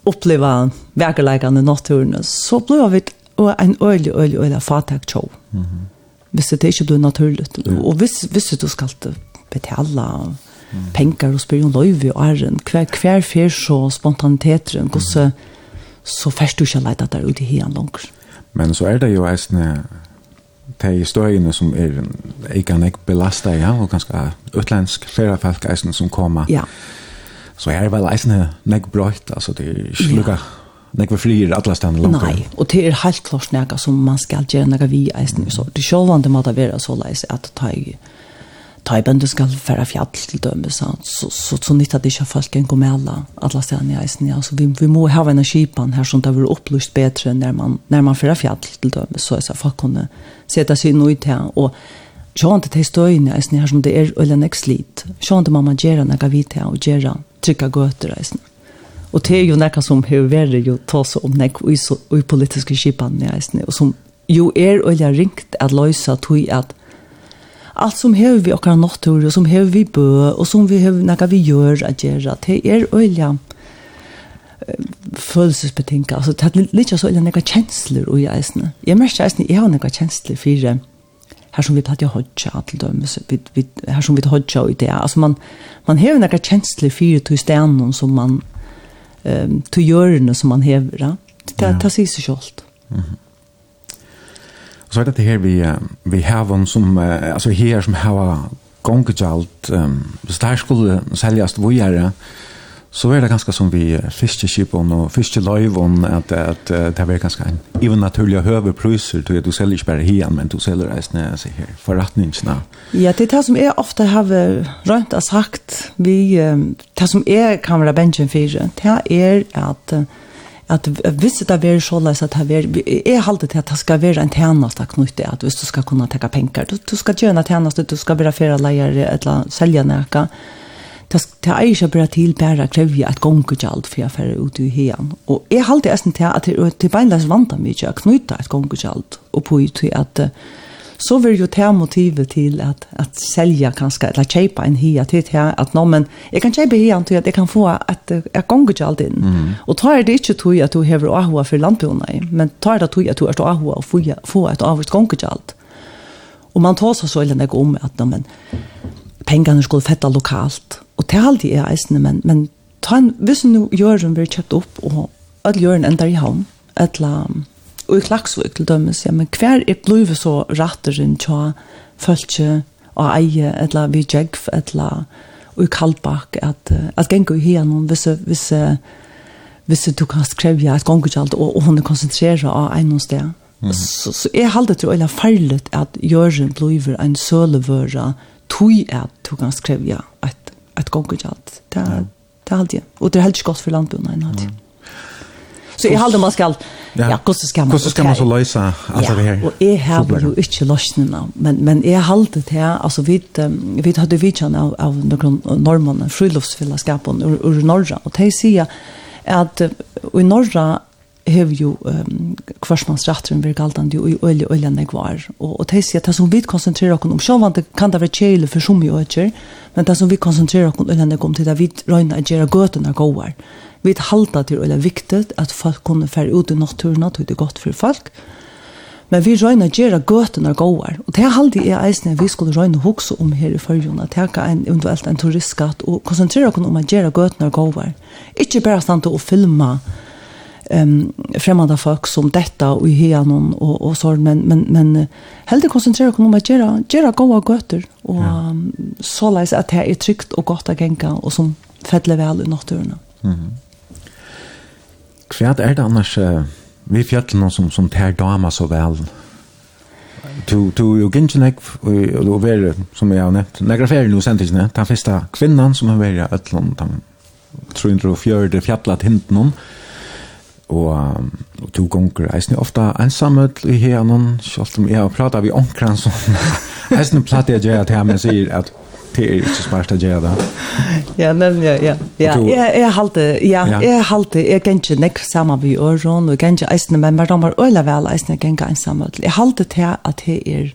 oppleva vekerleikene i naturen så ble vi en øyla, øyla, øyla fatak show. Mm -hmm. Hvis det ikke ble naturligt, og visst visst du skal betala mm. pengar og spyrir om løyvi og æren. Hver, hver fyr så spontaniteten, mm. så så først du ikke leita der ute i hien langer. Men så er det jo eisne de støyene som er ikke han ikke belastet, ja, og ganske utlandsk flere folk eisne som kommer. Ja. Så er det vel eisne nek brøyt, altså det er ikke lukka ja. nek vi flyr alle stedene langt. Nei, og det er helt klart nek som man skal gjøre nek vi eisne, så det er sjålvande måtte være så leis at det tar ta i bøndu skal færa fjall til dømes, så, så, så, så nytta det ikke folk kan gå med alle, stedene i eisen, ja. Så vi, vi må ha en skipan her som det blir opplyst bedre når man, når man færa fjall til dømes, så, så folk kunne sette seg noe til, og sjåan til støyene, eisen, her som det er øyne nek slit. sjåan til mamma gjerra nek av vite og gjerra trykka gøter, i eisen. Og det er jo nekka som har vært jo tås om nek og i, politiske skipan, eisen, og som jo er øyne ringt at løysa tog at allt som hever vi okkar nattur, og som hever vi bø, og som vi hever nekka vi gjør at gjerra, det er øyla følelsesbetinka, altså det er litt så øyla nekka kjensler ui eisne. Jeg merker eisne, jeg har nekka kjensler for her som vi tatt jo hodja til dømes, her som vi tatt hodja i det, altså man, man hever nekka kjensler for to stenen som man, um, to gjørene som man hever, det, det, det, det, det, det, det, Og så er det her vi vi har en som uh, altså her som har gångejalt um, hvis det her skulle selges vågjere, så er det ganske som vi fiskeskipene og fiskeløyvene, at, at, uh, det er ganske en even naturlig høve priser, til at du selger ikke bare her, men du selger reisende altså, her, forretningene. Ja, det er det som jeg ofte har rønt og sagt, vi, um, det som jeg kan være bensjen for, det er at uh, at hvis det er så løs at det er alltid til at det skal være en tjeneste knyttet, at hvis du skal kunne ta penger, du, du skal gjøre en tjeneste, du skal være flere leier eller selge noe, det er ikke bare til bare krevje at gonger ikke alt for jeg fer ut i hien. Og jeg halte eisen til at det er beinleis vant av mye å knytte et gonger ikke alt, og på ut til at uh, så vill ju ta motivet till att att sälja kanske eller köpa en hia till här att nå, men jag kan köpa hia till att jag kan få att jag gånger till allt in. Mm. Och tar det inte tror att du har ahua för lampona men tar det tror att du har ahua och få få ett avigt gånger till allt. Och man tar så så eller något om att men pengarna skulle fetta lokalt och det allt är eisen men men ta en viss nu gör den vi köpt upp och all gör en ända i hamn. Ett lam og i Klaksvik til dømes, ja, men hver er blivet så ratteren tja følge og eie, eller vi jegg, eller og i Kaldbak, at, at gengur i hien, hvis, hvis, hvis du kan skrevja et gongkjalt, og, og hun er konsentreret av en sted. Mm. Så, så jeg halde til å eller at Jørgen blivet en sølevøra tog at du kan skrevja et, et gongkjalt. Det, mm. det halde jeg. Og det er helt godt for landbunnen, jeg halde. Mm. Så jeg halde man skal ja, hvordan skal man, hvordan skal man så løse alt ja, det her? og jeg har jo ikke løsningene, men, men jeg halte til, altså vi, um, vi hadde vidtjen av, av noen normene, friluftsfellesskapen ur, ur Norra, og de sier at i Norra har jo um, kvarsmansratteren vir galdande og i øye øyne negvar. Og, og de sier at det som vi konsentrerer oss om, sjåvande kan det være kjele for så mye øyne, men det som vi konsentrerer oss om øyne negvar om til det vi røyner å gjøre gøtene gåvar. Mm vi halda til eller viktigt at folk kunne fære ut i naturen, at det er godt for folk. Men vi røyna gjerra gøtene gåar. Og det halde jeg eisne vi skulle røyna hukse om her i følgjona, teka en, eventuelt en turistskatt og konsentrera oss om at gjerra gøtene gåar. Ikke bare stand til å filma um, fremmede folk som detta og i hianon og, og sånn, men, men, men heldig konsentrera oss om at gjerra, gjerra gåa gøter og ja. um, såleis at det er trygt og godt å genka og som fedler vel i naturen. Mm -hmm. Hva er det annars uh, vi fjallene som, som tar dama så vel? Du, du er jo ikke nek, og du er, som jeg har nevnt, negra ferie nå sendt ikke, den første kvinnan som har vært i Øtland, den 304 fjallet hinten hun, og, og to gonger eisne ofta ensamhet i her selv om jeg har pratet vi omkran som eisne platt jeg gjør at jeg men sier at det er ikke smart å gjøre det. Ja, men ja. ja. ja Du, jeg jeg halte, ja, ja. jeg halte, jeg kan ikke nekke sammen vi øren, og jeg kan ikke eisne, men hver dag var øyla vel eisne, jeg kan ikke ensamme. Jeg halte til at det er,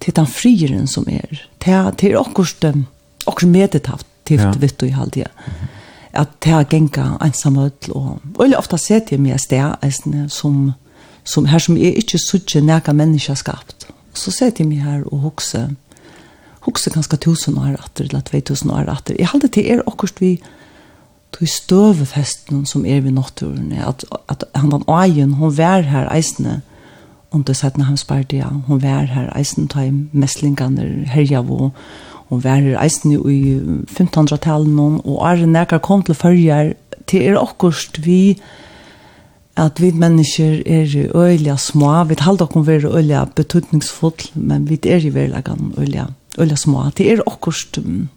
til den frieren som er, til, til akkurat, akkurat medetaft, til ja. vitt og i halte, ja. At det er genka ensamme, og øyla ofte sett jeg meg sted eisne, som, som her som er ikke suttet nære mennesker skapt. Så sett jeg meg her og hokser, hugsa ganska tusen år atter, eller 2000 år atter. Jeg halte til er akkurat vi tog støvefesten som er ved naturen, at, at han den øyen, hun vær her eisne, om det satt når han sparte, ja, hun vær her eisne, ta i meslingene herja vå, hun vær her eisne i 1500-tallet, og er nærkere kom til følger, til er akkurat vi, at vi mennesker er øyla små, vi halda okkur være øyla betydningsfull, men vi er i verlagan øyla øyla små. Det er akkurat um,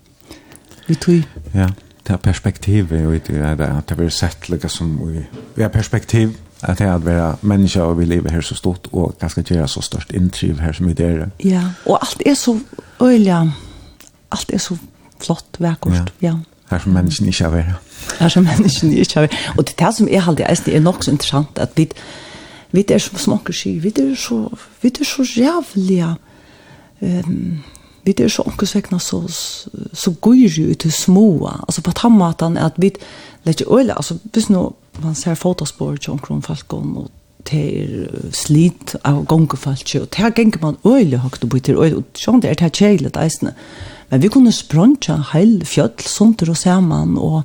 vi tog. Ja, det er perspektivet, og det er at det er sett like, som vi, vi er perspektiv, at det er at være mennesker og vi lever her så stort, og ganske gjøre så størst inntriv her som vi der. Ja, og alt er så øyla, alt er så flott, vekkert, ja. ja. Her som menneskene ikke er være. Her som menneskene ikke er. Og det er det som er alltid, det er nok så interessant, at vi, vi er som smaker sky, vi er så, vi er så jævlig, um, vi er så omkosvekna så, så går jo til små. Altså på tammaten er at vi lägger øyla, altså hvis nå man ser fotospår til omkron falkon og til slit av gongefalkje, og til gengur man øyla høgt og bytter øyla, og sånn det er til kjeilet eisne. Men vi kunne sprøntja heil fjöll, sånt og saman, og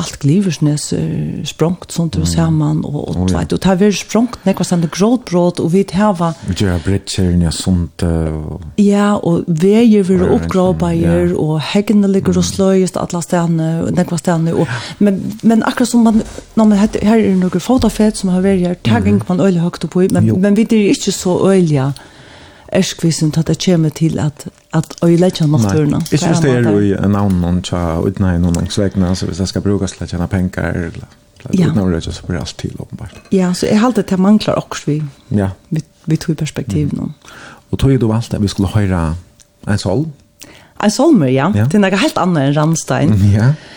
allt gliversnes uh, språngt sånt och samman och och oh, ja. och tar vi språngt när vad sånt gråtbröd och vi tar va Ja, bridger ja sånt Ja, och vi är vi uppgrabbar och häcken ligger och slöjst alla stanna och när vad stanna och men men akkurat som man när man heter här är några fotofet som har varit här tagging man öl högt upp men men vi det är inte så ölja erskvisen tatt det kommer til at at øyleggja naturen. Nei, ikke hvis det er jo i annen noen tja utnei noen svegne, så hvis jeg skal bruke til å tjene penger, ja. utnei rødja, så blir alt til åpenbart. Ja, så jeg halte at mangler manglar også vi, ja. vi, vi tog perspektiv nå. Og tog du valgte at vi skulle høre en sol? En solmer, ja. ja. Det er noe helt annet enn Randstein. Ja. Mm,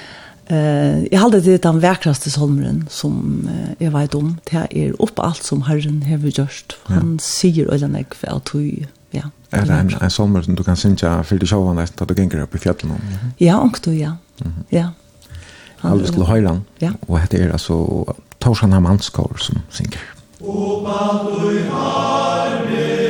Eh, jag hade det den vackraste somren som jag vet om. Det er upp allt som Herren har gjort. Han säger och den är kvar tog. Ja. Är det en, en sommar som du kan synka för dig själv när du gänger upp i fjällen? Mm. Ja, och du ja. Ja. Alltså till Høyland. Ja. Och det är alltså Torsan Hamanskår som synker. på du har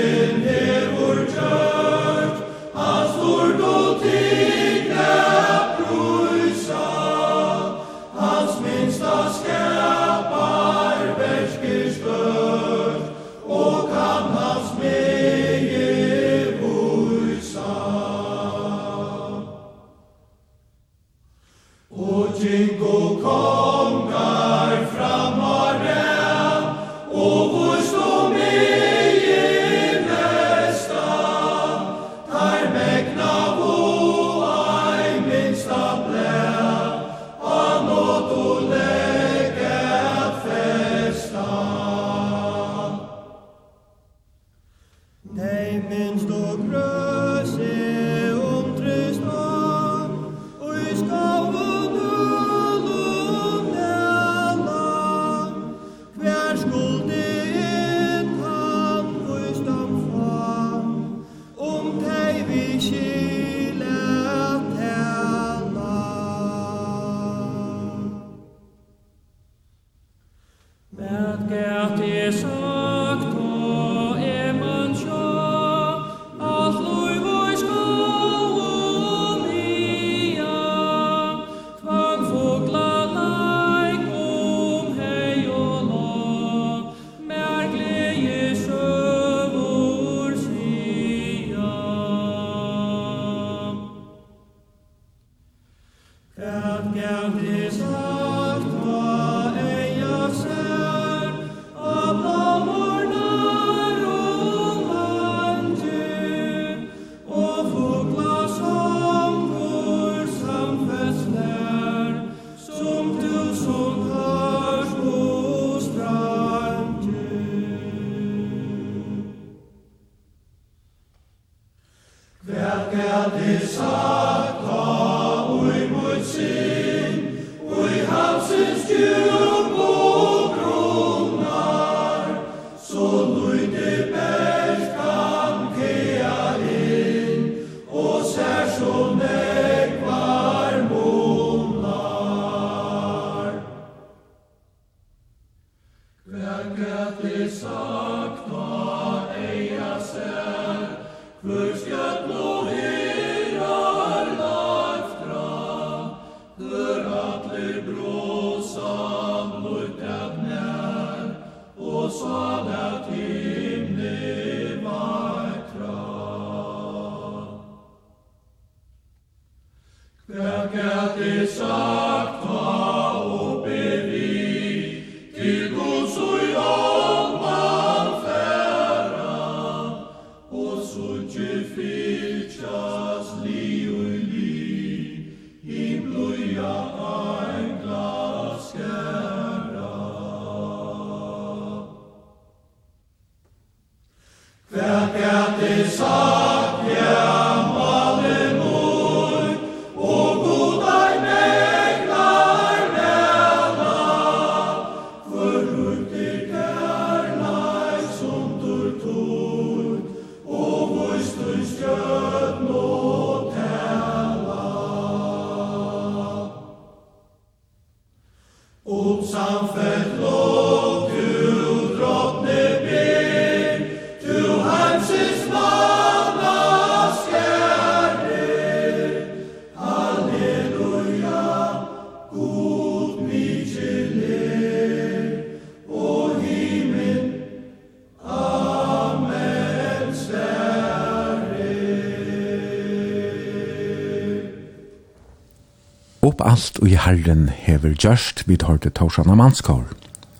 alt og i Herren hever gjørst, vi tar til Torsan av Manskår.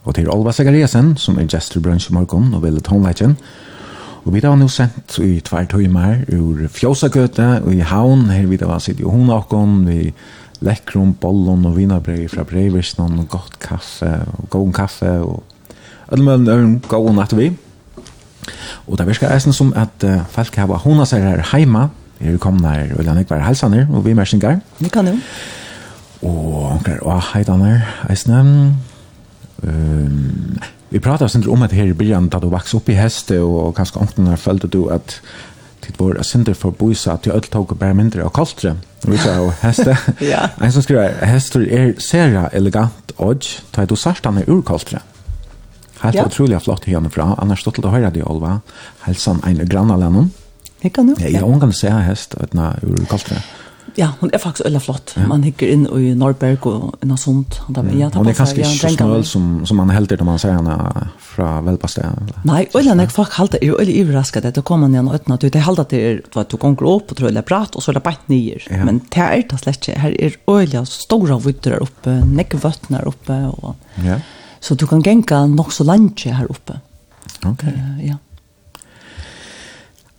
Og til Olva Segariasen, som er gestur i morgen og vil tonleitjen, Og vi har nå sendt i tvær tøymer ur Fjósakøte og i Havn, her vi har sitt i Honakon, vi lekron, bollon og vinabrei fra Breivisnon, og godt kaffe, og god kaffe, og alle mulige øren god natt vi. Og det virker eisen som at uh, folk har hona seg her heima, her kom nær, og landet var helsaner, og vi mersinger. Vi kan jo og heidaner, eisne. Um, vi pratar sindri om at her i byrjan, da du vaks opp i heste, og kanskje ångten her følte du at tid var a sindri for boisa til öll tåg og bæra mindre av kaltre. vi sa jo heste. ja. En som skriver, hester er seria elegant og ta du sarstan er urkoltre. Helt ja. utrolig flott hjemme fra, annars stått til å høre det, Olva. Helsan, en grann av Vi Jeg kan jo. Jeg kan se hest, uten ur kaltre. Ja ja, hon är faktiskt ölla flott. Ja. Man hickar in i Norrberg och något sånt. Där, ja, hon är kanske inte så snöll som, som man helter när man säger henne från Välpastö. Nej, ölla när folk halter är ölla överraskade. Då kommer man igen och öppnar. Det halter till att du kommer upp och tror det ölla prat och så är det bara nyer. Ja. Men det är det slett inte. Här är ölla stora vittrar uppe, näckvötnar uppe. Och, ja. Så du kan gänga nog så lantje här uppe. Okej. Okay. Uh, ja.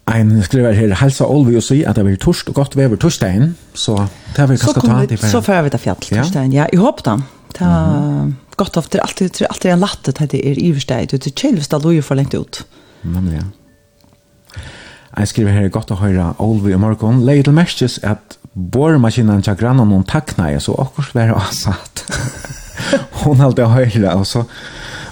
Ein skriver her, helsa Olvi og si at det blir torsk og godt vever torsdagen, så det har vi kanskje ta an til. Så får vi det fjall torsdagen, ja, jeg håper det. Det er godt ofte, det er alltid en latte til det er iversteg, det er kjelvist at loje for lengt ut. Nemlig, ja. Ein skriver her, godt å høre Olvi og morgon, leie til merkes at bormaskinen til grannen noen takna jeg, så akkurat være avsatt. Hun halte å høre, og så,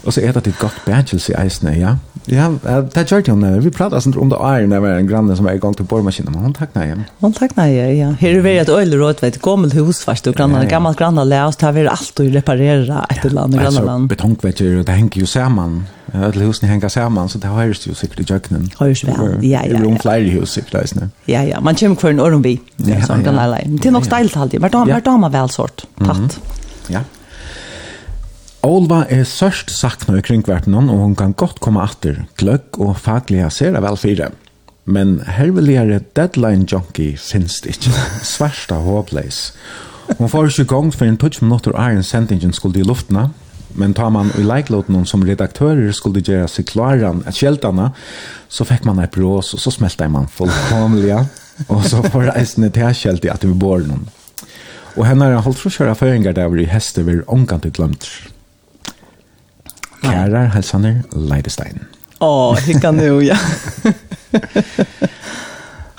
og så er det et godt bækjelse i eisene, ja. Ja. Ja, det gjør hun. Vi pratet sånn om det er når det var en granne som er i gang til bormaskinen, men hun takk nei. Hun takk nei, ja. Her er vi et øyleråd, vet du, gammelt hus først, og grannene, ja, ja. gammelt granne læs, det er alt å reparere et eller annet granne land. Betongvetter, det henger jo sammen. Alle husene henger sammen, så det høres jo sikkert i jøkkenen. Høres vel, ja, ja. Det er jo flere hus sikkert, det Ja, ja, man kommer hver en åren vi, sånn granne leie. Men det er nok steilt alltid, Hvert dame vel sort, tatt. Ja, ja. Olva er sørst sakna i kringverden, og hun kan godt komme atter, gløgg og faglige ser vel fire. Men herveligere deadline junkie finnes det ikke. Svarsta håpleis. Hun får ikke gong for en touch minutter iron sendingen skulle i luftene, men tar man i leiklåten som redaktører skulle gjøre seg klaran at kjeltene, så fikk man ei brås, og så smeltet man fullkomlige, og så får reisende tilkjelt i at vi bor noen. Og henne har holdt for å kjøre føringer der vi hester vil omgang til glemt. Kærar hälsaner Leidestein. Åh, oh, hicka nu, ja.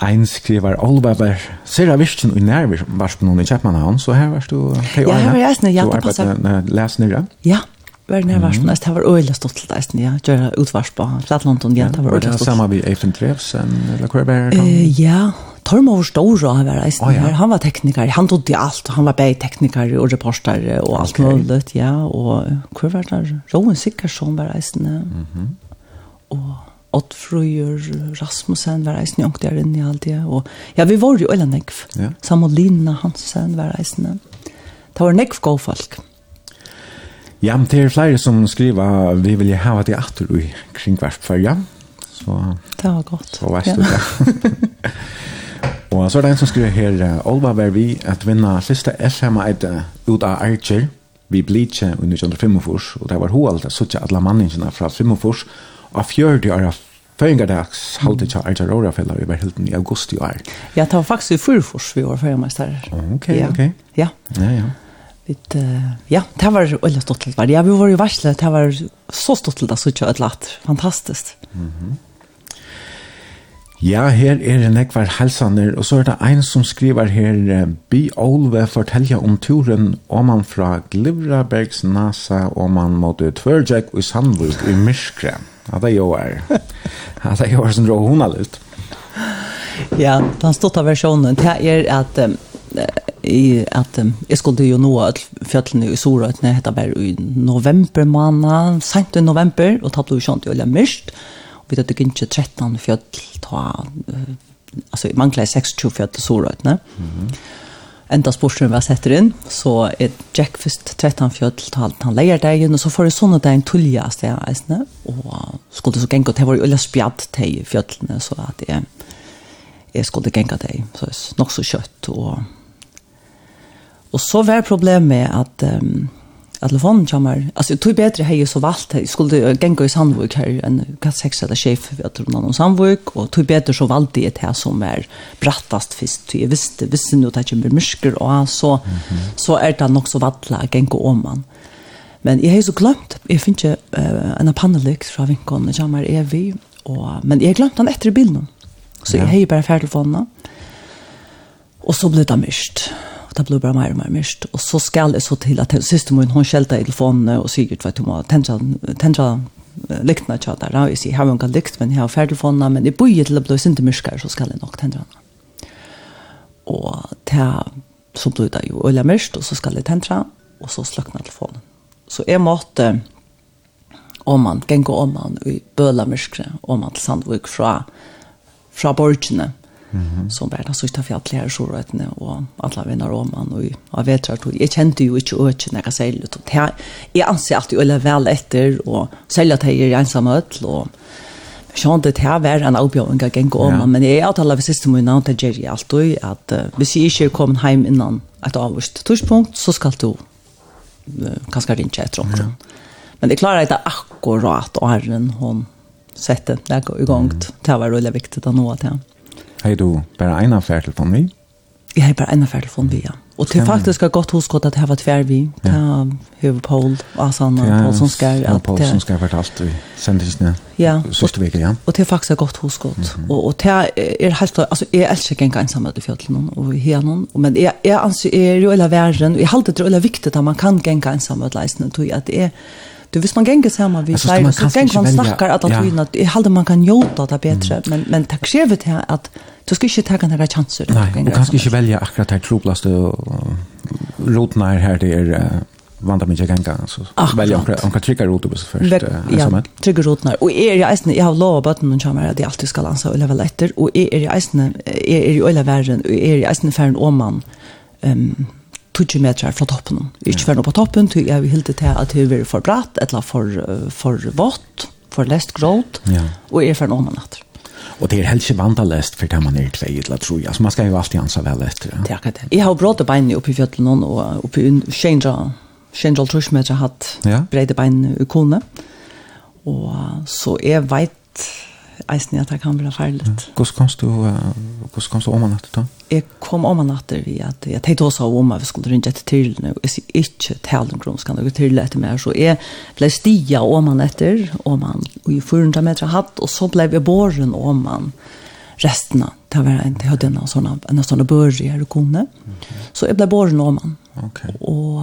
Ein skriver Olberber, ser jeg virkelig i nærvær varst på noen i Kjepmanhavn, så her var du. Ja, her var jeg snill, ja, det passer. Du arbeidet les nere? Ja, var nærvær som det var øyelig stått til deg, ja, gjør utvars på Flatlandon, ja, det var øyelig stått. Var det samme vi Eifen Treves, eller hva er det? Ja, Tormo var stor och han var reisen oh, ja. Han var tekniker, han tog det allt. Han var bägtekniker och reporter och allt okay. möjligt. Ja, och hur var det? Rowan Sickersson var reisen. Mm -hmm. Och Oddfrøyer Rasmussen var reisen jongt der inne i alt det. Og, ja, vi var jo eller nekv. Ja. Samolina Hansen var reisende. Det var nekv god folk. Ja, men det er flere som skriver vi vil ha det atter i kringverkfølge. Så, det var godt. Så veist ja. du det. Og så er det en som skriver her, Olva var vi at vinna siste SM-eide ut av Archer, vi blitje i 1945, og det var hoalt at suttja alle manningene fra 45, og fjørde åra Føringardags halte ikke Archer Rorafella vi var i august i år. Ja, det var faktisk i Fyrfors vi var føringarmeister. Ok, ja. ok. Ja. Ja, ja. Vit, ja, det var veldig stått til. Ja, vi var jo varslet, det var så stått til det, så ikke et latt. Fantastisk. Mhm. Ja, her er det nekvar helsaner, og så er det en som skriver her, Bi Olve fortelja om turen om man fra Glivrabergs nasa om man måtte Tvørgjøk i Sandvuk i Myskre. Ja, det jo er. Ja, det jo er som rå hona litt. Ja, den stått versjonen, det er at um, i at um, jeg skulle jo nå at fjøtlene i Sorøtene hette bare i november måned, sent i november, og tatt du kjent i litt myrst, og vi hadde ikke 13 fjødl, ta, uh, altså vi manglet 26 fjødl sorøytene. Mm -hmm. Enda spørsmålet var setter inn, så er Jack først 13 fjødl, ta han leier deg og så får jeg sånne deg en tulje av sted, eisne, og skulle så gengå, det var jo øyne spjadd til fjødlene, så at jeg, jeg skulle gengå deg, så er nok så kjøtt, og, og så var problemet at um, av telefonen kommer. Alltså, det tog bättre hej så valgt, jeg skulle gänga i Sandvik her, en katt sex eller sjef, chef vet du någon Sandvik og tog bedre så valt det här som er brattast först. jeg visste visste nu at det kommer mysker og så så er det nok så vattla gänga om man. Men jeg har så glemt, jeg finner ikke uh, en panelik fra vinkene Jag kommer er vi og, men jeg har glemt den efter bilden. Så jag har bare färdigt vana. Och så ble det mist. Og det blir bare mer og mer mist. Og så skal jeg så til at siste min, hun skjelte i telefonene og sier, vet du, må tendre lyktene til der. Og jeg sier, jeg har jo ikke lykt, men jeg har ferdig telefonene, men jeg bor til å bli sinte mørkere, så skal jeg nok tendre henne. Og til, så blir det jo øyne mørkt, og så skal jeg tendre, og så sløkner telefonen. Så jeg måtte, om man, genge om man, i bøla mørkere, om man til Sandvik fra, fra borgene, -hmm. Som var den sista fjallet Sjorøytene og alle venner om han. Og jeg vet at jeg kjente jo ikke øke når jeg sier det. Jeg anser alltid å vel etter, og selv at jeg er ensam ødel, og Sjån det her var en avbjøring av gengå om, ja. men jag har talat vid sista månaden till Jerry alltid at uh, hvis jeg ikke er kommet hjem innan et avvist torspunkt, så skal du uh, kanske rinja ett råd. Ja. Men det klarar ikke akkurat å ha den hun sette det i gang. Det var veldig viktig å nå att henne. Hei du, bare en av færtelfon vi? Jeg har bare en av færtelfon vi, ja. Og til faktisk har gått hos godt at jeg var tver vi. Ja. Høve Paul, Asan og Paul som skal... Ja, Paul som skal vært alt i sendelsene. Ja. Sørste veke, ja. Og til faktisk har gått hos godt. Og, og til er helt... Altså, jeg elsker ikke engang sammen med fjøtlen og henen. Men jeg, jeg anser jeg er jo eller verden. og Jeg halte det er jo viktig at man kan genga ensamme med leisene. tror jeg at det er... Du visst man gänga samma vi säger så gänga man snackar att att vi att man kan jota det bättre men men tack sker vi till att Du ska inte ta några chanser. Nej, och kanske inte välja akkurat her troplaste rotna här det är vandrar mig gänga så välja onka onka trigger rot bus först ja trigger rot när och är jag isen jag har lovat men kommer menar det alltid ska lansa och level letter och är jag isen är ju alla världen är jag isen för en åman ehm 20 meter från toppen. Inte för på toppen, till jag vill inte att det är för bratt eller för för vått, för läst gråt. Ja. Och är för en åman natt. Og det er helt vandaläst for det man er tvei til å tro. Altså, man skal jo alltid ansa väl efter. Ja, det Jeg har brått bein oppi i og oppi uppe i trusmeter hatt ja. breide bein i kone. Og så jeg vet eisen at det kan være ferdig. Hvordan kom du, hvordan kom du om natt da? Jeg kom om natt vi at jeg tenkte også om at vi skulle ringe etter til nu. Jeg sier ikke talen grunn skal jeg til etter mer. Så jeg ble stia om etter, om han i 400 meter hatt, og så ble jeg båren om han restene. Det var en til høyden av sånne, en sånn børje her kone. Så jeg ble båren om han. Okay. Og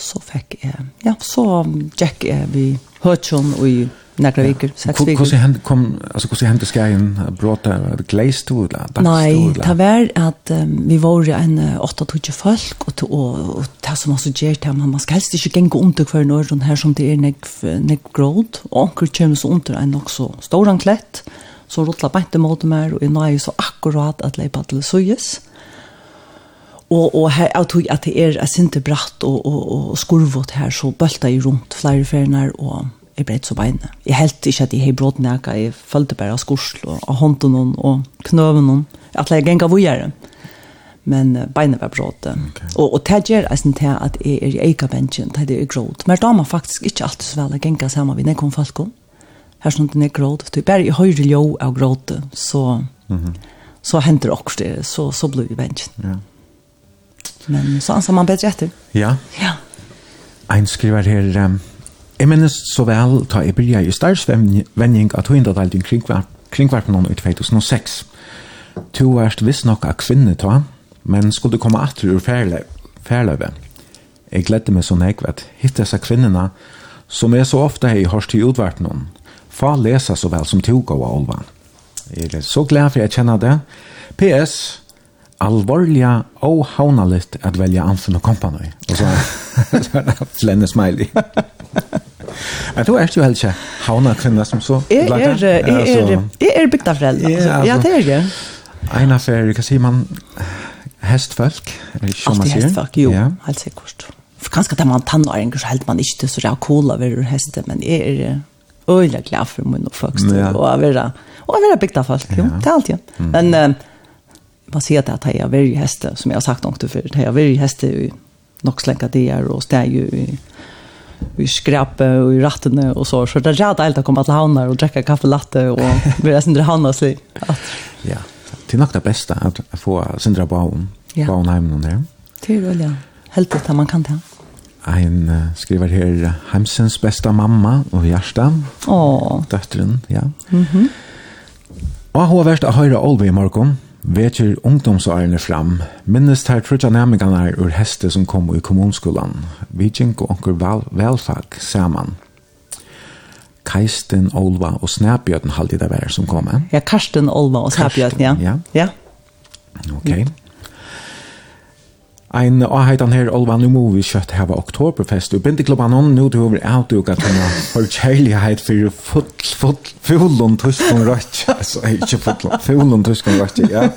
så fikk jeg, ja, så gikk jeg vi Høtjøn og i några veckor, sex veckor. Hur hände kom alltså hur hände skägen bråta glaze to där? Nej, det var att um, vi var en 8 tusen folk och och, det som var så gert här man ska helst inte gå under för norr den här som det är nek nek grod och onkel kommer så under en också stor anklett så rotla bänt mot mer och är ju så akkurat att lepa till sojes. Og, og her, jeg tog at det er sinte bratt og, og, og skurvot her, så bølta i rundt flere ferner, og jeg ble så beina. Jeg helt ikke at jeg har brått nækka, jeg følte bare av skorsel og av hånden noen og knøven og At jeg gikk av vujere. Men beina var brått. Okay. Og, og det gjør jeg sånn til at jeg er i eika bensjen, det er grått. Men da man faktisk ikke alltid så vel å gikk sammen med nekken folk. Her sånn at det er grått. Det er bare i høyre ljå av grått, så, mm -hmm. så henter det også det, så, så blir vi bensjen. Ja. Men så anser man bedre etter. Ja. Ja. Ein skriver her... Um Jeg minnes så vel ta jeg byrja i størsvending at hun dalt i kringkvarpen i 2006. To erst visst nok av kvinne ta, men skulle komme atter ur færløve. Jeg gledde meg så nekvet, hitt disse kvinnerne, som jeg så ofte har hørt til utvarpen om, fa lesa så vel som tog av Olva. Jeg er så glad for jeg kjenner det. P.S. Alvorliga og havnaligt at velja Anfen og Kompany. Og så er det flenne smiley. Men du er jo helt ikke havna kvinna som så? Jeg er, jeg er, jeg er bygda foreldre. Ja, det er jeg. Ein affær, hva sier man, hestfolk? Alltid hestfolk, jo, ja. helt sikkert. For kanskje det man tannåringer, så helt man ikke til så rea kola ved heste, men jeg er øyelig glad for min oppvokst, ja. og å være, og å være bygda folk, jo, det er alltid. Men uh, man sier det at jeg er veldig heste, som jeg har sagt nok til før, jeg er veldig heste i nok slenka det og steg jo i vi skrape og i rattene och så. Så det är rätt helt att komma till havnar och dricka kaffe latte och vi resten till havnar sig. Ja, det er nok det bästa at få sindra bauen. Ja. På hon hemma där. Det er veldig. Helt det man kan ta. Ein uh, skriver her Heimsens bästa mamma och hjärsta. Åh. døtteren ja. Mhm. Mm -hmm. Og å høre Olve i morgen? Vekjer ungdomsårene fram, minnes her trutja næmingarna ur heste som kom i kommunskolan. Vi gjenk og onker vel, velfag saman. Keisten, Olva og Snæbjøten halde det vær som kom. Ja, Karsten, Olva og Snæbjøten, ja. ja. Ja. Ok. Ein avheitan her Olva nu og Movi kjøtt heva oktoberfest, og bindeklubban hon nu til over avduka til henne for kjærlighet for full, full, fullon tuskon rødt, altså ikke fullon, fullon tuskon rødt, ja.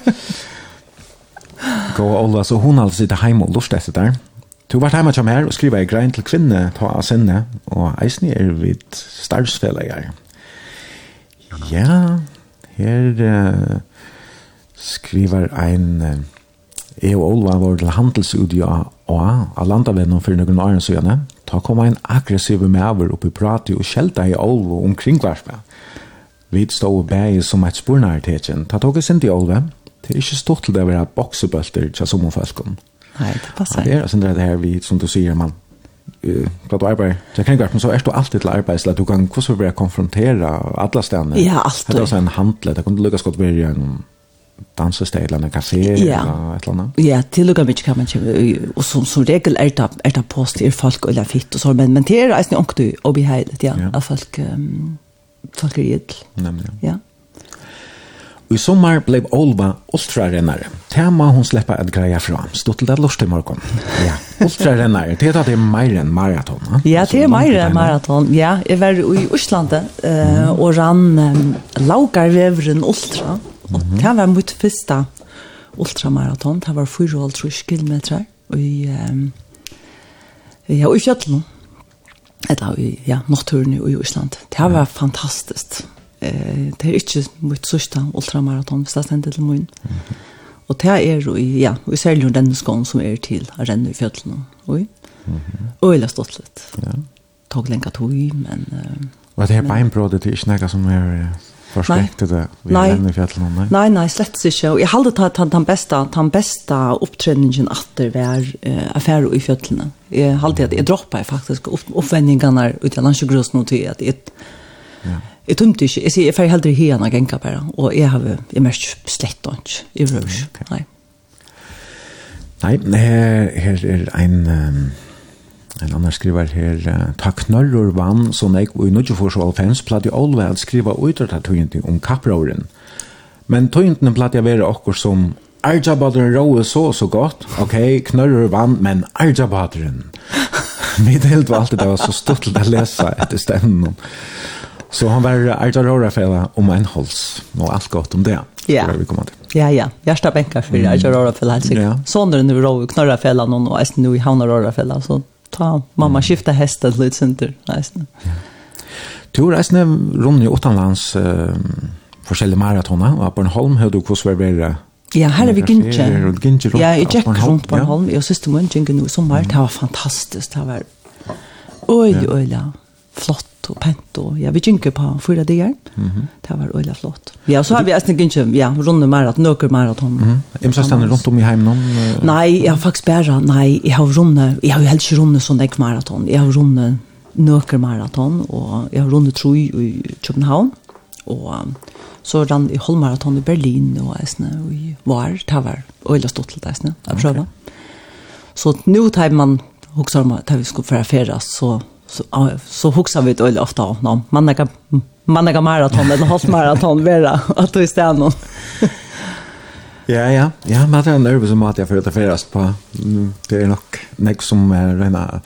Gå Olva, så hun halde sitte heim og lort etter der. Du var heima kjem her og skriva i grein til kvinne ta av sinne, og eisni er vid starvsfellegar. Ja, her uh, skriver ein... Uh, jeg og Ola var til handelsudia og av landavennen for noen år siden, da kom en aggressiv maver opp i pratet og skjelte i Olva omkring hverandre. Vi stod og bæg som et spornartetjen. Da tok jeg sint i Olva. Det er ikke stort til det å være boksebølter til som. Nei, det passer. Det er sånn det her vi, som du sier, man eh vad du arbetar. Jag kan gå så är du alltid till arbete så att du kan hur så börja konfrontera alla ställen. Ja, alltid. Det är en handle. Det kunde lucka skott bli en dansested eller en kafé ja. eller et eller annet? Ja, til og med kan man ikke, og som, som regel er det, er det post til folk eller fitt og så, men, men det er eisen ikke du og beheilet, ja, ja. at folk, um, folk er gitt. Nemlig, ja. ja. I sommer ble Olva ultrarennare. Tema hun slipper et greja fra. Stod til det lort i morgen. Ja, ultrarennare. Det är det mer enn maraton. Va? Ja, det är mer än maraton. Ja, jeg var i Osland eh, og rann um, Laugarvevren ultra. Og det var mitt første ultramaraton. Det var 4,5 kilometer. i, um, ja, i kjøttelen. Eller i ja, naturen i Island. Det var fantastisk. Det er ikke mitt sørste ultramaraton, hvis det stender til munnen. Og det er jo ja, vi ser jo den skån som er til å renne i fjøtlene. Oi. Mm -hmm. Og jeg har stått litt. Ja. Tog lenge tog, men... Uh, og det her beinbrådet, det er ikke noe som er... Förspektet det. Vi nei. nämner fjällen om nei, nei, nej, slett ikke. Og jeg hade tagit han den beste, den bästa uppträdningen åter var uh, affär i fjällen. Jeg hade att jeg droppet faktisk opp, oppvendingene ut av landsjøgrøs nå til at jeg, Ja. Jag tömte inte. Jag ser jag får hellre hena gänka bare. Og jeg har jeg mest slett og ikke. inte i rush. Nei. Nei, her, her er en... um, En annan skriver her, ta knørrur vann, som jeg og i nødje for så alfens, platt i allveld skriva utrata tøyenti om kapprauren. Men tøyentene platt jeg være okkur som Arjabadren råe så så godt, ok, knørrur vann, men Arjabadren. Mitt helt var alltid det var så stort til å lese etter stemmen. Så han var Arjarorafella om en hals, og alt godt om det. Ja. Det vi kommer til. Ja, ja. Hjärsta bänkar för mm. jag rör för Sånne Sonen nu rör knorra fällan och är nu i havnar rör fällan så ta mamma skifta hästar till ett center. Nästan. Ja. Du reisne rundt i Åttanlands uh, forskjellige maratoner, og holm har du hvordan var det? Ja, här är vi gynnskje. Ja, jeg gikk rundt Bornholm, jeg synes det var en gynnskje nå i sommer, det var fantastiskt, det var Oj, oj, ja flott og pent og ja, vi gynker på fyra dagar. Mm -hmm. Det var øyla flott. Ja, så har vi æstnig ikke, ja, runde maraton, nøkker maraton. Mm -hmm. Imsa stender rundt om i heimen om? Uh, nei, jeg har faktisk bare, nei, jeg har runde, jeg har jo helst ikke runde sånn ek maraton. Jeg har runde nøkker maraton, og jeg har runde troi i København, og så rann i Holmaraton i Berlin og æstnig, og i var, det var øyla stått til æstnig, jeg prøver. Okay. Så nå tar man, hoksa om at vi skulle færa færa, så så, så huxar vi det ofta om någon. Man kan man kan maraton eller halv maraton vara att du står någon. ja, ja. Ja, man är nervös om att jag får ta färdast på. Det är nog nästa som är rena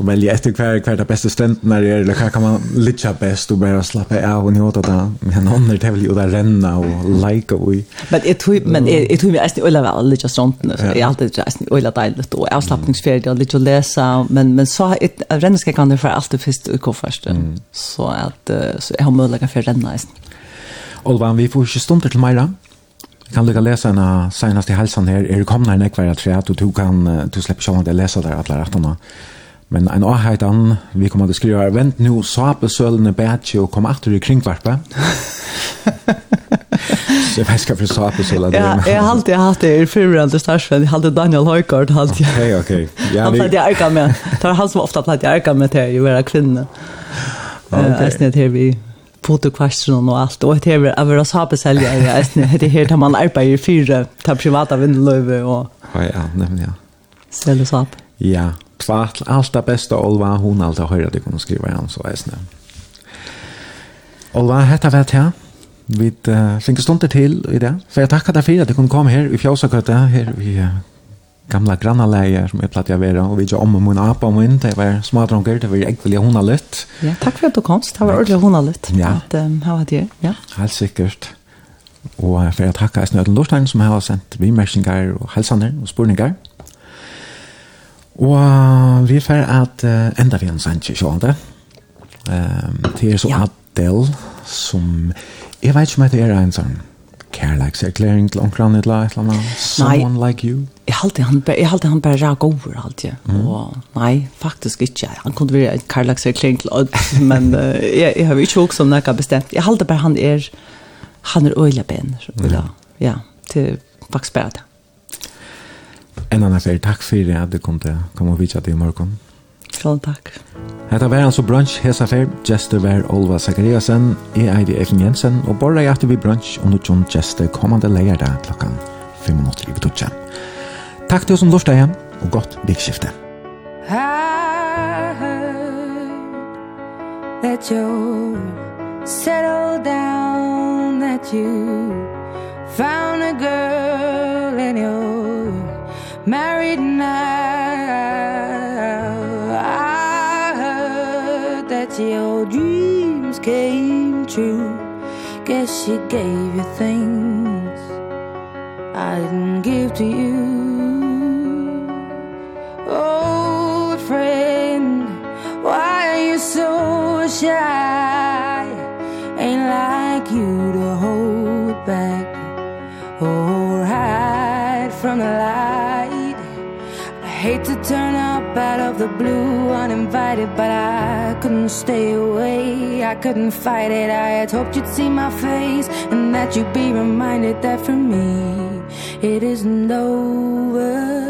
så väljer efter kvar kvar det bästa ständen när det är eller kan, kan man litcha bäst och bara slappa av och njuta där men andra det vill ju där renna och like och men det tror men det tror mig är ölla väl litcha sånt nu är alltid just ölla deiligt och avslappningsfärdig och lite läsa men men så ett renna ska kan det för allt det först och först så att så är har att för renna nästan Olvan, vi får ikke stunder til Meira. Vi kan lukka lesa en av seneste helsen her. Er du kommet her nekvar jeg at du kan, du slipper ikke om at jeg leser der alle rettene. Men en avheitan, vi kommer til å skrive, vent nu, svape sølene bætje og kom atter i kringvarpe. så jeg vet ikke for svape sølene. Ja, jeg har alltid hatt det i fyrrande starsvenn, jeg hadde Daniel Høygaard, hatt jeg. Ok, ok. Ja, han platt jeg ærka med, det var han som ofte platt jeg ærka med til å være kvinne. Ok. Uh, jeg snitt her vi fotokvastron og alt, og det er å være sapesølje, jeg snitt her, det her tar man arbeid i fyrre, tar privata vindeløyve og... Ja, nemlig, ja. Selge sap. Ja, ja kvart, alt det beste Olva, hun alltid har høyre det kunne skriva igjen, så eisne. Olva, hetta vet jeg, vi uh, finner stunder til i det, for jeg takker deg for at du kunne komme her i Fjøsakøtta, her i uh, gamla grannaleie som jeg platt jeg vera, og vi gjør om min apa og mun, det var smadronger, det var jeg vilja hona litt. Ja, takk for at du komst, det var ordentlig hona litt, ja. at um, her var det, ja. Helt sikkert. Og for jeg takker Eisne Ødlen Lorstein som har sendt vimersinger og helsaner og spurningar. Og vi får at uh, enda vi en sannsje sjående. Um, det er så ja. Adele som, jeg vet ikke om det er en sånn kærleikserklæring til omkran et eller annet, someone nei, like you. Jeg halte han, jeg halte han bare rak over alt, ja. Mm. Og, nei, faktisk ikke. Han kunne være en kærleikserklæring til odd, men uh, jeg, jeg har jo ikke også om noe bestemt. Jeg halte bare han er, han er øyla ben, ja. ja, til faktisk bare det. En annan fer, takk for at du kom til kom og vidtja til i morgen. Sjål takk. Hetta var altså brunch hesa fer, Jester var Olva Zakariasen, jeg Eidi Efen Jensen, og borra hjerte vi brunch under John Jester kommande leierdag klokkan 5 minutter i betutja. Takk til oss som lortet igjen, og godt vikskifte. I heard that you settled down, that you found a girl in your married now I heard that your dreams came true. Guess she gave you things I didn't give to you. of the blue uninvited but I couldn't stay away. I couldn't fight it. I had hoped you'd see my face and that you'd be reminded that for me it isn't over.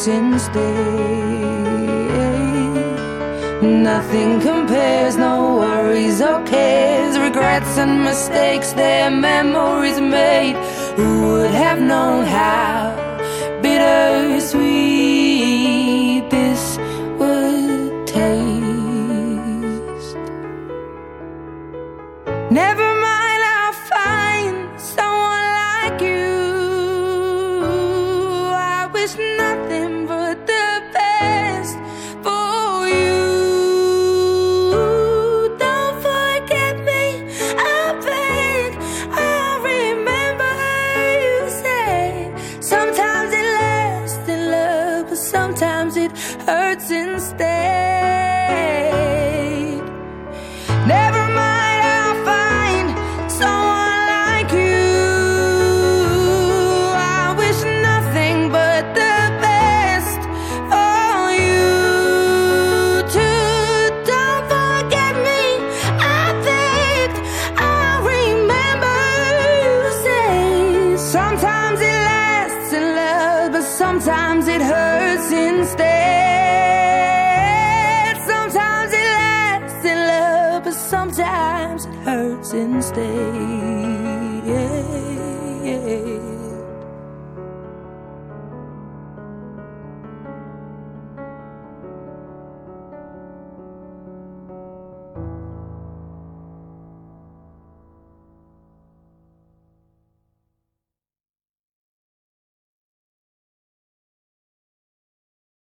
since day Nothing compares, no worries or cares. Regrets and mistakes, their memories made. Who would have known how bittersweet this would taste? Never